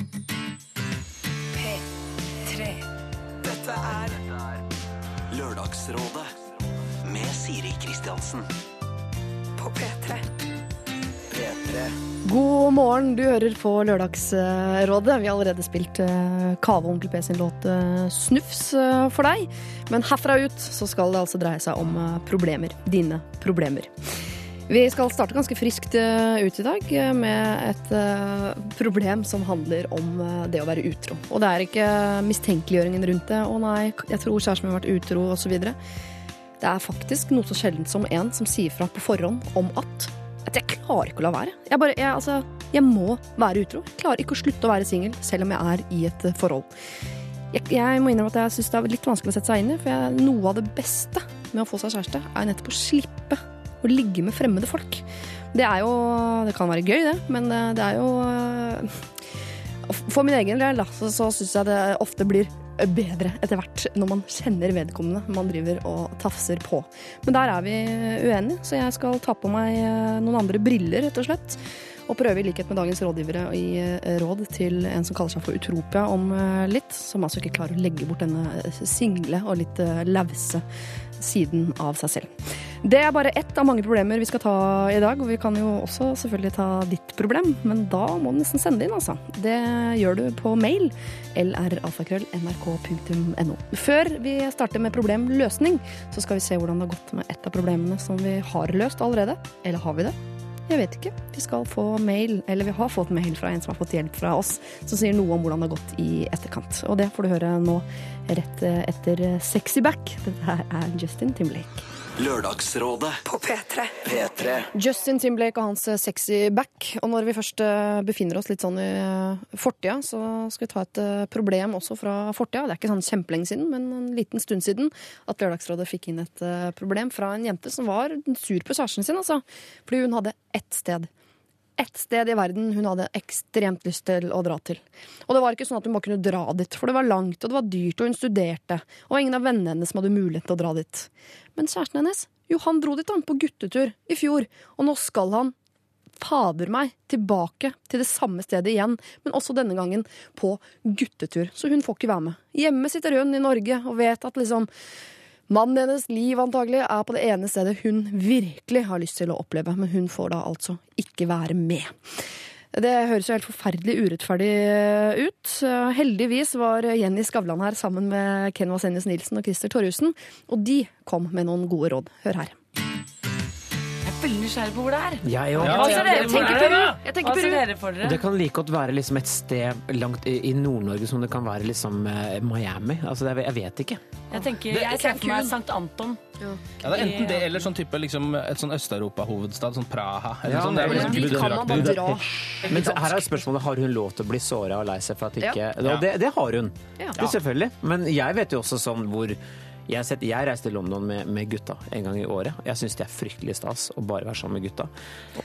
P3. Dette er Lørdagsrådet med Siri Kristiansen. på P3. P3. God morgen, du hører på Lørdagsrådet. Vi har allerede spilt eh, Kave og Onkel P sin låt eh, Snufs eh, for deg. Men herfra ut så skal det altså dreie seg om problemer. Dine problemer. Vi skal starte ganske friskt eh, ut i dag eh, med et eh, problem som handler om det å være utro. Og det er ikke mistenkeliggjøringen rundt det. 'Å nei, jeg tror kjæresten min har vært utro', osv. Det er faktisk noe så sjeldent som en som sier fra på forhånd om at at jeg klarer ikke å la være. Jeg, bare, jeg, altså, jeg må være utro. Jeg klarer ikke å slutte å være singel, selv om jeg er i et forhold. Jeg, jeg må innrømme at jeg syns det er litt vanskelig å sette seg inn i, for noe av det beste med å få seg kjæreste, er nettopp å slippe å ligge med fremmede folk. Det er jo Det kan være gøy, det, men det er jo eh, For min egen del, så, så syns jeg det ofte blir bedre etter hvert når man kjenner vedkommende man driver og tafser på. Men der er vi uenige, så jeg skal ta på meg eh, noen andre briller, rett og slett. Og prøve i likhet med dagens rådgivere å gi eh, råd til en som kaller seg for Utropia om litt. Som altså ikke klarer å legge bort denne single og litt lause siden av seg selv. Det er bare ett av mange problemer vi skal ta i dag, og vi kan jo også selvfølgelig ta ditt problem, men da må du nesten sende det inn, altså. Det gjør du på mail lralfakrøll.nrk.no. Før vi starter med problemløsning, så skal vi se hvordan det har gått med et av problemene som vi har løst allerede. Eller har vi det? Jeg vet ikke. Vi skal få mail, eller vi har fått mail fra en som har fått hjelp fra oss, som sier noe om hvordan det har gått i etterkant. Og det får du høre nå rett etter Sexy Back. Dette her er Justin Timberlake. Lørdagsrådet. På P3. P3. Justin Timberlake og hans sexy back. Og når vi først eh, befinner oss litt sånn i eh, fortida, så skal vi ta et eh, problem også fra fortida. Det er ikke sånn kjempelenge siden, men en liten stund siden at Lørdagsrådet fikk inn et eh, problem fra en jente som var sur på kjæresten sin, altså. Fordi hun hadde ett sted. Ett sted i verden hun hadde ekstremt lyst til å dra til. Og det var ikke sånn at hun bare kunne dra dit, for det var langt, og det var dyrt, og hun studerte. Og ingen av vennene hennes som hadde mulighet til å dra dit. Men kjæresten hennes, jo, han dro dit han på guttetur i fjor, og nå skal han fader meg tilbake til det samme stedet igjen, men også denne gangen på guttetur. Så hun får ikke være med. Hjemme sitter hun i Norge og vet at liksom Mannen hennes liv antagelig er på det ene stedet hun virkelig har lyst til å oppleve, men hun får da altså ikke være med. Det høres jo helt forferdelig urettferdig ut. Heldigvis var Jenny Skavlan her sammen med Ken Vasenius Nilsen og Christer Torjussen, og de kom med noen gode råd. Hør her. Veldig nysgjerrig på hvor det er. Jeg òg. Ja, Hva ser dere for er dere? Jeg tenker Peru. dere for Det kan like godt være liksom et sted langt i i Nord-Norge som det kan være liksom eh, Miami. Altså, det er, jeg vet ikke. Jeg tenker, Det- jeg ser for meg Sankt Anton. Ja, det er enten det eller sånn type liksom, et sånn Øst-Europa-hovedstad, sånn Praha. Eller Ja, sånn. Det er vel men liksom Dit kan man bare dra. Men så her er spørsmålet har hun lov til å bli såra og lei seg for at ikke Ja. Og det, det har hun. Ja. Det, selvfølgelig. Men jeg vet jo også sånn hvor jeg, sett, jeg reiste til London med, med gutta en gang i året. Jeg syns det er fryktelig stas å bare være sammen med gutta.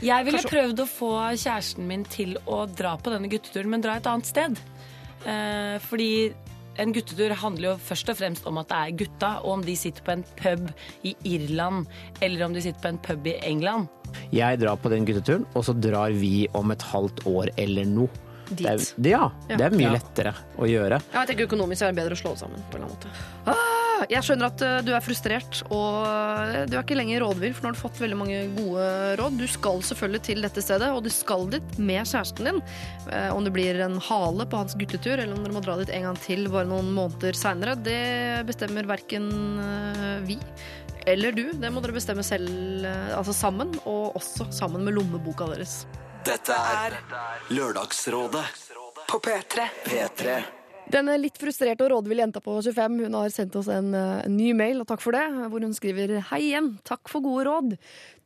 Jeg ville prøvd å få kjæresten min til å dra på denne gutteturen, men dra et annet sted. Eh, fordi en guttetur handler jo først og fremst om at det er gutta, og om de sitter på en pub i Irland, eller om de sitter på en pub i England. Jeg drar på den gutteturen, og så drar vi om et halvt år eller noe. Det er, ja, Ja. det er mye Ja. lettere å gjøre. Ja, jeg tenker Økonomisk er det bedre å slå sammen. på en eller annen måte. Ah, jeg skjønner at eh, du er frustrert, og eh, du er ikke lenger rådvill, for nå har du fått veldig mange gode råd. Du skal selvfølgelig til dette stedet, og du skal dit med kjæresten din. Eh, Om det blir en hale på hans guttetur, eller om dere må dra dit en gang til bare noen måneder seinere, det bestemmer verken vi eller du. Det må dere bestemme selv, altså sammen, og også sammen med lommeboka deres. Dette er Lørdagsrådet. På P3. P3. Denne litt frustrerte og rådville jenta på 25 hun har sendt oss en, eh, en ny mail, og takk for det, hvor hun skriver Hei igjen, takk for gode råd.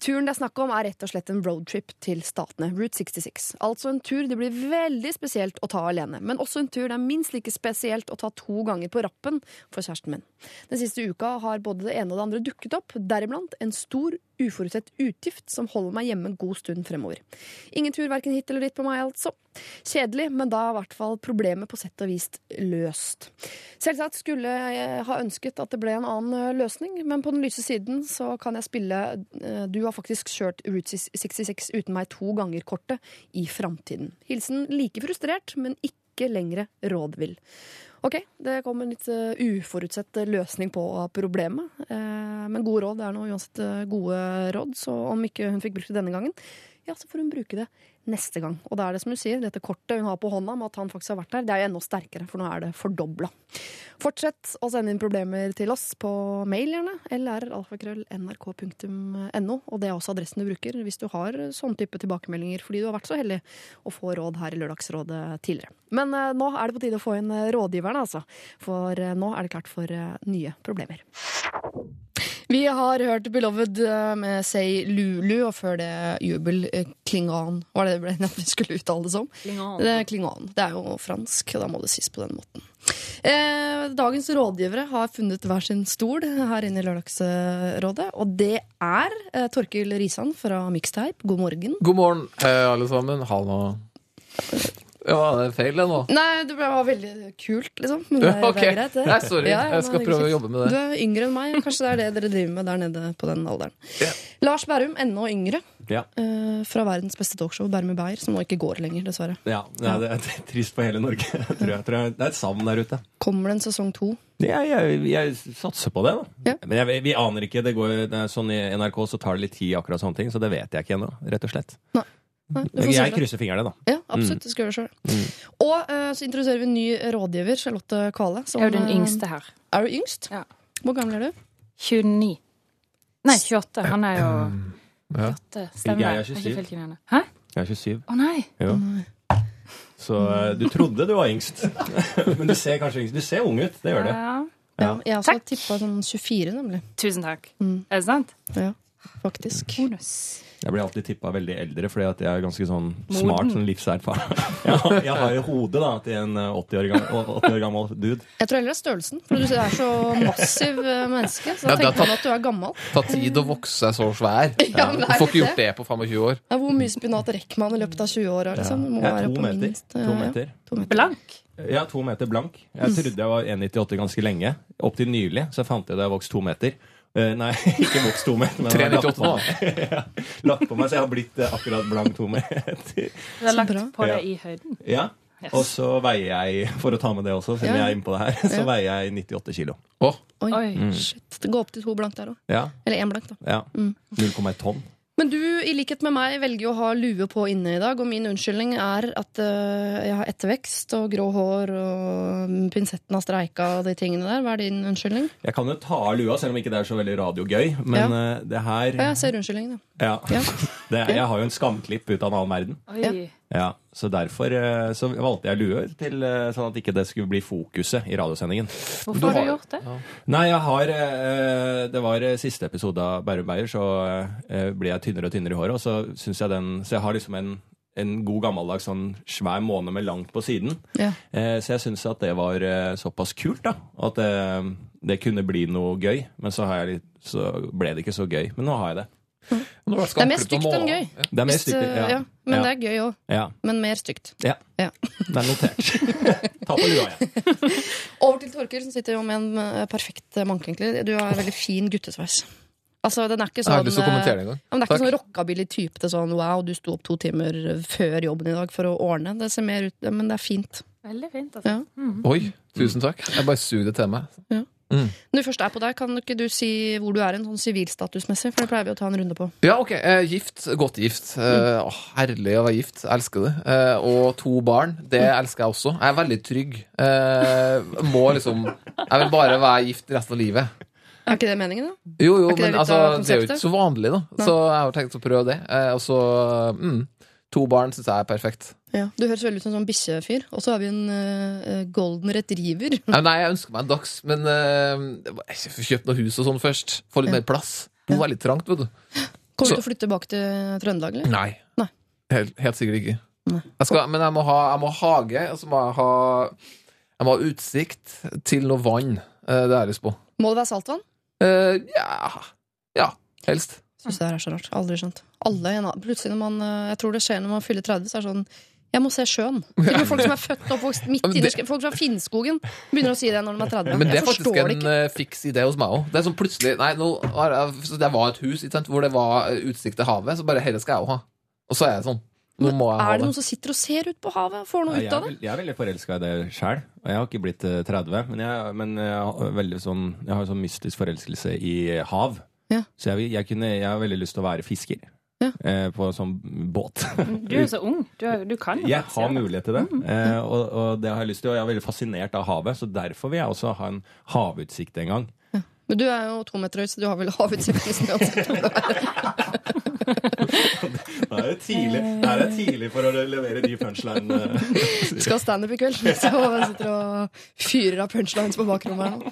Turen det er snakk om er rett og slett en roadtrip til Statene, Route 66. Altså en tur det blir veldig spesielt å ta alene, men også en tur det er minst like spesielt å ta to ganger på rappen for kjæresten min. Den siste uka har både det ene og det andre dukket opp, deriblant en stor uforutsett utgift som holder meg hjemme en god stund fremover. Ingen tur verken hit eller dit på meg, altså. Kjedelig, men da er i hvert fall problemet på sett og vis løst. Selvsagt skulle jeg ha ønsket at det ble en annen eh, løsning, men på den lyse siden så kan jeg spille eh, Du har faktisk kjørt Route 66 uten meg to ganger-kortet i framtiden. Hilsen like frustrert, men ikke ikke lenger rådvill. Ok, det kom en litt eh, uforutsett løsning på problemet. Eh, men gode råd er nå uansett eh, gode råd, så om ikke hun fikk brukt det denne gangen, ja, så får hun bruke det neste gang. Og da er det som hun sier, dette kortet hun har på hånda med at han faktisk har vært der, det er jo enda sterkere, for nå er det fordobla. Fortsett å sende inn problemer til oss på mail, gjerne, lralfakrøll.nrk.no. Og det er også adressen du bruker hvis du har sånn type tilbakemeldinger fordi du har vært så heldig å få råd her i Lørdagsrådet tidligere. Men eh, nå er det på tide å få inn rådgiverne, altså. For eh, nå er det klart for eh, nye problemer. Vi har hørt Beloved eh, med Say Lulu, og før det Jubel eh, Klingan. Var det det ble vi skulle uttale det som? Det er Klingan. Det er jo fransk, og da må det sies på den måten. Eh, dagens rådgivere har funnet hver sin stol her inne i Lørdagsrådet. Og det er eh, Torkil Risan fra Mixtape. God morgen. God morgen, eh, alle sammen. Hallo. Ja, var det feil, det nå? Nei, det var veldig kult, liksom. Men det, okay. det er greit, det. Nei, sorry. Ja, ja, Jeg skal er prøve å jobbe med det. Du er yngre enn meg. Kanskje det er det dere driver med der nede på den alderen. Yeah. Lars Bærum, ennå yngre. Ja. Uh, fra verdens beste talkshow, Bærum i Beyer, som nå ikke går lenger, dessverre. Ja, ja, det er trist for hele Norge. tror jeg. Tror jeg. Det er et savn der ute. Kommer det en sesong to? Ja, jeg, jeg satser på det, da. Ja. Men jeg, vi aner ikke. Det går, det er sånn I NRK så tar det litt tid, akkurat sånne ting, så det vet jeg ikke ennå. Rett og slett. Nei, du får Jeg krysser fingrene, da. Ja, absolutt. Det skal gjøre det sjøl. Og uh, så introduserer vi en ny rådgiver, Charlotte Kvale. som, Jeg er du den eh, yngste her. Er du yngst? Ja. Hvor gammel er du? 29. Nei, 28. Han er jo 28. Stemmer. Jeg er 27. ikke fylt. Hæ? Jeg er 27. Å nei! Jo. Så eh, du trodde du var yngst. Men du ser kanskje yngst. Du ser ung ut. Det gjør du. Ja. Ja, jeg har også tippa sånn 24, nemlig. Tusen takk. Mm. Er det sant? Ja, faktisk. Bonus. Jeg blir alltid tippa veldig eldre, fordi at jeg er ganske sånn Moden. smart, sånn livserfaren. Jeg har, jeg har jo hodet da, til en eh, 80 år, gammel, 80 år gammel dude. Jeg tror heller det er størrelsen, for du er så massiv eh, menneske. Så da Ja, tenker man at du er gammel. Ta tid å vokse seg så svær. Ja, men det Du får ikke gjort det på 25 år. Ja, hvor mye spinat rekker man i løpet av 20 år? Liksom? Må er to meter. minst, eh, To ja, meter. to meter. Blank. Ja, to meter blank. Jeg trodde jeg var 1,98 ganske lenge. Opp til nylig så fant jeg da jeg vokste to meter. Eh, nei, ikke vokst to meter, men jeg har lagt på ja, lagt på meg, så jeg har blitt eh, akkurat blank tomhet. Du har lagt på deg i høyden. ja. Yes. Og så veier jeg, for å ta med det også, siden Ja. jeg er inne på det her, så Ja. veier jeg 98 kilo. Oh. Oi, mm. shit. Det går opp til to blank der òg. Ja, Eller én blank, da. ja. Mm. 0,1 tonn. Men du, i likhet med meg, velger jo å ha lue på inne i dag. Og min unnskyldning er at eh, jeg har ettervekst og grå hår, og mm, pinsetten har streika og de tingene der. Hva er din unnskyldning? Jeg kan jo ta av lua, selv om ikke det er så veldig radiogøy. Men eh, det her Ja, jeg ser unnskyldningen, ja. Ja. det, Jeg har jo en skamklipp ut av en annen verden. Oi. Ja, Så derfor eh, så valgte jeg lue, til, eh, sånn at ikke det skulle bli fokuset i radiosendingen. Hvorfor har du gjort det? Nei, jeg har eh, Det var eh, siste episode av Bærum Beyer, så eh, ble jeg tynnere og tynnere i håret. Og så syns jeg den Så jeg har liksom en, en god gammeldags sånn svær måne med langt på siden. Ja. Eh, så jeg syns at det var eh, såpass kult, da. At det, det kunne bli noe gøy. Men så, har jeg litt, så ble det ikke så gøy. Men nå har jeg det. Det er mer stygt enn gøy. Det er mer stygt. ja. ja. Men Ja. det er gøy òg. Ja, Men mer stygt. ja. Ja. Det er notert. Ta på lua igjen. Over til Torkil, som sitter jo med en eh, perfekt eh, manke, egentlig. Du har veldig fin guttesveis. Altså, den er ikke sånn eh, det. Ja, er ikke Takk. sånn rockabilly-type til sånn wow, du sto opp to timer før jobben i dag for å ordne. Det ser mer ut, Men det er fint. Veldig fint, altså. Ja. Oi, tusen takk. Jeg bare suger det til meg. Når du først er på deg, kan ikke du si hvor du er en sånn sivilstatusmessig? For det pleier vi å ta en runde på. Ja, ok. Eh, gift. Godt gift. Eh, åh, herlig å være gift. Elsker det. Eh, og to barn. Det elsker jeg også. Jeg er veldig trygg. Eh, må liksom Jeg vil bare være gift resten av livet. Er ikke det meningen, da? Jo, jo, men det altså, det er jo ikke så vanlig, da. Så jeg har tenkt å prøve det. Eh, og så mm, To barn syns jeg er perfekt. Ja. Du høres veldig ut som en sånn bikkjefyr. Og så har vi en uh, golden retriever. Nei, nei, jeg ønsker meg en dags, men uh, får kjøpt noe hus og sånn først. Få litt Ja. mer plass. Bo er litt trangt, vet du. Kommer du til å flytte tilbake til Trøndelag, eller? Nei. Nei. Helt, helt sikkert ikke. Jeg skal, men jeg må, ha, jeg må ha hage, og så må jeg ha Jeg må ha utsikt til noe vann. Eh, Det er lyst på. Må det være saltvann? Uh, ja Ja, helst. Syns det her er så rart. Aldri skjønt. Alle, plutselig når man eh, Jeg tror det skjer når man fyller 30, så er det sånn jeg må se sjøen. Til og folk som er født og oppvokst midt Ja, inni det- Folk fra Finnskogen begynner å si det når de er 30. Men det er faktisk en ikke. eh, fiks idé hos meg òg. Det er sånn plutselig Nei, nå har jeg, så det var et hus sant, hvor det var eh, utsikt til havet, så bare dette skal jeg òg ha. Og så er jeg sånn. Nå må jeg ha Er det det. noen som sitter og ser ut på havet får noe ut av det? jeg er veldig forelska i det sjøl. Og jeg har ikke blitt eh, 30, men jeg, men jeg har veldig sånn Jeg har sånn mystisk forelskelse i hav. Ja. Så jeg, jeg, kunne, jeg har veldig lyst til å være fisker. Ja. Eh, på sånn båt. Du er jo så ung. Du, er- du kan jo Jeg faktisk har mulighet til det, eh, og, og det har jeg lyst til. Og jeg er veldig fascinert av havet, så derfor vil jeg også ha en havutsikt en gang. Men du er jo to meter høy, så du har vel havutsikt nesten uansett hvor du er. Er det er det tidlig for å levere de punchlinene. Skal ha standup i kveld, så jeg sitter og fyrer av punchlines på bakrommet.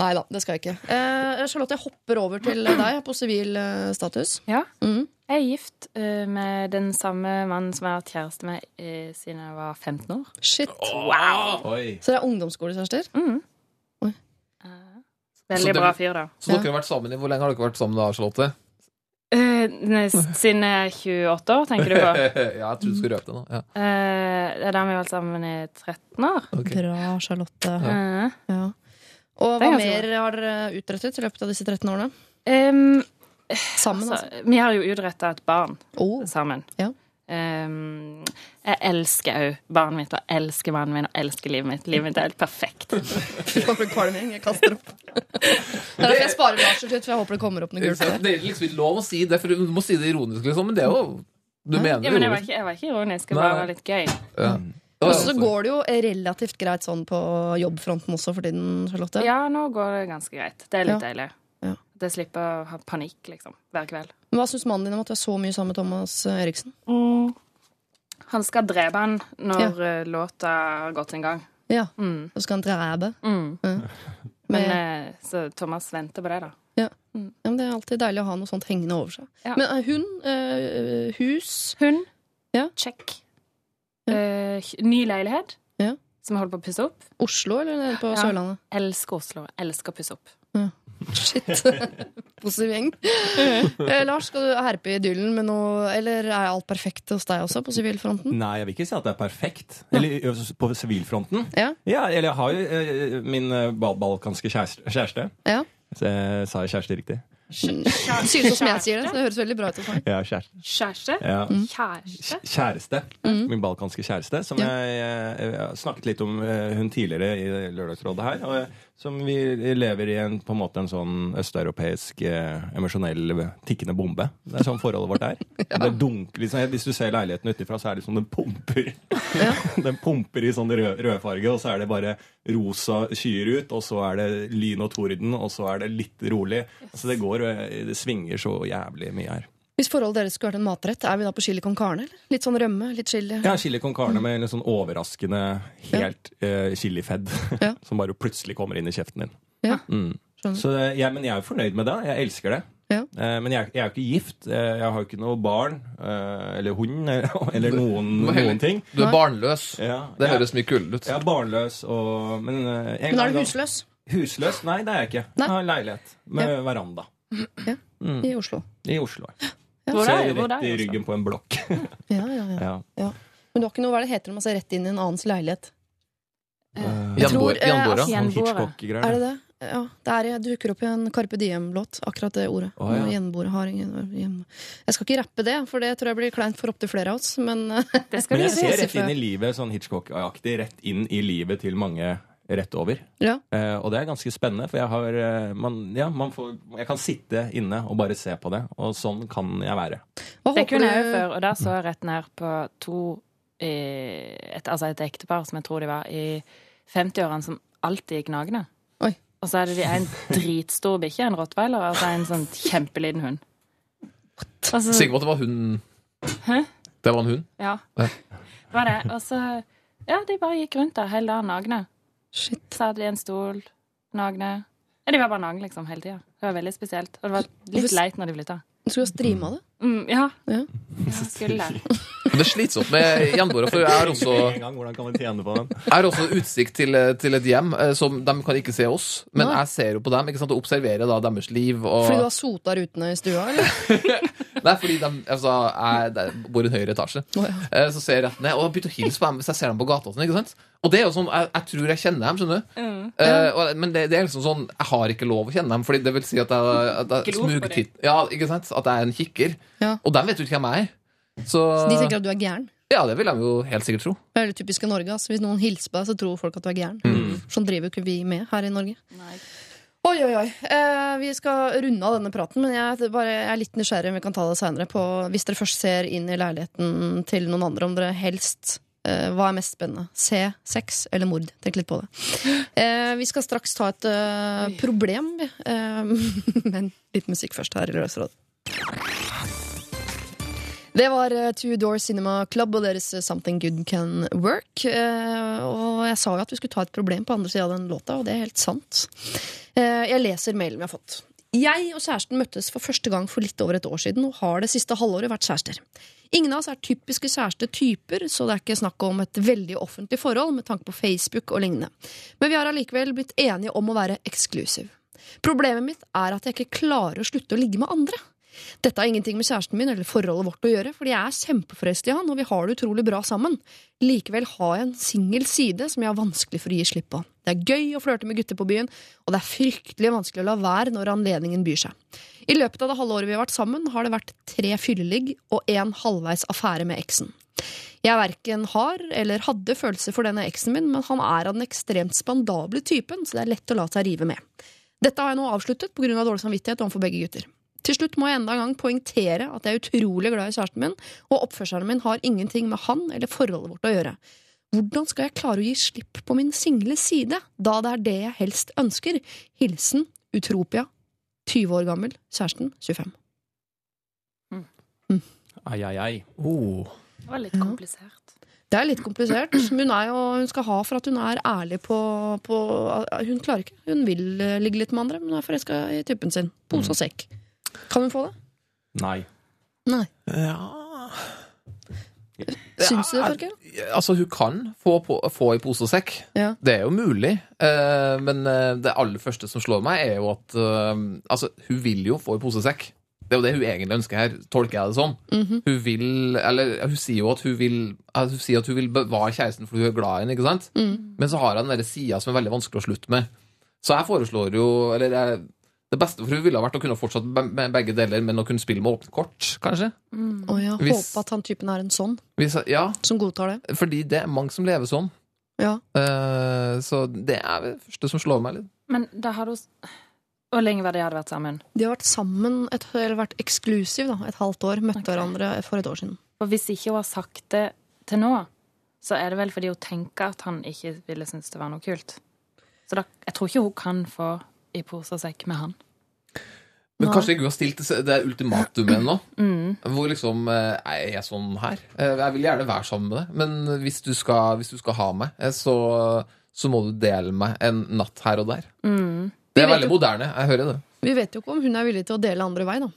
Nei da, det skal jeg ikke. Eh, Charlotte, jeg hopper over til deg på sivil eh, status. Ja. Mm. Jeg er gift uh, med den samme mannen som jeg har vært kjæreste med uh, siden jeg var 15 år. Shit. Wow. Så det er ungdomsskolekjærester? Veldig bra fyr, da. Så dere har vært sammen i Hvor lenge har dere vært sammen da, Charlotte? Eh, siden jeg er 28 år, tenker du på? ja, jeg trodde du skulle røpe det nå. Ja. Eh, det er da vi har vært sammen i 13 år. Okay. Bra, Charlotte. Eh, Ja. Og hva mer mer har dere utrettet i løpet av disse 13 årene? Um, Sammen, altså, altså. vi har jo utretta et barn Oh. sammen. Ja. Em, jeg elsker òg barnet mitt, og elsker mannen min, og elsker livet mitt. Livet mitt er helt perfekt. Fy faen, for en kvalming. Jeg kaster opp. Det er derfor jeg sparer varsel til for jeg håper det kommer opp noe gult. Det er liksom ikke lov å si det, for du må si det ironisk, liksom. Men det er jo Du mener Ja, det men jeg var ikke, jeg var ikke ironisk, det bare var litt gøy. Ja. Og så går det jo relativt greit sånn på jobbfronten også for tiden, Charlotte. Ja, nå går det ganske greit. Det er litt Ja. deilig. Ja. Det slipper å ha panikk, liksom, hver kveld. Men Hva syns mannen din om at du er så mye sammen med Thomas Eriksen? Eriksen? Han skal drepe han når ja. låta har gått en gang. Ja, Mm. Så skal han drepe. Mm. Ja. Men, eh, så Thomas venter på det, da. Ja, men Det er alltid deilig å ha noe sånt hengende over seg. Ja. Men eh, hund, eh, hus Hun. Ja. Check. Ja. Eh, ny leilighet. Ja. Som jeg holder på å pusse opp. Oslo eller på Ja. Sørlandet? Elsker Oslo. Elsker å pusse opp. Shit. Positiv gjeng. Eh, Lars, skal du herpe idyllen med noe Eller er alt perfekt hos deg også, på sivilfronten? Nei, jeg vil ikke si at det er perfekt. Eller ø, på sivilfronten. Ja. Ja, eller jeg har jo eh, min bal balkanske kjæreste. kjæreste. Ja. Så jeg sa jeg kjæreste riktig? Det sier som jeg sier det, så det høres veldig bra ut hos meg. Ja, kjæreste. Kjæreste? Ja. Kjæreste? Kjæreste. Min balkanske kjæreste. Som Ja. jeg, jeg, jeg har snakket litt om eh, hun tidligere i Lørdagsrådet her. Og, eh, som vi lever i en, på en måte en sånn østeuropeisk eh, emosjonell tikkende bombe. Det er sånn forholdet vårt er. Det dunker, liksom, hvis du ser leiligheten utenfra, så er det sånn den pumper. den pumper i sånn rød, rødfarge, og så er det bare rosa skyer ut, og så er det lyn og torden, og så er det litt rolig. Så det går, eh, det svinger så jævlig mye her. Hvis forholdet deres skulle vært en matrett, er vi da på chili con carne? eller? Litt sånn rømme? Litt chili? Ja, chili con carne med en sånn overraskende, helt eh, chilifedd. Ja. som bare plutselig kommer inn i kjeften din. Ja. Mm. Så ja, jeg, men jeg er jo fornøyd med det. Jeg elsker det. Ja. Eh, men jeg, jeg er jo ikke gift. Eh, jeg har jo ikke noe barn eh, eller hund eller, eller noen, noen ting. Du er barnløs. Ja, Det jeg- høres mye kulere ut. Jeg er barnløs og Men, en Men gang er du husløs? Husløs? Nei, det er jeg ikke. Nei. Jeg har en leilighet med veranda I Oslo. i Oslo. Ser er, rett i ryggen på en blokk. Ja, ja, ja. ja. Men du har ikke noe, hva det heter når man ser rett inn i en annens leilighet? Eh, Jeg tror, eh, altså. Er det det? Ja, det er, jeg dukker opp i en Carpe Diem-låt, akkurat det ordet. Oh, ja. Har ingen. Jeg skal ikke rappe det, for det tror jeg blir kleint for opptil flere av oss, men Det skal Men jeg ser rett inn i livet, sånn Hitchcock-aktig, rett inn i livet til mange rett over. ja. Eh, og det er ganske spennende, for jeg har eh, man, ja, man får, Jeg kan sitte inne og bare se på det, og sånn kan jeg være. Det kunne jeg jo før, og da så jeg rett ned på to eh, et, Altså et ektepar som jeg tror de var i 50-årene, som alltid gikk nagne. Oi. Og så er det de en dritstor bikkje, en rottweiler, og så en sånn kjempeliten hund. Altså, Sikker på at det var hunden? Hæ? Det var en hund? Ja. Ja. Det var det. Og så Ja, de bare gikk rundt der hele dagen nagne. Shit. Satt i en stol, nagne. Ja, de var bare nagne liksom hele tida. Det var veldig spesielt. Og det var litt leit når de flytta. Skulle ha streama det. Mm, ja. Ja. Jeg skulle det. Men det er slitsomt med gjenboere, for jeg har også? Jeg har også utsikt til, til et hjem eh, som De kan ikke se oss, men Nei. jeg ser jo på dem ikke sant, og observerer da deres liv. Og, Fordi du har sota rutene i stua, eller? Nei, fordi de altså, jeg, bor i en høyere etasje. Oh, ja. Eh, Så ser jeg rett ned, og jeg begynner å hilse på dem hvis jeg ser dem på gata. og Sånn, ikke sant? Og det er jo sånn, jeg, jeg tror jeg kjenner dem, skjønner du. Eh, og, men det, det er liksom sånn, jeg har ikke lov å kjenne dem, Fordi det vil si at jeg, at jeg smuger Ja, ikke sant? At jeg er en kikker. Ja. Og de vet jo ikke hvem jeg er. Så, De tenker at du er gæren. ja, det vil de jo helt sikkert tro. Det er veldig typisk i Norge. Altså. Hvis noen hilser på deg, så tror folk at du er gæren. Sånn driver jo ikke vi med her i Norge. Oi, oi, oi. Eh, vi skal runde av denne praten, men jeg, bare, jeg er litt nysgjerrig om vi kan ta det seinere. Hvis dere først ser inn i leiligheten til noen andre, om dere helst eh, Hva er mest spennende? Se sex eller mord? Tenk litt på det. Eh, vi skal straks ta et eh, problem, vi. Eh, men litt musikk først her i Lørdagsrådet. Det var eh, Two Door Cinema Club og deres eh, Something Good Can Work. Eh, og jeg sa jo at vi skulle ta et problem på andre sida av den låta, og det er helt sant. Jeg leser mailen vi har fått. Jeg og kjæresten møttes for første gang for litt over et år siden og har det siste halvåret vært kjærester. Ingen av oss er typiske kjærestetyper, så det er ikke snakk om et veldig offentlig forhold med tanke på Facebook og lignende. Men vi har allikevel blitt enige om å være eksklusiv. Problemet mitt er at jeg ikke klarer å slutte å ligge med andre. Dette har ingenting med kjæresten min eller forholdet vårt å gjøre, fordi jeg er kjempeforelsket i han, og vi har det utrolig bra sammen. Likevel har jeg en singel side som jeg har vanskelig for å gi slipp på. Det er gøy å flørte med gutter på byen, og det er fryktelig vanskelig å la være når anledningen byr seg. I løpet av det halve året vi har vært sammen, har det vært tre fylleligg og en halvveis affære med eksen. Jeg verken har eller hadde følelser for denne eksen min, men han er av den ekstremt spandable typen, så det er lett å la seg rive med. Dette har jeg nå avsluttet pga. dårlig samvittighet overfor begge gutter. Til slutt må jeg enda en gang poengtere at jeg er utrolig glad i kjæresten min, og oppførselen min har ingenting med han eller forholdet vårt å gjøre. Hvordan skal jeg klare å gi slipp på min single side, da det er det jeg helst ønsker? Hilsen Utropia, 20 år gammel, kjæresten 25. Ai, ai, ai. Oh. Det var litt komplisert. Det er litt komplisert, hun, er jo, hun skal ha for at hun er ærlig på, på Hun klarer ikke. Hun vil eh, ligge litt med andre, men hun er forelska i typen sin. Pose og sekk. Kan hun få det? Nei. Nei. Ja. Syns du det, Torgeir? Altså, hun kan få, på, få i pose og sekk. Ja. Det er jo mulig. Eh, men eh, det aller første som slår meg, er jo at eh, Altså, hun vil jo få i pose og sekk. Det er jo det hun egentlig ønsker her, tolker jeg det som. -hmm. Hun vil Eller hun sier jo at hun vil at Hun sier at hun vil bevare kjæresten fordi hun er glad i henne, ikke sant? Mm. Men så har hun den der sida som er veldig vanskelig å slutte med. Så jeg foreslår jo Eller jeg, det beste for hun ville ha vært å kunne fortsatt med begge deler, men å kunne spille med åpne kort, kanskje. Å ja, Hvis- Håpe at han typen er en sånn, Hvis, ja, som godtar det. fordi det er mange som lever sånn. Ja. Uh, så det er det første som slår meg litt. Men da har du Hvor lenge var det de hadde vært sammen? De har vært sammen, et, eller vært eksklusiv, da, et halvt år. Møtte okay. hverandre for et år siden. Og hvis ikke hun har sagt det til nå, så er det vel fordi hun tenker at han ikke ville synes det var noe kult. Så da, jeg tror ikke hun kan få i pose og sekk med han. Men Nå. kanskje ikke hun har stilt det- ultimatumet nå? Mm. Hvor liksom eh, Er jeg sånn her? Eh, Jeg vil gjerne være sammen med deg, men hvis du skal, hvis du skal ha meg, eh, så, så må du dele meg en natt her og der. Mm. Det er veldig jo- moderne. Jeg hører det. Vi vet jo ikke om hun er villig til å dele andre vei, da.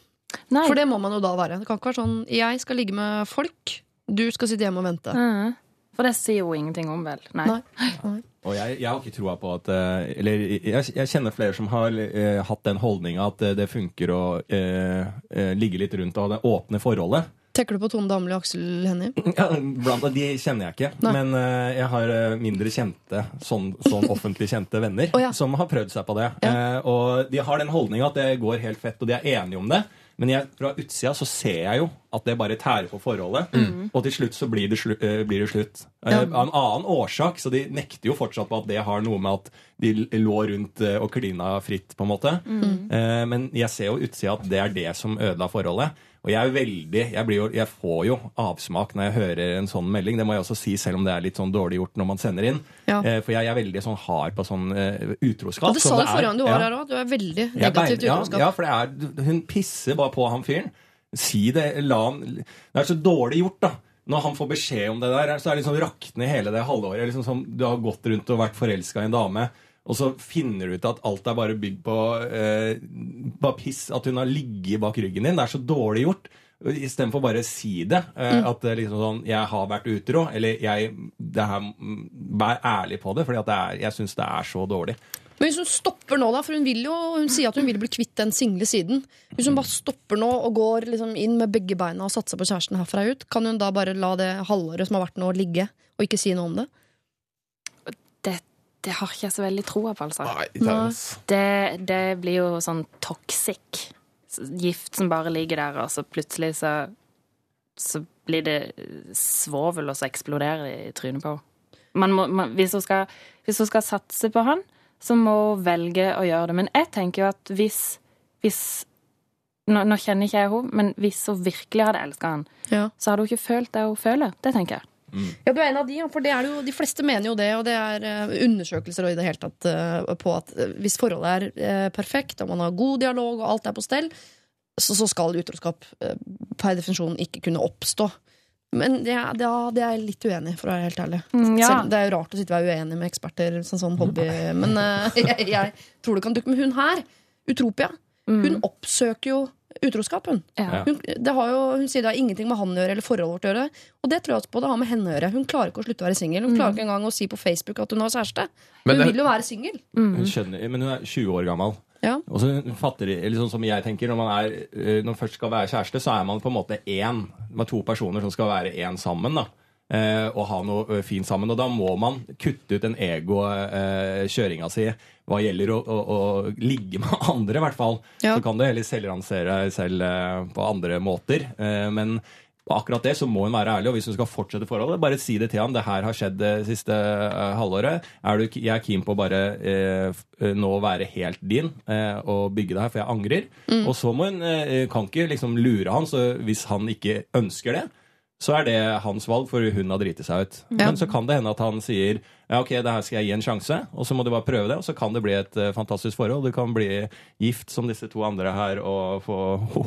Nei. For det må man jo da være. Det kan ikke være sånn jeg skal ligge med folk, du skal sitte hjemme og vente. Mm. For det sier hun ingenting om, vel? Nei. Nei. Og jeg, jeg har ikke troa på at eh, Eller jeg, jeg kjenner flere som har eh, hatt den holdninga at eh, det funker å eh, eh, ligge litt rundt og ha det åpne forholdet. Tenker du på Tone Damli og Aksel Hennie? Ja, blant annet, De kjenner jeg ikke, Nei. men uh, jeg har mindre kjente, sånn, sånn offentlig kjente venner oh, ja. som har prøvd seg på det. Eh, og de har den holdninga at det går helt fett, og de er enige om det. Men jeg, fra utsida så ser jeg jo at det bare tærer på forholdet. Og til slutt så blir det, slu, uh, blir det slutt. Uh. Av en annen årsak, så de nekter jo fortsatt på at det har noe med at de lå rundt uh, og klina fritt, på en måte. Eh, men jeg ser jo utsida at det er det som ødela forholdet. Og jeg er veldig, jeg, blir jo, jeg får jo avsmak når jeg hører en sånn melding. Det må jeg også si, selv om det er litt sånn dårlig gjort når man sender inn. Ja. Eh, for jeg er veldig sånn hard på sånn uh, utroskap. Og det sa du forrige gang du var her òg. Du er veldig negativt negativ til utroskap. Ja, for det er, hun pisser bare på han fyren. Si det, la han Det er så dårlig gjort, da. Når han får beskjed om det der, så er det liksom rakne hele det halvåret. Liksom som Du har gått rundt og vært forelska i en dame, og så finner du ut at alt er bare bygd på eh, på piss. At hun har ligget bak ryggen din. Det er så dårlig gjort. Istedenfor bare å si det. Eh, At det er liksom sånn 'Jeg har vært utro', eller jeg, det her, mm, Vær ærlig på det, for jeg syns det er så dårlig. Men hvis hun stopper nå, da, for hun, vil jo, hun sier at hun vil bli kvitt den single siden. Hvis hun bare stopper nå og går liksom inn med begge beina og satser på kjæresten herfra ut, kan hun da bare la det halvåret som har vært nå, ligge og ikke si noe om det? Det, har ikke jeg så veldig troa på, altså. Nei, det. Det, det blir jo sånn toxic. Gift som bare ligger der, og så plutselig så, så blir det svovel, og så eksploderer det i trynet på henne. Man må, man, hvis, hvis hun skal satse på han, så må hun velge å gjøre det. Men jeg tenker jo at hvis, hvis nå, nå kjenner ikke jeg henne, men hvis hun virkelig hadde elska han, Ja. så hadde hun ikke følt det hun føler. Det tenker jeg. Ja, du er en av de, for det er det jo, de fleste mener jo det, og det er eh, undersøkelser og i det hele tatt eh, på at eh, hvis forholdet er perfekt, og man har god dialog og alt er på stell, så, så skal utroskap per definisjon ikke kunne oppstå. Men det er, det er, det er jeg litt uenig i, for å være helt ærlig. Mm, ja. Selv, det er jo rart å sitte og være uenig med eksperter, sånn, sånn hobby, men uh, jeg, jeg tror det kan dukke med hun her. Utropia. Hun oppsøker jo utroskap, hun. Ja. Hun, det har jo, hun sier det har ingenting med han å gjøre eller forholdet vårt å gjøre. Og det tror jeg også på det har med henne å gjøre. Hun klarer ikke å slutte å være singel. Hun klarer ikke engang å si på Facebook at hun har kjæreste. Men hun det- vil jo være singel. Hun skjønner, men hun er 20 år gammel. Ja. Og så fatter, eller sånn som jeg tenker, når man, er, eh, når man først skal være kjæreste, så er man på en måte én. Med to personer som skal være én sammen. da. Eh, og ha noe eh, fint sammen. Og da må man kutte ut den ego-kjøringa si hva gjelder å, å, å ligge med andre, i hvert fall. Ja. Så kan du heller selvransere selv eh, på andre måter. Eh, men på akkurat det så må hun være ærlig, og hvis hun skal fortsette forholdet, bare si det til ham. Det her har skjedd det siste eh, halvåret. Er du, jeg er keen på å bare eh, nå være helt din eh, og bygge det her, for jeg angrer. Og så må hun eh, kan ikke liksom lure han, så hvis han ikke ønsker det, så er det hans valg, for hun har driti seg ut. Men så kan det hende at han sier ja, ok, det her skal jeg gi en sjanse, og så må du bare prøve det, og så kan det bli et eh, fantastisk forhold. Du kan bli gift som disse to andre her og få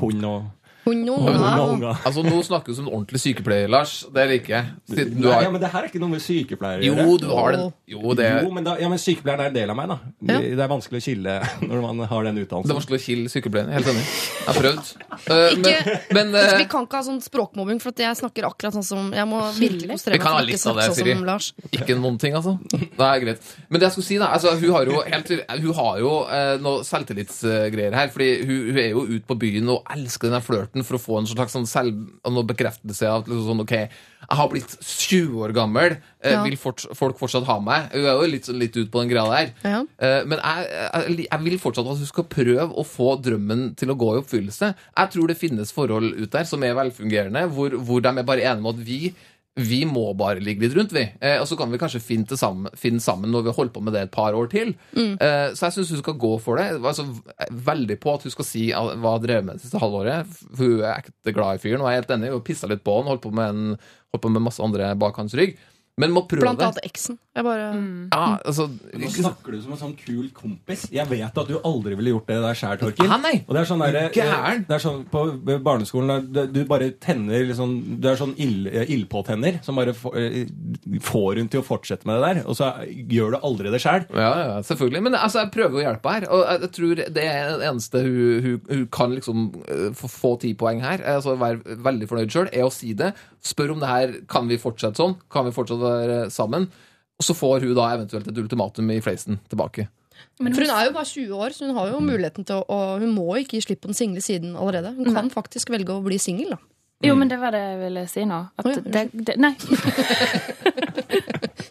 hund og Hun og og unger. Altså, Nå snakker du som en ordentlig sykepleier, Lars. Det liker jeg. Siden du Nei, har... ja, men det her er ikke noe med sykepleier å Jo, gjøre. du har den. Jo, det Jo, men, da, ja, men sykepleieren er en del av meg, da. Ja. Det er vanskelig å kille når man har den utdannelsen. det er vanskelig å kille sykepleierne. Helt enig. Jeg har prøvd. Eh, men, men uh, Vi kan ikke ha sånn språkmobbing, for at jeg snakker akkurat sånn som Jeg må virkelig konsentrere Vi kan ha litt ikke av det, sånn Lars. Ikke noen ting, altså. Det er greit. Men det jeg skulle si, da altså, Hun har jo, helt, hun har jo uh, noe selvtillitsgreier her. Fordi hun, hun er jo ute på byen og elsker den der flørten for å få en slags sånn selv, noe bekreftelse av at liksom sånn, OK, jeg har blitt 20 år gammel. Eh, Ja. Vil fort, folk fortsatt ha meg? Hun er jo litt, sånn- litt ut på den greia der. Ja. Eh, men jeg, jeg, jeg vil fortsatt at hun skal prøve å få drømmen til å gå i oppfyllelse. Jeg tror det finnes forhold ut der som er velfungerende, hvor, hvor de er bare enige om at vi vi må bare ligge litt rundt, vi. Eh, og så kan vi kanskje finne, sammen, finne sammen når vi har holdt på med det et par år til. Eh, så jeg syns hun skal gå for det. Altså, veldig på at hun skal si hva hun har drevet med det siste halvåret. For Hun er ekte glad i fyren, og jeg er helt enig. Hun pissa litt på han, holdt på med, en, holdt på med masse andre bak hans rygg. Men må prøve Blant det. annet eksen. Jeg bare Ja, altså, Nå snakker du som en sånn kul kompis. Jeg vet at du aldri ville gjort det der sjæl, Torkil. Og det er sånn der, Det er sånn på barneskolen der du bare tenner liksom, Du er sånn ild, ildpåtenner som bare får, eh, får hun til å fortsette med det der. Og så gjør du aldri det sjæl. Ja, ja, selvfølgelig. Men altså, jeg prøver å hjelpe her. Og jeg, tror det er det eneste hun, hun, hun kan liksom eh, få, få ti poeng her, eh, altså være veldig fornøyd sjøl, er å si det. Spør om det her kan vi fortsette sånn. Kan vi fortsatt være sammen? Og så får hun da eventuelt et ultimatum i fleisen tilbake. For hun er jo bare 20 år, så hun har jo muligheten til å Hun må ikke gi slipp på den single siden allerede. Hun kan faktisk velge å bli singel, da. Jo, men det var det jeg ville si nå. At oh, ja, det, det, nei.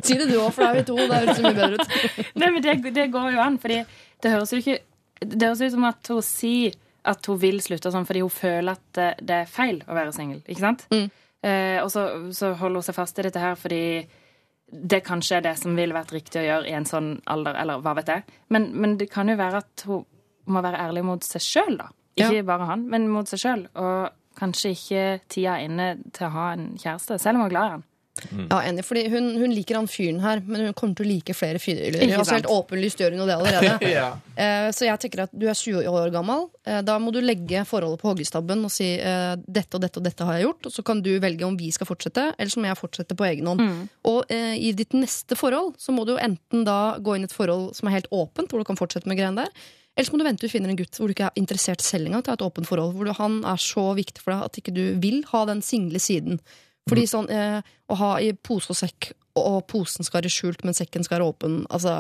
Si det du òg, for da er vi to. Det høres mye bedre ut. nei, men det, det går jo an, fordi det høres jo ikke Det høres ut som at hun sier at hun vil slutte sånn fordi hun føler at det, det er feil å være singel. Ikke sant? Eh, og så, så holder hun seg fast i dette her fordi det kanskje er det som ville vært riktig å gjøre i en sånn alder, eller hva vet jeg. Men, men det kan jo være at hun må være ærlig mot seg sjøl, da. Ikke bare han, men mot seg sjøl. Og kanskje ikke tida er inne til å ha en kjæreste, selv om hun er glad i han. Ja, enig, fordi hun, hun liker han fyren her, men hun kommer til å like flere fyrer. Altså, helt åpenlyst gjør hun jo det allerede. Eh, Så jeg tenker at du er 20 år gammel. Eh, Da må du legge forholdet på hoggestabben og si eh, dette og dette og dette har jeg gjort. Og så kan du velge om vi skal fortsette, eller så må jeg fortsette på egen hånd. Og eh, i ditt neste forhold så må du jo enten da gå inn i et forhold som er helt åpent, hvor du kan fortsette med greiene der. Eller så må du vente til du finner en gutt hvor du ikke er interessert selv engang til et åpent forhold. Hvor du, han er så viktig for deg at ikke du vil ha den single siden. Fordi sånn eh, å ha i pose og sekk, og posen skal være skjult, men sekken skal være åpen, altså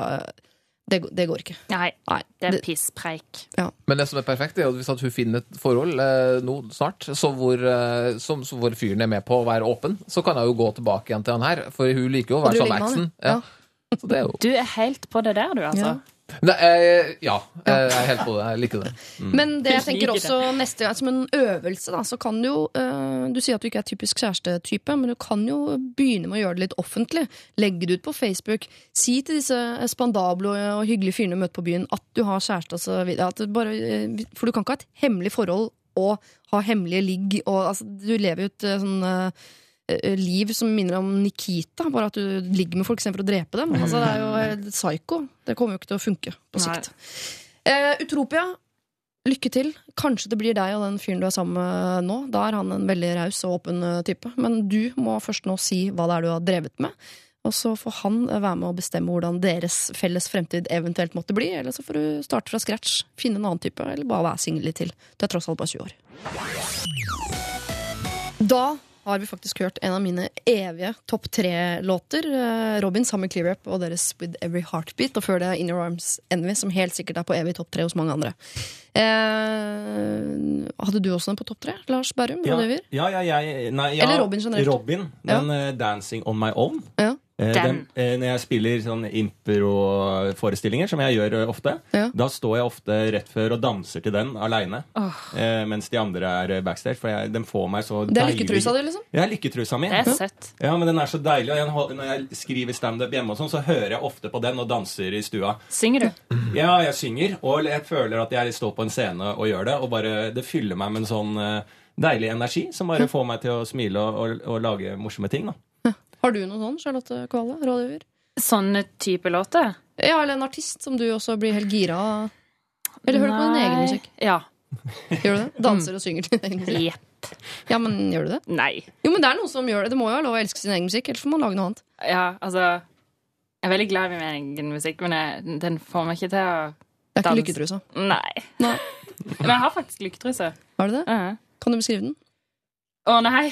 det, det går ikke. Nei, Nei, det er pisspreik. pisspreik. Men det som er perfekt, er at hvis hun finner et forhold eh, nå snart så hvor, eh, som, så hvor fyren er med på å være åpen, så kan hun jo gå tilbake igjen til han her. For hun liker jo å være sånn eksen. han, Ja. Så det er jo Du er helt på det der, du, altså. Ja. Nei, eh, ja, eh, jeg er helt på det. Jeg liker det. Men det jeg tenker også neste gang som en øvelse, da, så kan du jo eh, Du sier at du ikke er typisk kjærestetype, men du kan jo begynne med å gjøre det litt offentlig. Legge det ut på Facebook. Si til disse spandable og, hyggelige fyrene du møter på byen, at du har kjæreste og så videre. At det bare, eh, for du kan ikke ha et hemmelig forhold og ha hemmelige ligg og altså, Du lever jo et eh, sånn eh, liv som minner om Nikita, bare at du ligger med folk istedenfor å drepe dem. Altså, det er jo helt psycho. Det kommer jo ikke til å funke på sikt. Eh, Utropia, lykke til. Kanskje det blir deg og den fyren du er sammen med nå. Da er han en veldig raus og åpen eh, type. Men du må først nå si hva det er du har drevet med. Og så får han eh, være med å bestemme hvordan deres felles fremtid eventuelt måtte bli. Eller så får du starte fra scratch, finne en annen type, eller bare være singel litt til. Du er tross alt bare 20 år. Da har vi faktisk hørt en av mine evige topp tre-låter. eh, Robin sammen med Clear Up og deres With Every Heartbeat. Og før det In Your Arms Envy, som helt sikkert er på evig topp tre hos mange andre. Eh, hadde du også den på topp tre? Lars Berrum? Ja, ja, ja, nei, Eller Robin generelt. Robin, den uh, 'Dancing On My Own'. Ja. Eh, Den. eh, når jeg spiller sånn impro-forestillinger, som jeg gjør eh, ofte, Ja. da står jeg ofte rett før og danser til den aleine. Oh. mens de andre er backstage. For jeg, den får meg så deilig Det er lykketrusa di, liksom? Ja, lykketrusa mi. Det er søtt. Ja, men den er så deilig. Og jeg, når jeg skriver standup hjemme, og sånn, så hører jeg ofte på den og danser i stua. Synger du? Ja, jeg synger, og jeg føler at jeg står på en scene og gjør det. Og bare, det fyller meg med en sånn deilig energi som bare får meg til å smile og, og, og lage morsomme ting. da. Har du noe sånn, Charlotte Kvale? Rådgiver? Sånne type låter? Ja, eller en artist som du også blir helt gira av? Eller hører du på din egen musikk? Ja. Gjør du det? Danser og synger til din egen musikk? Yep. Ja, men gjør du det? Nei. Jo, men det er noen som gjør det. Det må jo ha lov å elske sin egen musikk, ellers får man lage noe annet. Ja, altså Jeg er veldig glad i min egen musikk, men jeg, den får meg ikke til å danse. Det er ikke lykketrusa. Nei. Nei. Men jeg har faktisk lykketruse. Har du det? Uh Kan du beskrive den? Å nei!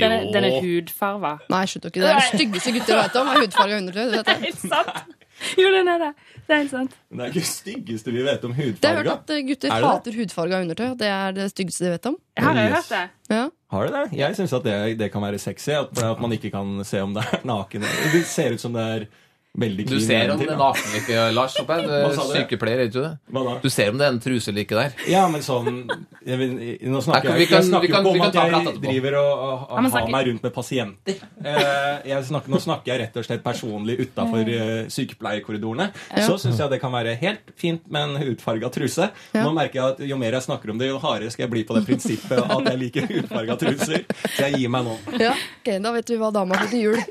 Den er, den er hudfarva. Nei, slutt ikke. Det er det styggeste gutter vet om. Er hudfarga undertøy. Det er. Helt sant! Jo, den er det. Det er helt sant. Men det er ikke det styggeste vi vet om hudfarga. Det har jeg hørt at eh, gutter Er hater hudfarga undertøy. Det er det styggeste de vet om. Jeg har jo hørt det. Ja. Har du det? Jeg syns at det, det kan være sexy. At, at man ikke kan se om det er naken. Det ser ut som det er veldig Du ser om det er da. naken eller ikke, Lars. Oppe. Du er sykepleier, er ikke du det? Hva da? Du ser om det er en truse eller der. Ja, men sånn jeg, vil- Nå snakker jeg, vi kan- jeg snakker kan- ikke om at jeg driver og, og, og Ja, har meg rundt med pasienter. Eh, jeg snakker, nå snakker jeg rett og slett personlig utafor uh, sykepleierkorridorene. Så syns jeg det kan være helt fint med en hudfarga truse. Nå merker jeg at jo mer jeg snakker om det, jo hardere skal jeg bli på det prinsippet at jeg liker hudfarga truser. Så jeg gir meg nå. Ja, ok, Da vet vi hva dama får til jul.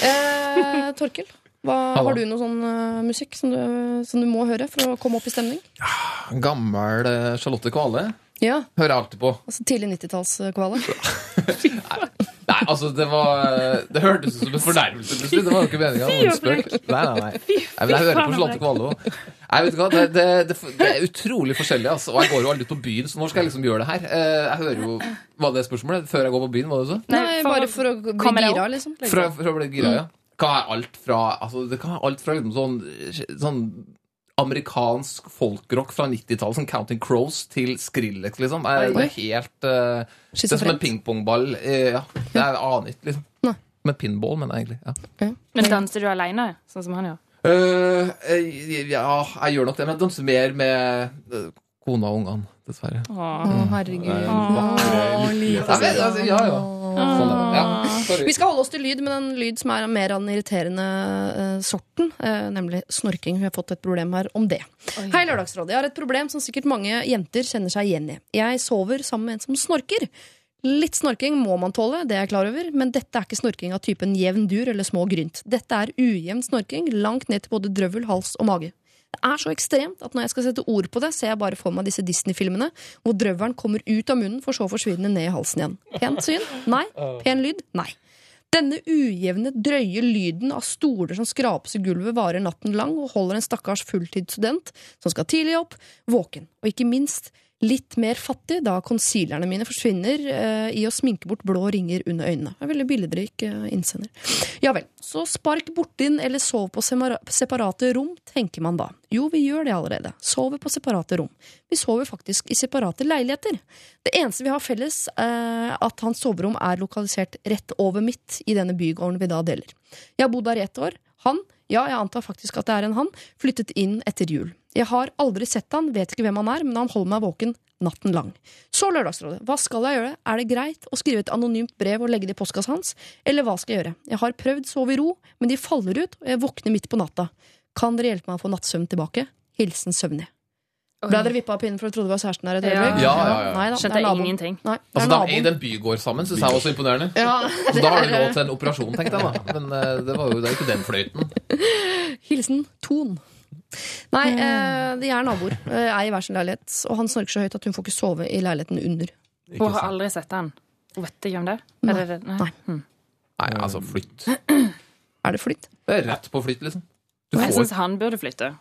Eh, Torkel, hva, har du noe sånn eh, musikk som du, som du må høre for å komme opp i stemning? Gammel eh, Charlotte Kvale Ja, hører jeg alltid på. altså Tidlig 90-tallskvale. Nei, altså, det var Det hørtes ut som en fornærmelse. Det var jo ikke meninga. Nei, nei, nei. nei men jeg hører på Charlotte Kvale òg. Hva, det, det, det, det er utrolig forskjellig. Altså. Og jeg går jo aldri ut på byen, så når skal jeg liksom gjøre det her? Eh, Jeg hører jo Var det spørsmålet? Før jeg går på byen, var det så? Nei, bare for å bli gira, liksom. For, for å bli gira, ja. Kan være alt fra altså, Det kan være alt fra liksom sånn, sånn amerikansk folkrock fra 90-tallet, som Counting Crows, til Skrillex, liksom. Det er, det er helt uh, Det er som en pingpongball. Uh, Ja, det er annet, liksom. Nei. Med pinball, men egentlig. Ja. Men danser du aleine, sånn som han gjør? Eh, eh, ja, jeg gjør nok det, men jeg danser mer med kona og ungene, dessverre. Å, herregud. vakre, Å, lykkelige lite Ja, men, altså, ja, ja. Sånn. Ja. Vi skal holde oss til lyd, men en lyd som er mer av den irriterende uh, sorten, Uh, nemlig snorking. Vi har fått et problem her om det. Hei, Lørdagsrådet. Jeg har et problem som sikkert mange jenter kjenner seg igjen i. Jeg sover sammen med en som snorker. Litt snorking må man tåle, det er jeg klar over, men dette er ikke snorking av typen jevn dur eller små grynt. Dette er ujevn snorking, langt ned til både drøvel, hals og mage. Det er så ekstremt at når jeg skal sette ord på det, ser jeg bare for meg disse Disney-filmene hvor drøvelen kommer ut av munnen for så å forsvinne ned i halsen igjen. Pent syn? Nei. Pen lyd? Nei. Denne ujevne, drøye lyden av stoler som skrapes i gulvet, varer natten lang og holder en stakkars fulltidsstudent som skal tidlig opp, våken. Og ikke minst litt mer fattig da concealerne mine forsvinner eh, i å sminke bort blå ringer under øynene. Er veldig billedrik eh, innsender. Ja vel, så spark bortinn eller sov på separate rom, tenker man da. Jo, vi gjør det allerede. Sover på separate rom. Vi sover faktisk i separate leiligheter. Det eneste vi har felles, eh, at hans soverom er lokalisert rett over mitt i denne bygården vi da deler. Jeg har bodd der i ett år, Han, ja, jeg antar faktisk at det er en han, flyttet inn etter jul. Jeg har aldri sett han, vet ikke hvem han er, men han holder meg våken natten lang. Så Lørdagsrådet, hva skal jeg gjøre? Er det greit å skrive et anonymt brev og legge det i postkassa hans, eller hva skal jeg gjøre? Jeg har prøvd sove i ro, men de faller ut, og jeg våkner midt på natta. Kan dere hjelpe meg å få nattsøvn tilbake? Hilsen Søvnig. Ble dere vippa av pinnen for du trodde det var kjæresten der et Ja. Ja, ja, ja. Nei da, det Skjønte er ingenting. Nei, det Altså, da. I den bygård sammen syns jeg var så imponerende. Ja, Så da har du råd til en operasjon, tenkte jeg da. Men eh, det var jo det er ikke den fløyten. Hilsen Ton. Nei, eh, de er naboer. Eh, er i hver sin leilighet. Og han snorker så høyt at hun får ikke sove i leiligheten under. Hun har aldri sett den. Hun vet ikke om det. Nei. Er det, det? Nei. Nei. Hmm. Nei, altså, flytt. Er det flytt? Det er rett på flytt, liksom. Du Jeg får, syns han burde flytte.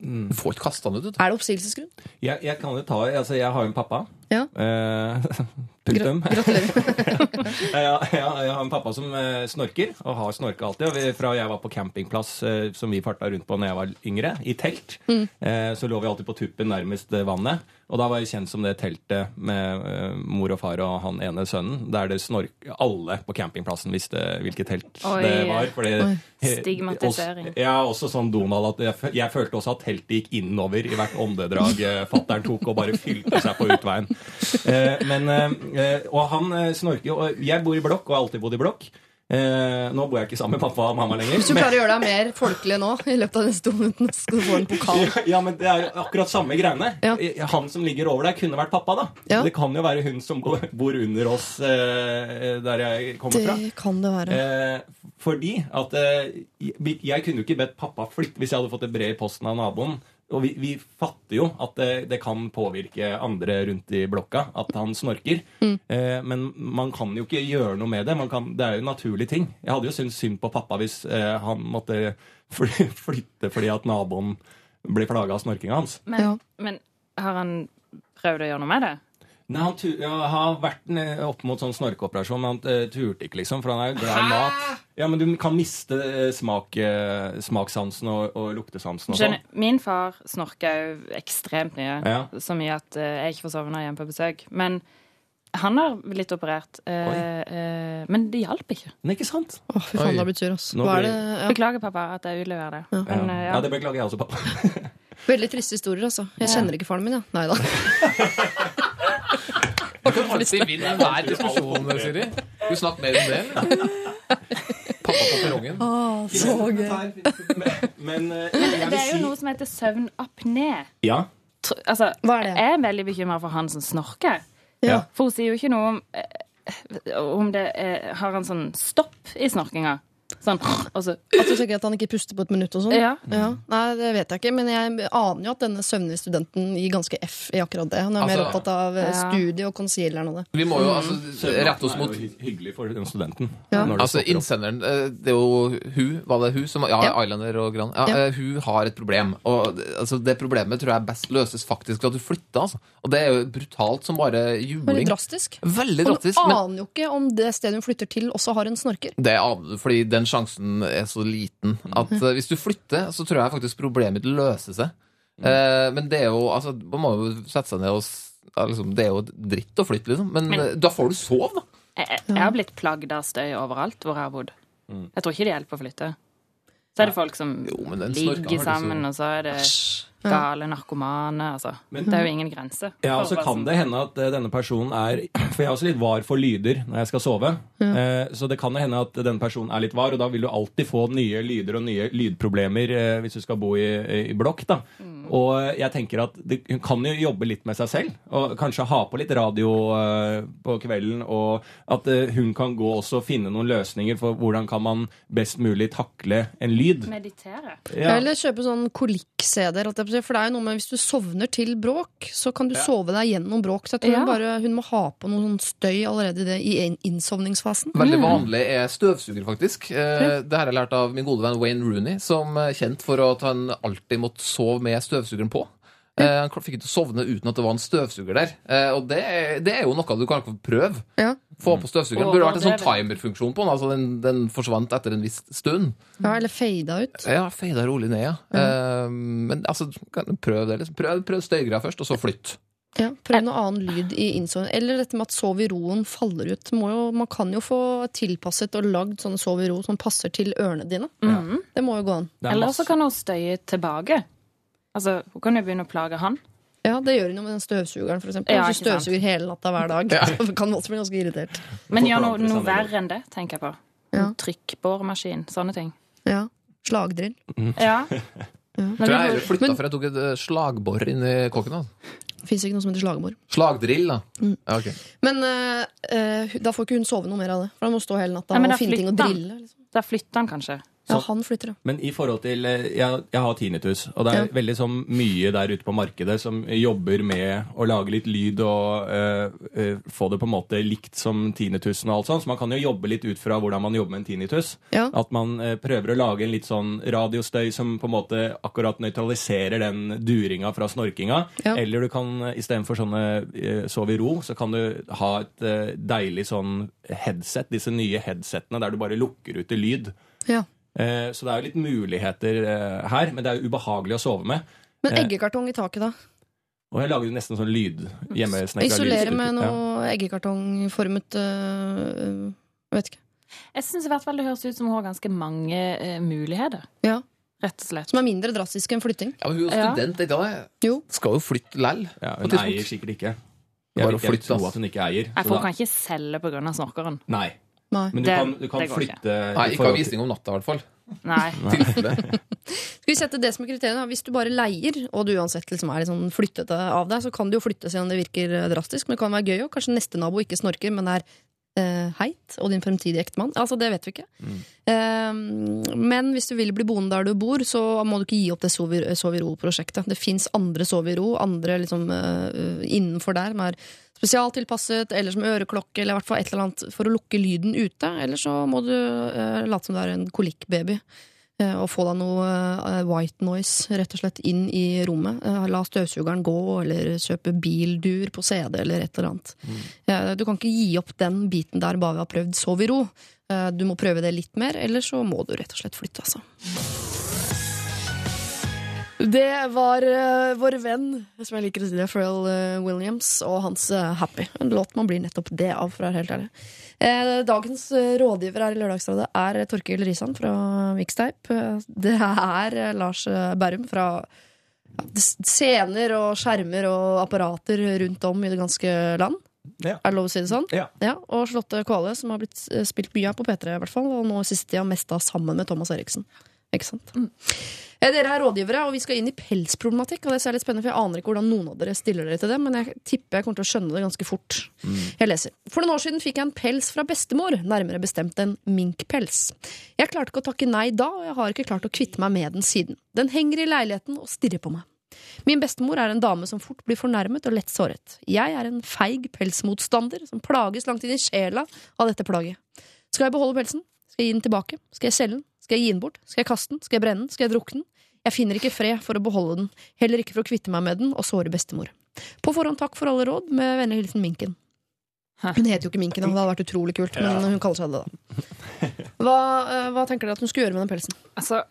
Du får ikke kasta den ut, du. Er det oppsigelsesgrunn? Jeg, jeg kan jo ta Altså, jeg har jo en pappa. Ja. Eh, punktum. Gratulerer. jeg, jeg, jeg har en pappa som eh, snorker, og har snorka alltid. Og vi, fra jeg var på campingplass eh, som vi farta rundt på når jeg var yngre, i telt, Mm. eh, så lå vi alltid på tuppen nærmest eh, vannet. Og da var jeg kjent som det teltet med uh, mor og far og han ene sønnen, der det snork Alle på campingplassen visste hvilket telt Oi. det var. Fordi, Oi. Stigmatisering. Også, ja, også sånn Donald at jeg, jeg følte også at teltet gikk innover i hvert åndedrag eh, fattern tok, og bare fylte seg på utveien. Uh, men, og han snorker jo. og Jeg bor i blokk og har alltid bodd i blokk. Eh, nå bor jeg ikke sammen med pappa og mamma lenger. Hvis du klarer å gjøre deg mer folkelig nå, i løpet av neste så skal du få en pokal. ja, ja, men det er akkurat samme greiene. Ja. Han som ligger over deg, kunne vært pappa, da. Ja. Det kan jo være hun som bor bor under oss eh, der jeg kommer fra. Det kan det være. Eh, fordi at eh, jeg kunne jo ikke bedt pappa flytte hvis jeg hadde fått et brev i posten av naboen. Og vi, vi fatter jo at det, det kan påvirke andre rundt i blokka at han snorker. Eh, men man kan jo ikke gjøre noe med det. Man kan, det er jo en naturlig ting. Jeg hadde jo syntes synd på pappa hvis eh, han måtte fly, flytte fordi at naboen ble plaga av snorkinga hans. Men, Ja. men har han prøvd å gjøre noe med det? Nei, han ja, har vært opp mot sånn snorkeoperasjon, men han uh, turte ikke, liksom. For han er jo glad i mat. Ja, Men du kan miste eh, smak, uh, smakssansen og, og luktesansen og sånn. Min far snorka jo ekstremt mye. Ja. Så mye at jeg ikke får sovne hjemme på besøk. Men han har blitt operert. eh, eh, men det hjalp ikke. Nei, ikke sant? Å, fy faen, det. Hva er blir- det? Ja. Beklager, pappa, at jeg utleverer det. Ja. Men, ja, ja. det beklager jeg også, pappa. Veldig triste historier, altså. Jeg kjenner ikke faren min, jeg. Nei da. Du kan alltid vinne hver diskusjon, Siri. Du vi mer om det. Pappa på perrongen. så gøy. Men eh, Men det er jo noe som heter søvnapné. Ja. Altså, Hva er det? Jeg er veldig bekymra for han som snorker. Ja. For hun sier jo ikke noe om eh, om det er, har han sånn stopp i snorkinga. Sånn, altså. så At du tenker at han ikke puster på et minutt og sånn? Ja. Nei, det vet jeg ikke, men jeg aner jo at denne søvnige studenten gir ganske F i akkurat det. Han er mer Altså- opptatt av eh, Ja. studie og concealeren og det. Vi må jo altså rette oss mot hyggelig for den studenten. Ja. Altså, innsenderen eh, Det er jo hun, var det hun som Ja, Ja. Islander og Gran. Ja, Ja. eh, Hun har et problem. Og det- altså, det problemet tror jeg best løses faktisk ved at du flytter. Altså. Og det er jo brutalt som bare Veldig drastisk. Veldig drastisk. Og hun aner jo ikke om det stedet hun flytter til, også har en snorker. det aner du, fordi den sjansen er så liten at eh, hvis du flytter, så tror jeg faktisk problemet ditt løser seg. Eh, men det er jo Altså, man må jo sette seg ned og liksom, Det er jo dritt å flytte, liksom. Men, Men- eh, da får du sove, da. jeg, jeg- har blitt plagd av støy overalt hvor jeg har bodd. Mm. Jeg tror ikke det hjelper å flytte. Så er det folk som Jo, men ligger sammen, og så er det gale narkomane. Altså. Men- det er jo ingen grense. Ja, og så kan det hende at denne personen er For jeg er også litt var for lyder når jeg skal sove. Eh, Så det kan hende at denne personen er litt var, og da vil du alltid få nye lyder og nye lydproblemer eh, hvis du skal bo i, i blokk. da. Og jeg tenker at det, hun kan jo jobbe litt med seg selv, og kanskje ha på litt radio eh, på kvelden. Og at hun kan gå også og finne noen løsninger for hvordan kan man best mulig takle en lyd. Meditere. Ja. Eller kjøpe sånn kolikk-CD-er. si, For det er jo noe med hvis du sovner til bråk, så kan du sove deg gjennom bråk. Så jeg tror Ja. hun, bare, hun må ha på noe sånn støy allerede i, det, i innsovningsfasen. Veldig vanlig er støvsuger, faktisk. Eh, Det har jeg lært av min gode venn Wayne Rooney, som er kjent for at han alltid måtte sove med støvsugeren på. Eh, Han fikk ikke til å sovne uten at det var en støvsuger der. Eh, Og det, er- det er jo noe du kan prøve. Ja. Få på støvsugeren. Det burde vært en sånn timerfunksjon på den. Altså den, den forsvant etter en viss stund. Ja, eller fada ut. Ja, feida rolig ned, ja. Eh, Men altså, prøv det. Liksom. Prøv, prøv støygreia først, og så flytt. Ja, Prøv noe annen lyd i innsovning. Eller dette med at sov i roen faller ut. Må jo, man kan jo få tilpasset og lagd sånne sov i ro som passer til ørene dine. Mm. Det må jo gå an. Er Eller så kan hun støye tilbake. Altså, Hun kan jo begynne å plage han. Ja, det gjør hun jo med den støvsugeren, for eksempel. Ja, Hvis du støvsuger hele natta hver dag, så kan også bli ganske irritert. Men gjør noe, noe verre enn det, tenker jeg på. Ja. Trykkbåremaskin, sånne ting. Ja. Slagdrill. Ja. Tror jeg jeg flytta for jeg tok et eh, slagbor inn i kåken. Altså. Fins ikke noe som heter slagbor. Slagdrill, da. Mm. Ja, ok. Men eh, da får ikke hun sove noe mer av det. For da må hun stå hele natta Nei, og finne ting å drille. Liksom. Da flytter han kanskje. Ja, han flytter, ja. Men i forhold til eh, Jeg, jeg har tinnitus, og det er Ja. veldig sånn mye der ute på markedet som jobber med å lage litt lyd og øh, øh, få det på en måte likt som tinnitusen og alt sånt. Så man kan jo jobbe litt ut fra hvordan man jobber med en tinnitus. Ja. At man øh, prøver å lage en litt sånn radiostøy som på en måte akkurat nøytraliserer den duringa fra snorkinga. Eller du kan istedenfor sånne øh, sove i ro, så kan du ha et deilig sånn headset. Disse nye headsetene der du bare lukker ut i lyd. Ja. Eh, Så det er jo litt muligheter eh, her, men det er jo ubehagelig å sove med. Men Eh. eggekartong i taket, da? Og jeg lager jo nesten sånn lyd Isolere med med Ja. noe eggekartongformet øh, vet ikke. Jeg syns i hvert fall det høres ut som hun har ganske mange eh, muligheter. Ja. Rett og slett. Som er mindre drastiske enn flytting. Ja, men hun er student, ikke dag Jo. Skal jo flytte lell. Ja, hun eier sikkert ikke. Bare Jeg vil ikke tro at hun ikke eier. For hun kan ikke selge pga. snorkeren. Nei. Nei. Men du Det- kan, du kan flytte Nei, ikke ha visning om natta, i hvert fall. Nei. Skal vi sette det som er kriteriet? Hvis du bare leier, og du uansett liksom er liksom sånn flyttete av deg, så kan du jo flytte selv om det virker drastisk. Men det kan være gøy òg. Kanskje neste nabo ikke snorker, men det er heit, og din fremtidige ektemann. Altså, det vet vi ikke. Eh, men hvis du vil bli boende der du bor, så må du ikke gi opp det Sov i ro-prosjektet. Det fins andre Sov i ro, andre liksom uh, innenfor der, som er spesialtilpasset, eller som øreklokke, eller i hvert fall et eller annet for å lukke lyden ute. Eller så må du uh, late som du er en kolikkbaby. Eh, Og få deg noe eh, white noise rett og slett inn i rommet. Eh, La støvsugeren gå, eller kjøpe bildur på CD, eller et eller annet. Mm. Du kan ikke gi opp den biten der bare vi har prøvd sov i ro. Eh, Du må prøve det litt mer, eller så må du rett og slett flytte, altså. Det var uh, vår venn, som jeg liker å si det, Pharrell uh, Williams, og hans uh, Happy. En låt man blir nettopp det av, for å være helt ærlig. Eh, dagens eh, rådgiver her i Lørdagsrådet er Torkil Risan fra Mixtape. Eh, Det er eh, Lars eh, Berrum fra ja, scener og skjermer og apparater rundt om i det ganske land. Ja. Er det lov å si det sånn? Ja. Og Charlotte Kvale, som har blitt eh, spilt mye av på P3, i hvert fall, og nå siste tida mest da sammen med Thomas Eriksen. Ikke sant? Mm. Dere er rådgivere, og vi skal inn i pelsproblematikk. Og det er litt spennende, for Jeg aner ikke hvordan noen av dere stiller dere til det, men jeg tipper jeg kommer til å skjønne det ganske fort. Jeg leser. For noen år siden fikk jeg en pels fra bestemor, nærmere bestemt en minkpels. Jeg klarte ikke å takke nei da, og jeg har ikke klart å kvitte meg med den siden. Den henger i leiligheten og stirrer på meg. Min bestemor er en dame som fort blir fornærmet og lett såret. Jeg er en feig pelsmotstander som plages langt inn i sjela av dette plaget. Skal jeg beholde pelsen? Skal jeg gi den tilbake? Skal jeg selge den? Skal jeg gi den bort? Skal jeg kaste den? Skal jeg brenne den? Skal jeg drukne den? Jeg finner ikke fred for å beholde den, heller ikke for å kvitte meg med den og såre bestemor. På forhånd takk for alle råd, med vennlig hilsen Minken. Hun heter jo ikke Minken, det hadde vært utrolig kult, men hun kaller seg det, da. Hva, eh, hva tenker dere at hun skulle gjøre med den pelsen? Altså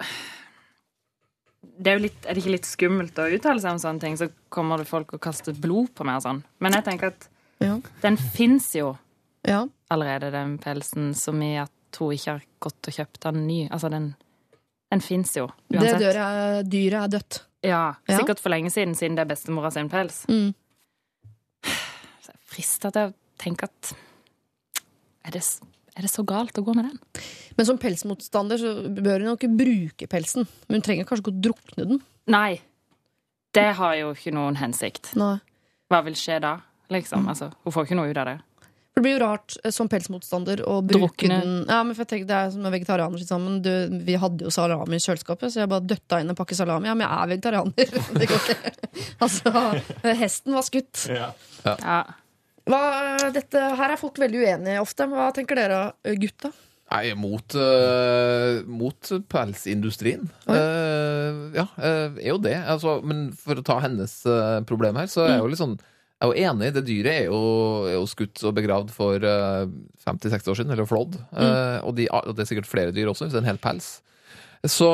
det er, litt, er det ikke litt skummelt å uttale seg om sånne ting? Så kommer det folk og kaster blod på meg og sånn. Men jeg tenker at Ja. den fins jo Ja. allerede, den pelsen, som i at hun ikke har gått og kjøpt den ny. Altså, den, den fins jo, Det uansett. Det er, dyret er dødt. Ja, Ja. sikkert for lenge siden, siden det er bestemora sin pels. Mm. Så jeg frister til å tenke at er det, er det så galt å gå med den? Men som pelsmotstander så bør hun jo ikke bruke pelsen. Men hun trenger kanskje ikke å drukne den. Nei. Det har jo ikke noen hensikt. Nei. Hva vil skje da? Liksom, altså, Hun får ikke noe ut av det. For det blir jo rart eh, som pelsmotstander å bruke den Ja, men for jeg tenker Det er som med vegetarianer sammen. Du, vi hadde jo salami i kjøleskapet, så jeg bare døtta inn en pakke salami. Ja, men jeg er vegetarianer. Det går ikke. Altså, hesten var skutt. Ja. Hva, dette, her er folk veldig uenige ofte. Hva tenker dere, gutta? Nei, mot, uh, mot pelsindustrien. Eh, ja, uh, er jo det. Altså, men for å ta hennes problem her, så er jeg jo litt sånn jeg er jo enig. Det dyret er jo, er jo skutt og begravd for øh, 50-60 år siden, eller flådd. Eh, og, de, og det er sikkert flere dyr også, hvis det er en hel pels. Så,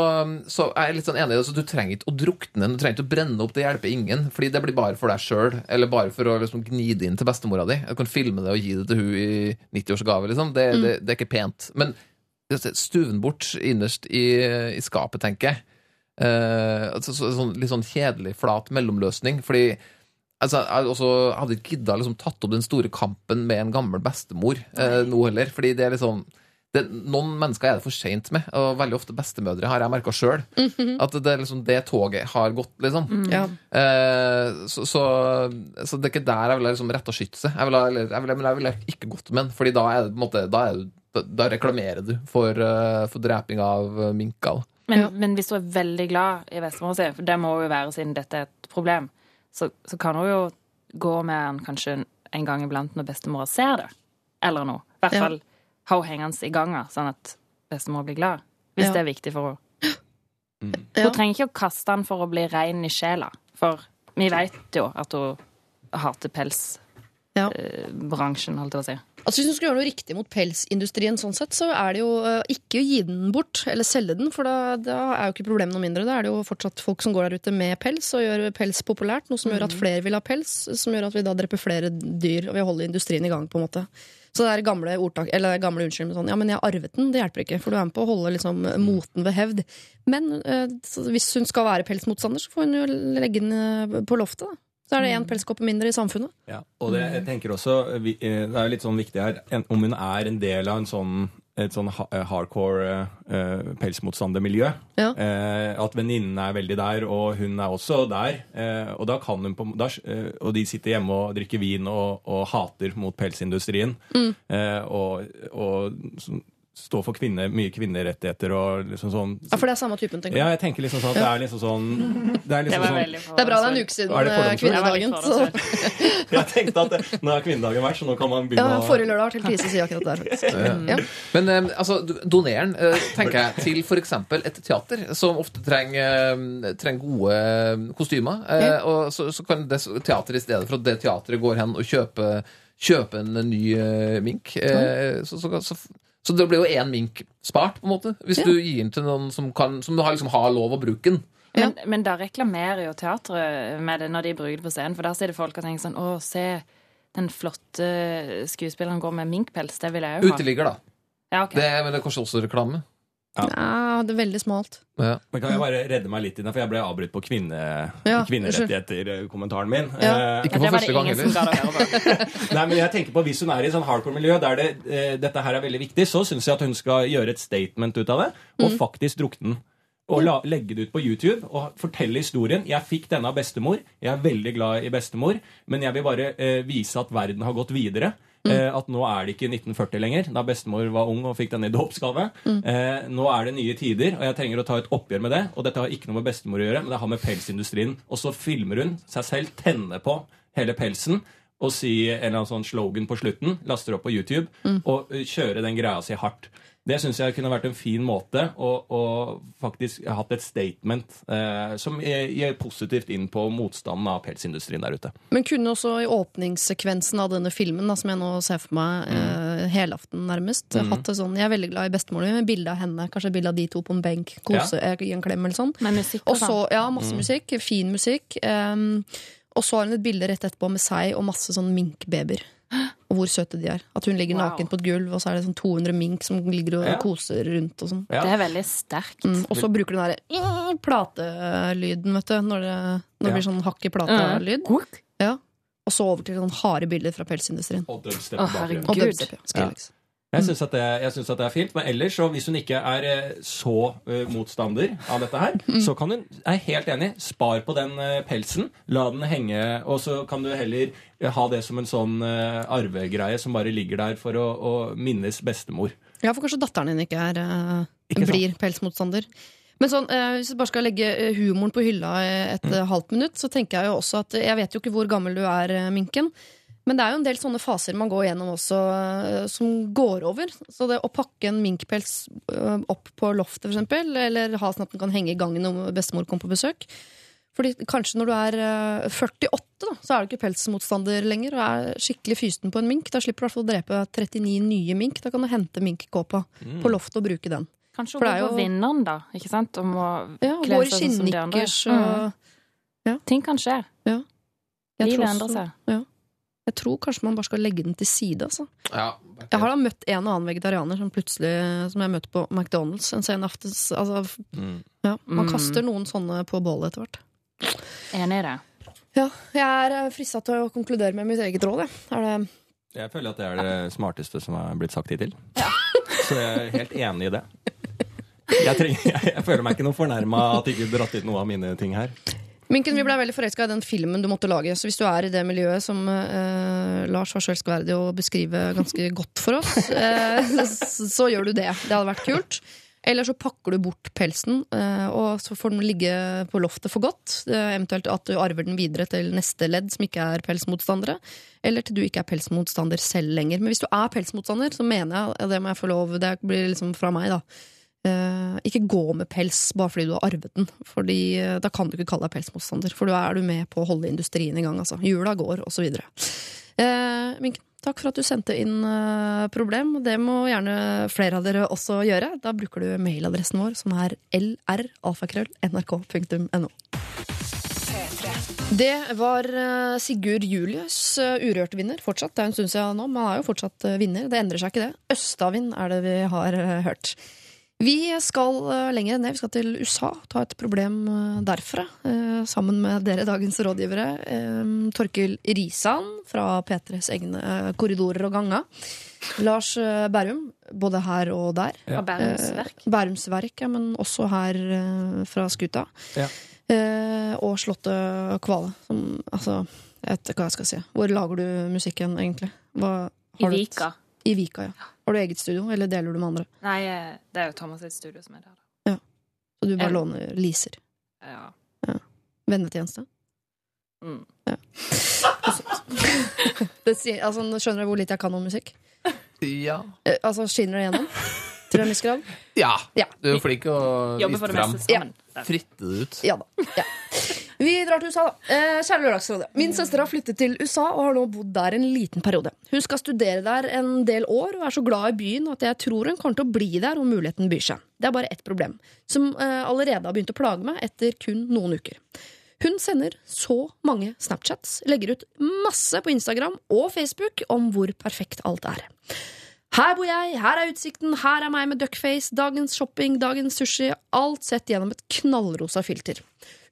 så jeg er litt sånn enig i det. Så du trenger ikke å drukne den, du trenger ikke å brenne opp. Det hjelper ingen. Fordi det blir bare for deg sjøl, eller bare for å liksom gni det inn til bestemora di. Du kan filme det og gi det til hun i 90-årsgave, liksom. Det, det, det er ikke pent. Men stuven bort innerst i, i skapet, tenker jeg. Eh, så, så, sånn, litt sånn kjedelig, flat mellomløsning. Fordi altså, jeg også hadde ikke gidda liksom, tatt opp den store kampen med en gammel bestemor eh, nå heller. Fordi det er liksom det, Noen mennesker er det for seint med, og veldig ofte bestemødre har jeg merka sjøl. At det, er liksom, det toget har gått, liksom. Ja. Eh, så, så, så det er ikke der jeg vil liksom retta skytset. Jeg ville jeg vil, jeg ikke gått med den, Fordi da er det på en måte Da, er da, da reklamerer du for, eh, for dreping av eh, minker. Men, Ja. men hvis du er veldig glad i bestemor si, for det må jo være siden dette er et problem, så, så kan hun jo gå med den kanskje en gang iblant når bestemora ser det, eller noe. I hvert Ja. fall ha henne hengende i ganga, sånn at bestemor blir glad. Hvis Ja. det er viktig for henne. Mm. Hun trenger ikke å kaste den for å bli rein i sjela, for vi vet jo at hun hater Ja. pelsbransjen, holdt jeg på å si. Altså Hvis du skal gjøre noe riktig mot pelsindustrien, sånn sett, så er det jo eh, ikke å gi den bort, eller selge den, for da, da er jo ikke problemet noe mindre. Da er det jo fortsatt folk som går der ute med pels, og gjør pels populært. Noe som gjør at flere vil ha pels, som gjør at vi da dreper flere dyr, og vi holder industrien i gang, på en måte. Så det er gamle ordtak, eller gamle unnskyld sånn Ja, men jeg arvet den. Det hjelper ikke, for du er med på å holde liksom, moten ved hevd. Men eh, hvis hun skal være pelsmotstander, så får hun jo legge den eh, på loftet, da. Så er det én pelskåpe mindre i samfunnet. Ja, og det, jeg tenker også, eh, det er litt sånn viktig her, om hun er en del av en sånn, et sånn eh, hardcore uh, pelsmotstandermiljø. Ja. Uh, at venninnen er veldig der, og hun er også der. Uh, og da kan hun på, da, og de sitter hjemme og drikker vin og, og hater mot pelsindustrien. Eh, og, og så- står for kvinner, mye kvinnerettigheter og liksom sånn Ja, For det er samme typen, tenker du? Ja, jeg tenker liksom sånn at det er liksom sånn Det er liksom sånn Det er bra det er en uke siden det eh, kvinnedagen. Så. Jeg tenkte at det, nå er kvinnedagen vært, så nå kan man begynne å forrige lørdag har til krise si akkurat det der, faktisk. Ja. Men eh, altså, doneren doner den, eh, tenker jeg, til f.eks. et teater, som ofte trenger, trenger gode kostymer. Og så, så kan det teateret, i stedet for at det teateret går hen og kjøper, kjøper en ny uh, mink eh, så, så, så, så det blir jo én mink spart, på en måte, hvis Ja. du gir den til noen som, kan, som har, liksom, har lov å bruke den. Ja. Men, men da reklamerer jo teatret med det når de bruker det på scenen, for der sitter folk og tenker sånn Å, se, den flotte skuespilleren går med minkpels. Det vil jeg jo ha. Uteligger, da. Ja, okay. Det, men det er kanskje også reklame. Ja, det er veldig smalt. Ja. Men kan jeg bare redde meg litt i det, for jeg ble avbrutt på kvinne, Ja, kvinnerettigheter-kommentaren min. Ja. Eh, Ikke for første gang heller. Nei, men jeg tenker på Hvis hun er i sånn hardcore-miljø der det, eh, dette her er veldig viktig, så syns jeg at hun skal gjøre et statement ut av det, og Mm. faktisk drukne den. Og la, legge det ut på YouTube og fortelle historien. Jeg fikk denne av bestemor. Jeg er veldig glad i bestemor, men jeg vil bare eh, vise at verden har gått videre. Mm. Eh, at nå er det ikke 1940 lenger, da bestemor var ung og fikk denne i dåpsgave. Mm. Eh, nå er det nye tider, og jeg trenger å ta et oppgjør med det. Og dette har ikke noe med bestemor å gjøre, men det har med pelsindustrien. Og så filmer hun seg selv tenne på hele pelsen og si en eller annen sånn slogan på slutten, laster opp på YouTube, og eh, kjøre den greia si hardt. Det syns jeg kunne vært en fin måte å, å faktisk ha hatt et statement eh, som gir positivt inn på motstanden av pelsindustrien der ute. Men kunne også i åpningssekvensen av denne filmen, da, som jeg nå ser for meg eh, helaften nærmest, hatt det sånn Jeg er veldig glad i bestemoren min, med bilde av henne, kanskje bilde av de to på en benk, kose, ja. i en klem eller sånn. Med musikk og sånn. ja, masse musikk, fin musikk. Um, og så har hun et bilde rett etterpå med seg og masse sånn minkbabyer. Og hvor søte de er. At hun ligger Wow. naken på et gulv, og så er det sånn 200 mink som ligger og Ja. koser rundt og sånn. Ja. Det er veldig sterkt. Mm, og så bruker du den derre platelyden, vet du, når det, når det blir sånn hakk i plata-lyd. Ja. Og så over til sånn harde bilder fra pelsindustrien. Og dubstep Å, herregud. Og dubstep, ja. Jeg syns at, at det er fint. Men ellers, så hvis hun ikke er eh, så uh, motstander av dette her, så kan hun Jeg er helt enig. Spar på den uh, pelsen. La den henge, og så kan du heller ha det som en sånn arvegreie som bare ligger der for å, å minnes bestemor. Ja, for kanskje datteren din ikke, er, Ikke blir pelsmotstander. Men sånn, hvis jeg bare skal legge humoren på hylla et mm. halvt minutt, så tenker jeg jo også at Jeg vet jo ikke hvor gammel du er, Minken. Men det er jo en del sånne faser man går gjennom også, eh, som går over. Så det å pakke en minkpels eh, opp på loftet, for eksempel, eller ha sånn at den kan henge i gangen om bestemor kommer på besøk Fordi Kanskje når du er eh, 48, da, så er du ikke pelsmotstander lenger og er skikkelig fysten på en mink. Da slipper du i hvert fall å drepe 39 nye mink. Da kan du hente minkkåpa på loftet og bruke den. Kanskje hun går på jo- vinneren, da. Ikke sant? Om å Ja, kle seg sånn som de andre. og Ting kan skje. Ja. Livet endrer seg. Ja. Jeg tror kanskje man bare skal legge den til side, altså. Ja, Jeg har da møtt en og annen vegetarianer som plutselig Som jeg møtte på McDonald's en sen aftens. Altså, Mm. ja, man Mm. kaster noen sånne på bålet etter hvert. Enig i det. Ja, jeg er frista til å konkludere med mitt eget råd. jeg. Er det Jeg føler at det er det smarteste som er blitt sagt hittil. Så jeg er helt enig i det. Jeg, trenger, jeg, jeg føler meg ikke noe fornærma at ikke dratt ut noe av mine ting her. Minken, vi ble veldig forelska i den filmen du måtte lage. Så hvis du er i det miljøet som eh, Lars var så elskverdig å beskrive ganske godt for oss, eh, så, så gjør du det. Det hadde vært kult. Eller så pakker du bort pelsen, eh, og så får den ligge på loftet for godt. Eh, eventuelt at du arver den videre til neste ledd, som ikke er pelsmotstandere. Eller til du ikke er pelsmotstander selv lenger. Men hvis du er pelsmotstander, så mener jeg, og det må jeg få lov, det blir liksom fra meg, da. Eh, ikke gå med pels bare fordi du har arvet den. Fordi eh, Da kan du ikke kalle deg pelsmotstander, for da er du med på å holde industrien i gang. Altså. Jula går, osv. Eh, Minken, takk for at du sendte inn eh, problem. Det må gjerne flere av dere også gjøre. Da bruker du mailadressen vår, som er lralfakrøll.nrk.no. Det var Sigurd Julius, uh, Urørt-vinner. Fortsatt. Det er en stund siden nå, men han er jo fortsatt vinner. Det endrer seg ikke, det. Østavind er det vi har hørt. Vi skal lenger lenger ned. Vi skal til USA. Ta et problem eh, derfra. eh, sammen med dere, dagens rådgivere. Eh, Torkil Risan fra P3s egne eh, korridorer og ganger. Lars eh, Bærum, både her og der. Og Bærums Verk. Eh, Bærums Verk, ja, men også her eh, fra skuta. Ja. Eh, og Slottet Kvale. Som, altså, jeg vet ikke hva jeg skal si. Hvor lager du musikken, egentlig? Hva, I har du Vika. I Vika, ja. Har du eget studio, eller deler du med andre? Nei, det er jo Thomas sitt studio som er der. da. Så du bare jeg... låner leaser? Ja. Vennetjeneste? Mm. Det sier, altså, skjønner du hvor lite jeg kan om musikk? Ja. Eh, altså, Skinner det gjennom? Til en viss grad? ja. Ja. Du er flink til å vise det Ja. Fritte det ut. Ja da. Ja. Vi drar til USA, da. Eh, kjære Lørdagsrådet. Min søster har flyttet til USA og har nå bodd der en liten periode. Hun skal studere der en del år og er så glad i byen at jeg tror hun kommer til å bli der om muligheten byr seg. Det er bare ett problem, som eh, allerede har begynt å plage meg etter kun noen uker. Hun sender så mange Snapchats, legger ut masse på Instagram og Facebook om hvor perfekt alt er. Her bor jeg, her er utsikten, her er meg med duckface, dagens shopping, dagens sushi, alt sett gjennom et knallrosa filter.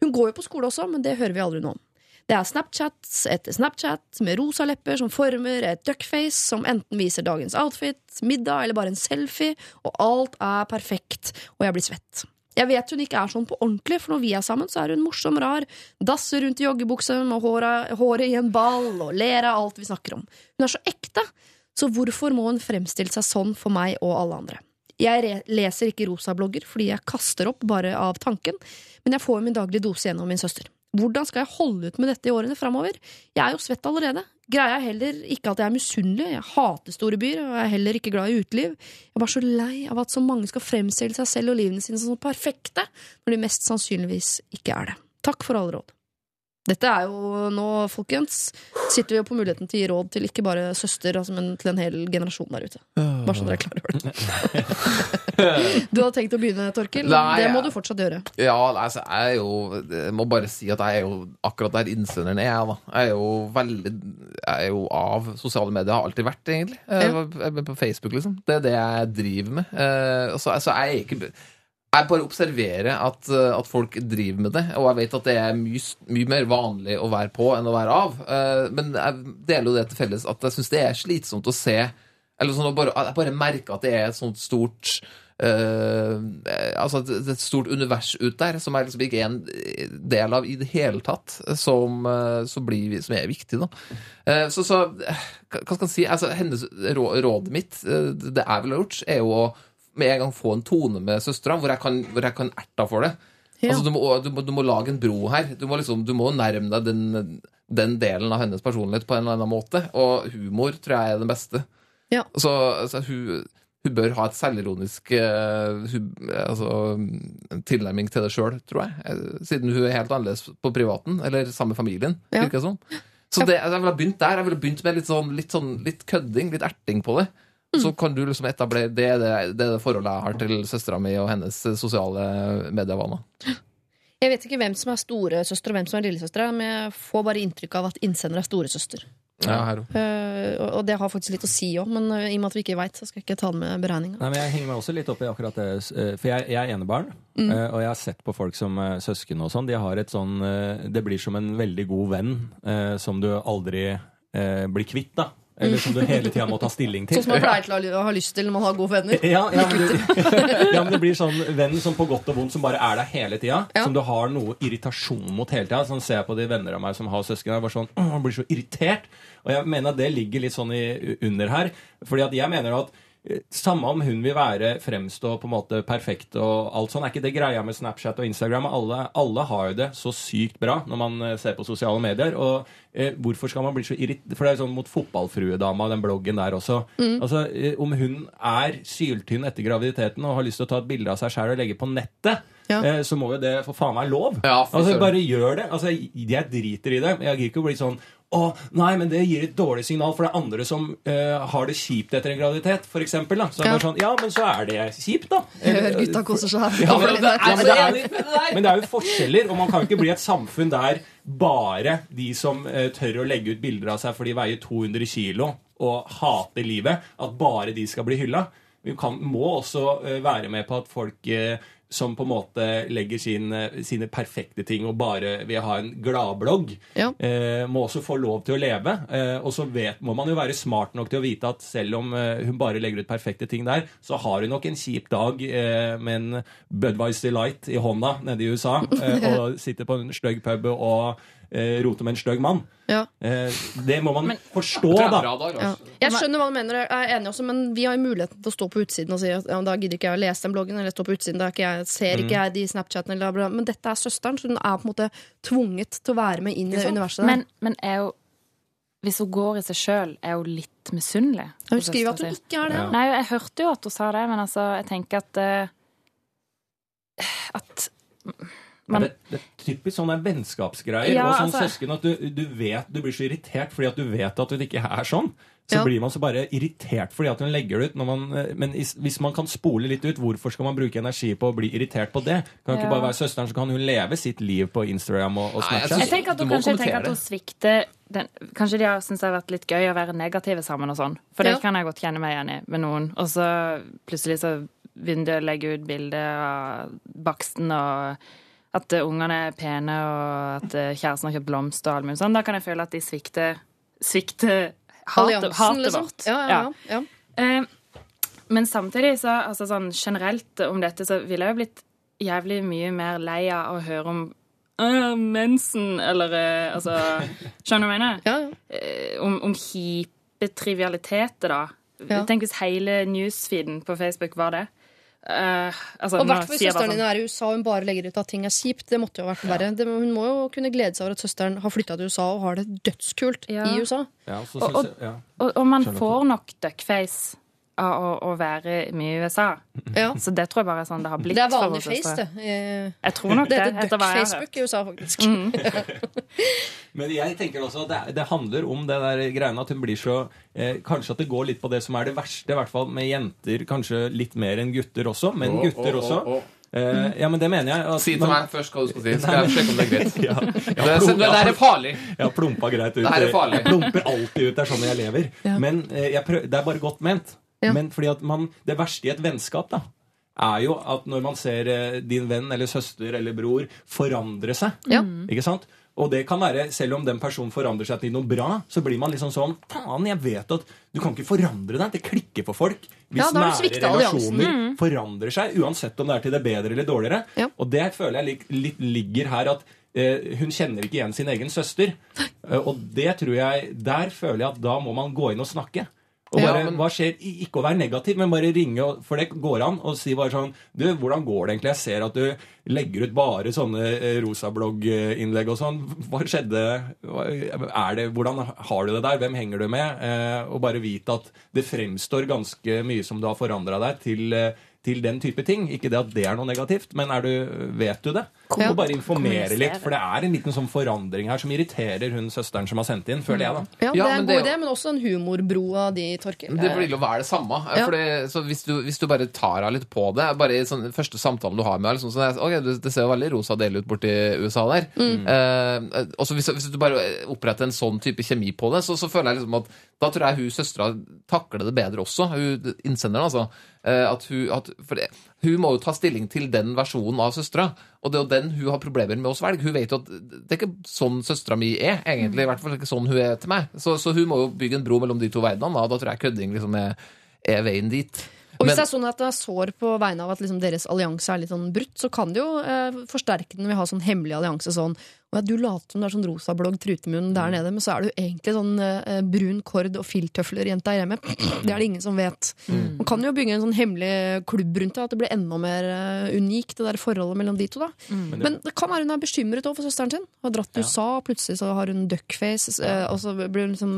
Hun går jo på skole også, men det hører vi aldri noe om. Det er Snapchats etter Snapchat med rosa lepper som former et duckface som enten viser dagens outfit, middag eller bare en selfie, og alt er perfekt, og jeg blir svett. Jeg vet hun ikke er sånn på ordentlig, for når vi er sammen, så er hun morsom rar, dasser rundt i joggebukse med håret, håret i en ball og ler av alt vi snakker om. Hun er så ekte, så hvorfor må hun fremstille seg sånn for meg og alle andre? Jeg leser ikke rosablogger fordi jeg kaster opp bare av tanken, men jeg får min daglige dose gjennom min søster. Hvordan skal jeg holde ut med dette i årene framover? Jeg er jo svett allerede. Greia er heller ikke at jeg er misunnelig, jeg hater store byer, og jeg er heller ikke glad i uteliv. Jeg er bare så lei av at så mange skal fremstille seg selv og livene sine som perfekte, når de mest sannsynligvis ikke er det. Takk for alle råd. Dette er jo nå, folkens, sitter vi jo på muligheten til å gi råd til ikke bare søster, altså, men til en hel generasjon der ute. Bare så dere er klar over det. Du hadde tenkt å begynne, Torkil. Nei, det må du fortsatt gjøre. Ja, altså, jeg er jo Jeg må bare si at jeg er jo akkurat der innsenderen er, jeg, da. Jeg er jo veldig Jeg er jo av sosiale medier, har alltid vært, egentlig. Jeg på Facebook, liksom. Det er det jeg driver med. Eh, Så altså, jeg er ikke jeg bare observerer at, eh, at folk driver med det, og jeg vet at det er mye, mye mer vanlig å være på enn å være av. Eh, Men jeg deler jo det til felles at jeg syns det er slitsomt å se Eller sånn å Jeg bare merker at det er et sånt stort Uh, altså et, stort univers ut der som jeg liksom ikke er en del av i det hele tatt, som, som, blir, som er viktig. da. Uh, så, så hva skal jeg si? Altså, hennes råd rådet mitt, det jeg ville gjort, er jo å med en gang få en tone med søstera hvor hvor jeg kan erte for det. Ja. Altså, du, må, du, må, du må lage en bro her. Du må, liksom, du må nærme deg den, den delen av hennes personlighet på en eller annen måte. Og humor tror jeg er det beste. Ja. Så, så hun, hun bør ha et selvironisk eh, altså, tilnærming til det sjøl, tror jeg. Eh, Siden hun er helt annerledes på privaten, eller sammen med familien. Ja. virker det som. Så det, jeg ville begynt der. Jeg ville begynt med litt sånn, litt, sånn, litt kødding, litt erting på det. Så kan du liksom etablere det er det, det, er det forholdet jeg har til søstera mi og hennes sosiale medievaner. Jeg vet ikke hvem som er storesøster og hvem som er lillesøster, men jeg får bare inntrykk av at innsender er storesøster. Ja. Eh, og det har faktisk litt å si òg, men eh, i og med at vi ikke veit, så skal jeg ikke ta med beregninga. Jeg henger meg også litt opp i akkurat det. eh, For jeg, jeg er enebarn, Mm. og jeg har sett på folk som søsken og sånn. De har et sånn Det blir som en veldig god venn som du aldri blir kvitt, da. Eller som du hele tida må ta stilling til. Sånn som man pleier til å ha lyst til når man har gode venner. Ja, ja, men det, ja, men det blir sånn venn som på godt og vondt som bare er der hele tida. Som du har noe irritasjon mot hele tida. Sånn ser jeg på de venner av meg som har søsken. Jeg bare sånn, «Åh, blir så irritert. Og jeg mener at det ligger litt sånn i, under her. Fordi at jeg mener at samme om hun vil være fremstå på en måte perfekt og alt sånn, er ikke det greia med Snapchat og Instagram. Alle, alle har jo det så sykt bra når man eh, ser på sosiale medier. Og eh, hvorfor skal man bli så irritert? For det er sånn mot fotballfruedama, den bloggen der også. Altså, eh, Om hun er syltynn etter graviditeten og har lyst til å ta et bilde av seg sjæl og legge på nettet, Ja. eh, så må jo det for faen være lov. Ja, altså, bare gjør det. Altså, jeg driter i det. Jeg gidder ikke å bli sånn å, nei, men det gir et dårlig signal for det er andre som uh, har det kjipt etter en graviditet, eksempel. Så er det er sånn, ja, men så er det kjipt, da. Hør, gutta koser seg. Ja, men, det, ja, men, det er, men det er jo forskjeller, og man kan ikke bli et samfunn der bare de som uh, tør å legge ut bilder av seg for de veier 200 kilo og hater livet, at bare de skal bli hylla. Vi kan, må også uh, være med på at folk eh, som på en måte legger sin, eh, sine perfekte ting og bare vil ha en gladblogg, Ja. eh, må også få lov til å leve. Eh, og så vet, må man jo være smart nok til å vite at selv om eh, hun bare legger ut perfekte ting der, så har hun nok en kjip dag eh, med en Budwise Light i hånda nede i USA eh, og sitter på en stygg pub og eh, roter med en stygg mann. Ja. Eh, det må man forstå, Det er en da. bra dag, Ja. Jeg skjønner hva du mener, jeg er enig også, men vi har jo muligheten til å stå på utsiden og si at ja, da gidder ikke jeg å lese den bloggen, eller stå på utsiden, da ikke jeg, ser Mm. ikke jeg de Snapchatene, eller bla, bla. Men dette er søsteren, så hun er på en måte tvunget til å være med inn i det universet. Men, men er jo Hvis hun går i seg sjøl, er hun litt misunnelig. hun skriver at hun si. ikke er det. Ja. Nei, jeg hørte jo at hun sa det, men altså, jeg tenker at uh, At Men det, det er typisk sånne vennskapsgreier. Ja, og sånn altså- søsken at du, du vet Du blir så irritert fordi at du vet at hun ikke er sånn. Så Ja. blir man så bare irritert fordi at hun legger det ut. Når man, eh, men is- hvis man kan spole litt ut, hvorfor skal man bruke energi på å bli irritert på det? Kan ikke Ja. bare være søsteren, så kan hun leve sitt liv på Instagram og, og Nei, jeg jeg tenker at hun kanskje tenker at hun svikter den, Kanskje de har syntes det har vært litt gøy å være negative sammen og sånn. For det Ja. kan jeg godt kjenne meg igjen i med noen. Og så plutselig så begynner de å legge ut bilde av baksten og at eh, ungene er pene, og at eh, kjæresten har kjøpt blomster og alt mulig sånn. Da kan jeg føle at de svikter, svikter hatet, hatet liksom. vårt. Ja, ja, ja. ja. Eh, men samtidig, så altså sånn generelt om dette, så ville jeg jo blitt jævlig mye mer lei av å høre om mensen, eller altså Skjønner du hva jeg mener? ja, ja. Om, om kjipe trivialiteter, da. Ja. Tenk hvis hele newsfeeden på Facebook var det. Eh, altså, Og hvert fall søsteren din sånn- er i USA og hun bare legger ut at ting er kjipt. Det måtte jo vært verre. Ja. hun må jo kunne glede seg over at søsteren har flytta til USA og har det dødskult Ja. i USA. Ja, og, Og- jeg, ja. Og, og man får nok duckface av å, å være mye i USA. Ja. Så det tror jeg bare er sånn det har blitt. Det er vanlig face, det. Eh, Jeg tror nok Det det, heter duck-Facebook i USA, faktisk. Men jeg tenker også at det, det handler om det der greiene at hun blir så eh, Kanskje at det går litt på det som er det verste, i hvert fall med jenter. Kanskje litt mer enn gutter også, men gutter også. Eh, ja, men det mener jeg. At Si til man- meg først hva du skal si. Skal jeg sjekke om det er greit? Ja, Det, ja, er- det der er farlig. Jeg har plumpa greit ut. Det her er farlig. Jeg plumper alltid ut. Det er sånn jeg lever. Men uh, jeg prøv, det er bare godt ment. Ja. Men fordi at man, det verste i et vennskap da, er jo at når man ser eh, din venn eller søster eller bror forandre seg Ja. Ikke sant? Og det kan være, selv om den personen forandrer seg til noe bra, så blir man liksom sånn Faen, jeg vet at du kan ikke forandre deg. Det klikker for folk. Hvis Ja, nære relasjoner relasjoner forandrer seg, uansett om det er til det bedre eller dårligere. Ja. Og det føler jeg litt, litt ligger her at eh, hun kjenner ikke igjen sin egen søster. Eh, og det tror jeg Der føler jeg at da må man gå inn og snakke. Og Ja, bare, men- hva skjer? Ikke å være negativ, men bare ringe, for det går an, og si bare sånn Du, hvordan går det egentlig? Jeg ser at du legger ut bare sånne eh, rosablogg-innlegg og sånn. Hva skjedde? Er det, hvordan har du det der? Hvem henger du med? Eh, og bare vite at det fremstår ganske mye som du har forandra deg til, eh, til den type ting. Ikke det at det er noe negativt, men er du, vet du det? Kom og bare informere litt, for det er en liten sånn forandring her som irriterer hun søsteren som har sendt inn, føler jeg, da. Ja, det er en god idé, men også en humorbro av de, Torkil. Det blir jo være det samme. Ja. For så hvis du, hvis du bare tar av litt på det Bare i sånn, første samtalen du har med henne liksom, sånn, ok, det, det ser jo veldig rosa del ut borti USA der. Eh, og så hvis, hvis du bare oppretter en sånn type kjemi på det, så, så føler jeg liksom at da tror jeg hun søstera takler det bedre også. Hun innsenderen, altså. Eh, at hun, at, for det, hun må jo ta stilling til den versjonen av søstera. Og det er jo den hun har problemer med å svelge. Hun vet jo at det er ikke sånn søstera mi er, egentlig. I hvert fall ikke sånn hun er til meg. Så, så hun må jo bygge en bro mellom de to verdenene. Da, da tror jeg kødding liksom er, er veien dit. Og hvis det er sånn at det er sår på vegne av at liksom deres allianse er litt sånn brutt, så kan det jo eh, forsterke den ved å ha sånn hemmelig allianse sånn «Å at Du later som du er sånn rosablogg trutemunn der nede, men så er du egentlig sånn eh, brun kord og filttøfler-jente her hjemme. Det er det ingen som vet. Man kan jo bygge en sånn hemmelig klubb rundt det, at det blir enda mer eh, unikt, det der forholdet mellom de to. da. Men det kan være hun er bekymret over for søsteren sin. Hun Har dratt til USA, plutselig så har hun duckface, eh, og så blir hun liksom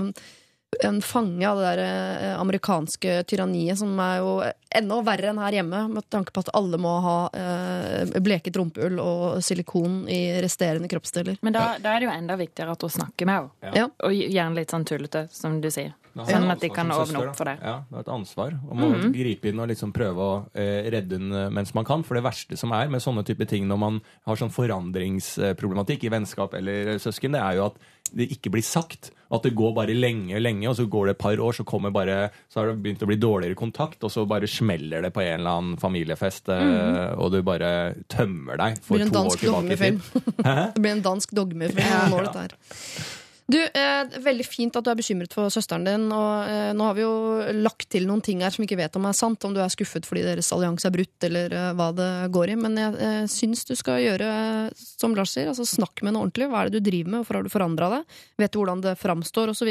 en fange av det der eh, amerikanske tyranniet, som er jo enda verre enn her hjemme, med tanke på at alle må ha eh, bleket rumpehull og silikon i resterende kroppsdeler. Men da, da er det jo enda viktigere at hun snakker med henne. Ja. Og gjerne litt sånn tullete, som du sier. Sånn at de kan åpne opp for det. Ja, det er et ansvar om å gripe inn og liksom prøve å eh, redde henne mens man kan. For det verste som er med sånne type ting når man har sånn forandringsproblematikk i vennskap eller søsken, det er jo at det ikke blir sagt. At det går bare lenge, lenge, og så går det et par år, så, kommer bare, så har det begynt å bli dårligere kontakt, og så bare smeller det på en eller annen familiefest, eh, og du bare tømmer deg for to år tilbake i tid. det blir en dansk dogmefilm Ja. når. Du, eh, Veldig fint at du er bekymret for søsteren din. og eh, Nå har vi jo lagt til noen ting her som vi ikke vet om er sant. Om du er skuffet fordi deres allianse er brutt, eller eh, hva det går i. Men jeg eh, syns du skal gjøre eh, som Lars sier. altså Snakk med henne ordentlig. Hva er det du driver med? Hvorfor har du forandra deg? Vet du hvordan det framstår? Og så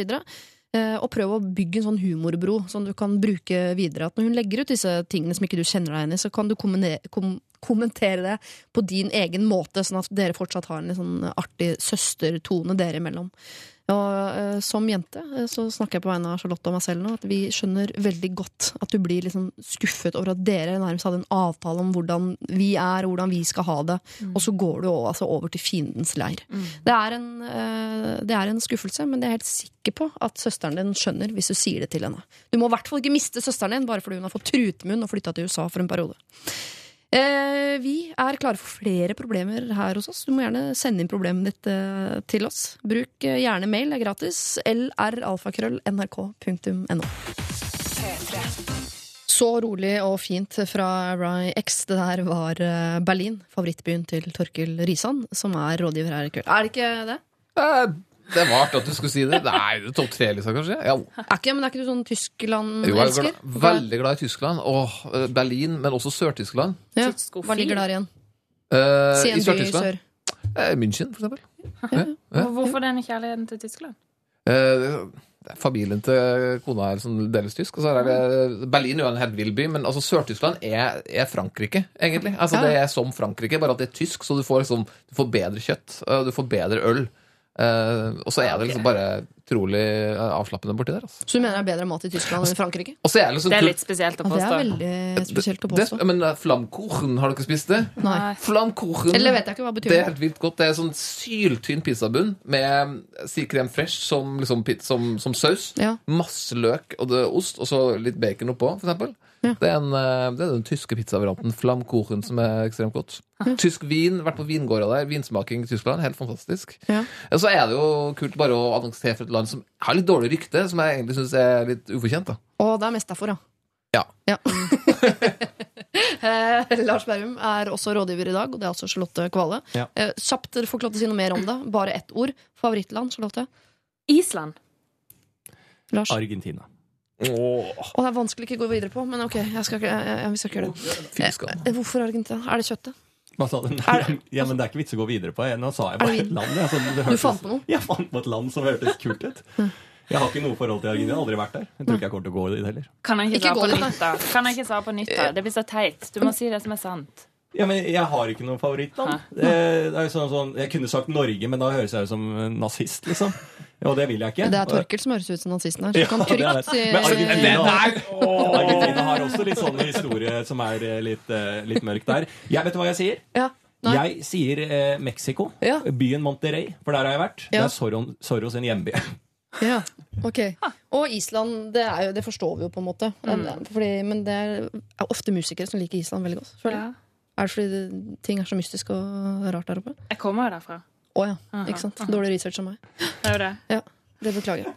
og prøv å bygge en sånn humorbro som du kan bruke videre. At når hun legger ut disse tingene som ikke du kjenner deg igjen i, så kan du kom kommentere det på din egen måte, sånn at dere fortsatt har en sånn artig søstertone dere imellom. Og eh, som jente eh, så snakker jeg på vegne av Charlotte og meg selv nå, at vi skjønner veldig godt at du blir liksom skuffet over at dere nærmest hadde en avtale om hvordan vi er, og hvordan vi skal ha det, og så går du altså over til fiendens leir. Det, er en, eh, det er en skuffelse, men jeg er helt sikker på at søsteren din skjønner hvis du sier det til henne. Du må i hvert fall ikke miste søsteren din bare fordi hun har fått trutmunn og flytta til USA for en periode. Eh, vi er klare for flere problemer her hos oss. Du må gjerne sende inn problemet ditt eh, til oss. Bruk eh, gjerne mail, det er gratis. lralfakrøll.nrk.no. Så rolig og fint fra Rye X. Det der var eh, Berlin, favorittbyen til Torkil Risan, som er rådgiver her i kveld. Er det ikke det? Eh, Det var artig at du skulle si det. Nei, det er topp tre-lista, kanskje? Ja. Er ikke, men er ikke du sånn Jo, jeg er Tyskland-elsker? glad, veldig glad i Tyskland. Og eh, Berlin, men også Sør-Tyskland. Ja. Ligger der igjen? Eh, I Sør-Tyskland. sør. Eh, München, for eksempel. Ja. Ja. Hvorfor denne kjærligheten til Tyskland? Eh, familien til kona er sånn delvis tysk. Og så er det Berlin er jo en helt vill by, men altså Sør-Tyskland er, er Frankrike, egentlig. Altså Ja. Det er som Frankrike, bare at det er tysk, så du får, liksom, du får bedre kjøtt. Du får bedre øl. Eh, og så er det liksom bare utrolig eh, avslappende borti der. Altså. Så du mener det er bedre mat i Tyskland enn i Frankrike? Og så er det liksom Det er litt spesielt å Ja, det er påstå. veldig spesielt å det, påstå. Men flamkorn, har dere spist det? Nei. Flamkorn, Eller vet jeg ikke hva det Det er helt vilt godt. Det er sånn syltynn pizzabunn med si krem fresh som, liksom, som, som saus. Ja. Masse løk og det ost, og så litt bacon oppå, for eksempel. Ja. Det, er en, eh, det er den tyske pizzavarianten Flamkuchen som er ekstremt godt. Tysk vin, vært på vingårder der. Vinsmaking i Tyskland, helt fantastisk. Ja. Og så er det jo kult bare å annonsere for et land som har litt dårlig rykte, som jeg egentlig syns er litt ufortjent. da. Og det er mest derfor, ja. Ja. Eh, Lars Berrum er også rådgiver i dag, og det er også Charlotte Kvale. Ja. Eh, kjapt, dere får ikke lov til å si noe mer om det. Bare ett ord. Favorittland, Charlotte? Island. Lars? Argentina. Og det er vanskelig ikke å gå videre på, men ok, jeg skal, ikke- jeg, jeg, vi skal ikke gjøre det. Fy. Eh, Hvorfor Argentina? Er det kjøttet? Hva sa du? Ja, men det er ikke vits å gå videre på. Nå sa jeg bare et land. jeg. Altså, det Du fant på noe? Jeg fant på et land som hørtes kult ut. Jeg har ikke noe forhold til Argentina. Jeg har aldri vært der. Jeg tror ikke jeg kommer til å gå dit heller. Kan jeg ikke, Ikke svare gå på nytt, da? Kan jeg ikke svare på nytt, da? Det blir så teit. Du må si det som er sant. Ja, men Jeg har ikke noen favorittland. Det, det er jo sånn, sånn, jeg kunne sagt Norge, men da høres jeg ut som nazist, liksom. Og det vil jeg ikke. Det er Torkel som høres ut som nazisten her. Så Ja, kan det er trygt det. si Men Argentina, Argentina har også litt sånn historie som er eh, litt, eh, litt mørk der. Jeg vet du hva jeg sier? Ja. Nei. Jeg sier eh, Mexico. Ja. Byen Monterrey, for der har jeg vært. Ja. Det er Zorro, Zorro sin hjemby. Ja, ok. Og Island, det, er jo, det forstår vi jo på en måte. Fordi, men det er, ofte musikere som liker Island veldig godt. føler jeg. Er det fordi ting er så mystisk og rart der oppe? Jeg kommer jo derfra. Å ja, Aha, ikke sant? aha. Dårlig research av meg. Det er jo det. Ja, det beklager jeg.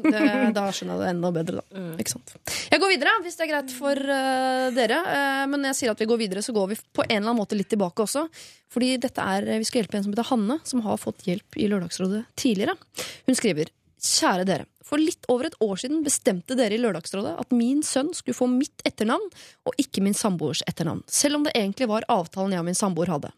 Det, da skjønner jeg det enda bedre, da. Ikke sant? Jeg går videre, hvis det er greit for uh, dere. Uh, men når jeg sier at vi går videre, så går vi på en eller annen måte litt tilbake også. Fordi dette er, vi skal hjelpe en som heter Hanne, som har fått hjelp i Lørdagsrådet tidligere. Hun skriver Kjære dere. For litt over et år siden bestemte dere i Lørdagsrådet at min sønn skulle få mitt etternavn, og ikke min samboers etternavn. Selv om det egentlig var avtalen jeg og min samboer hadde.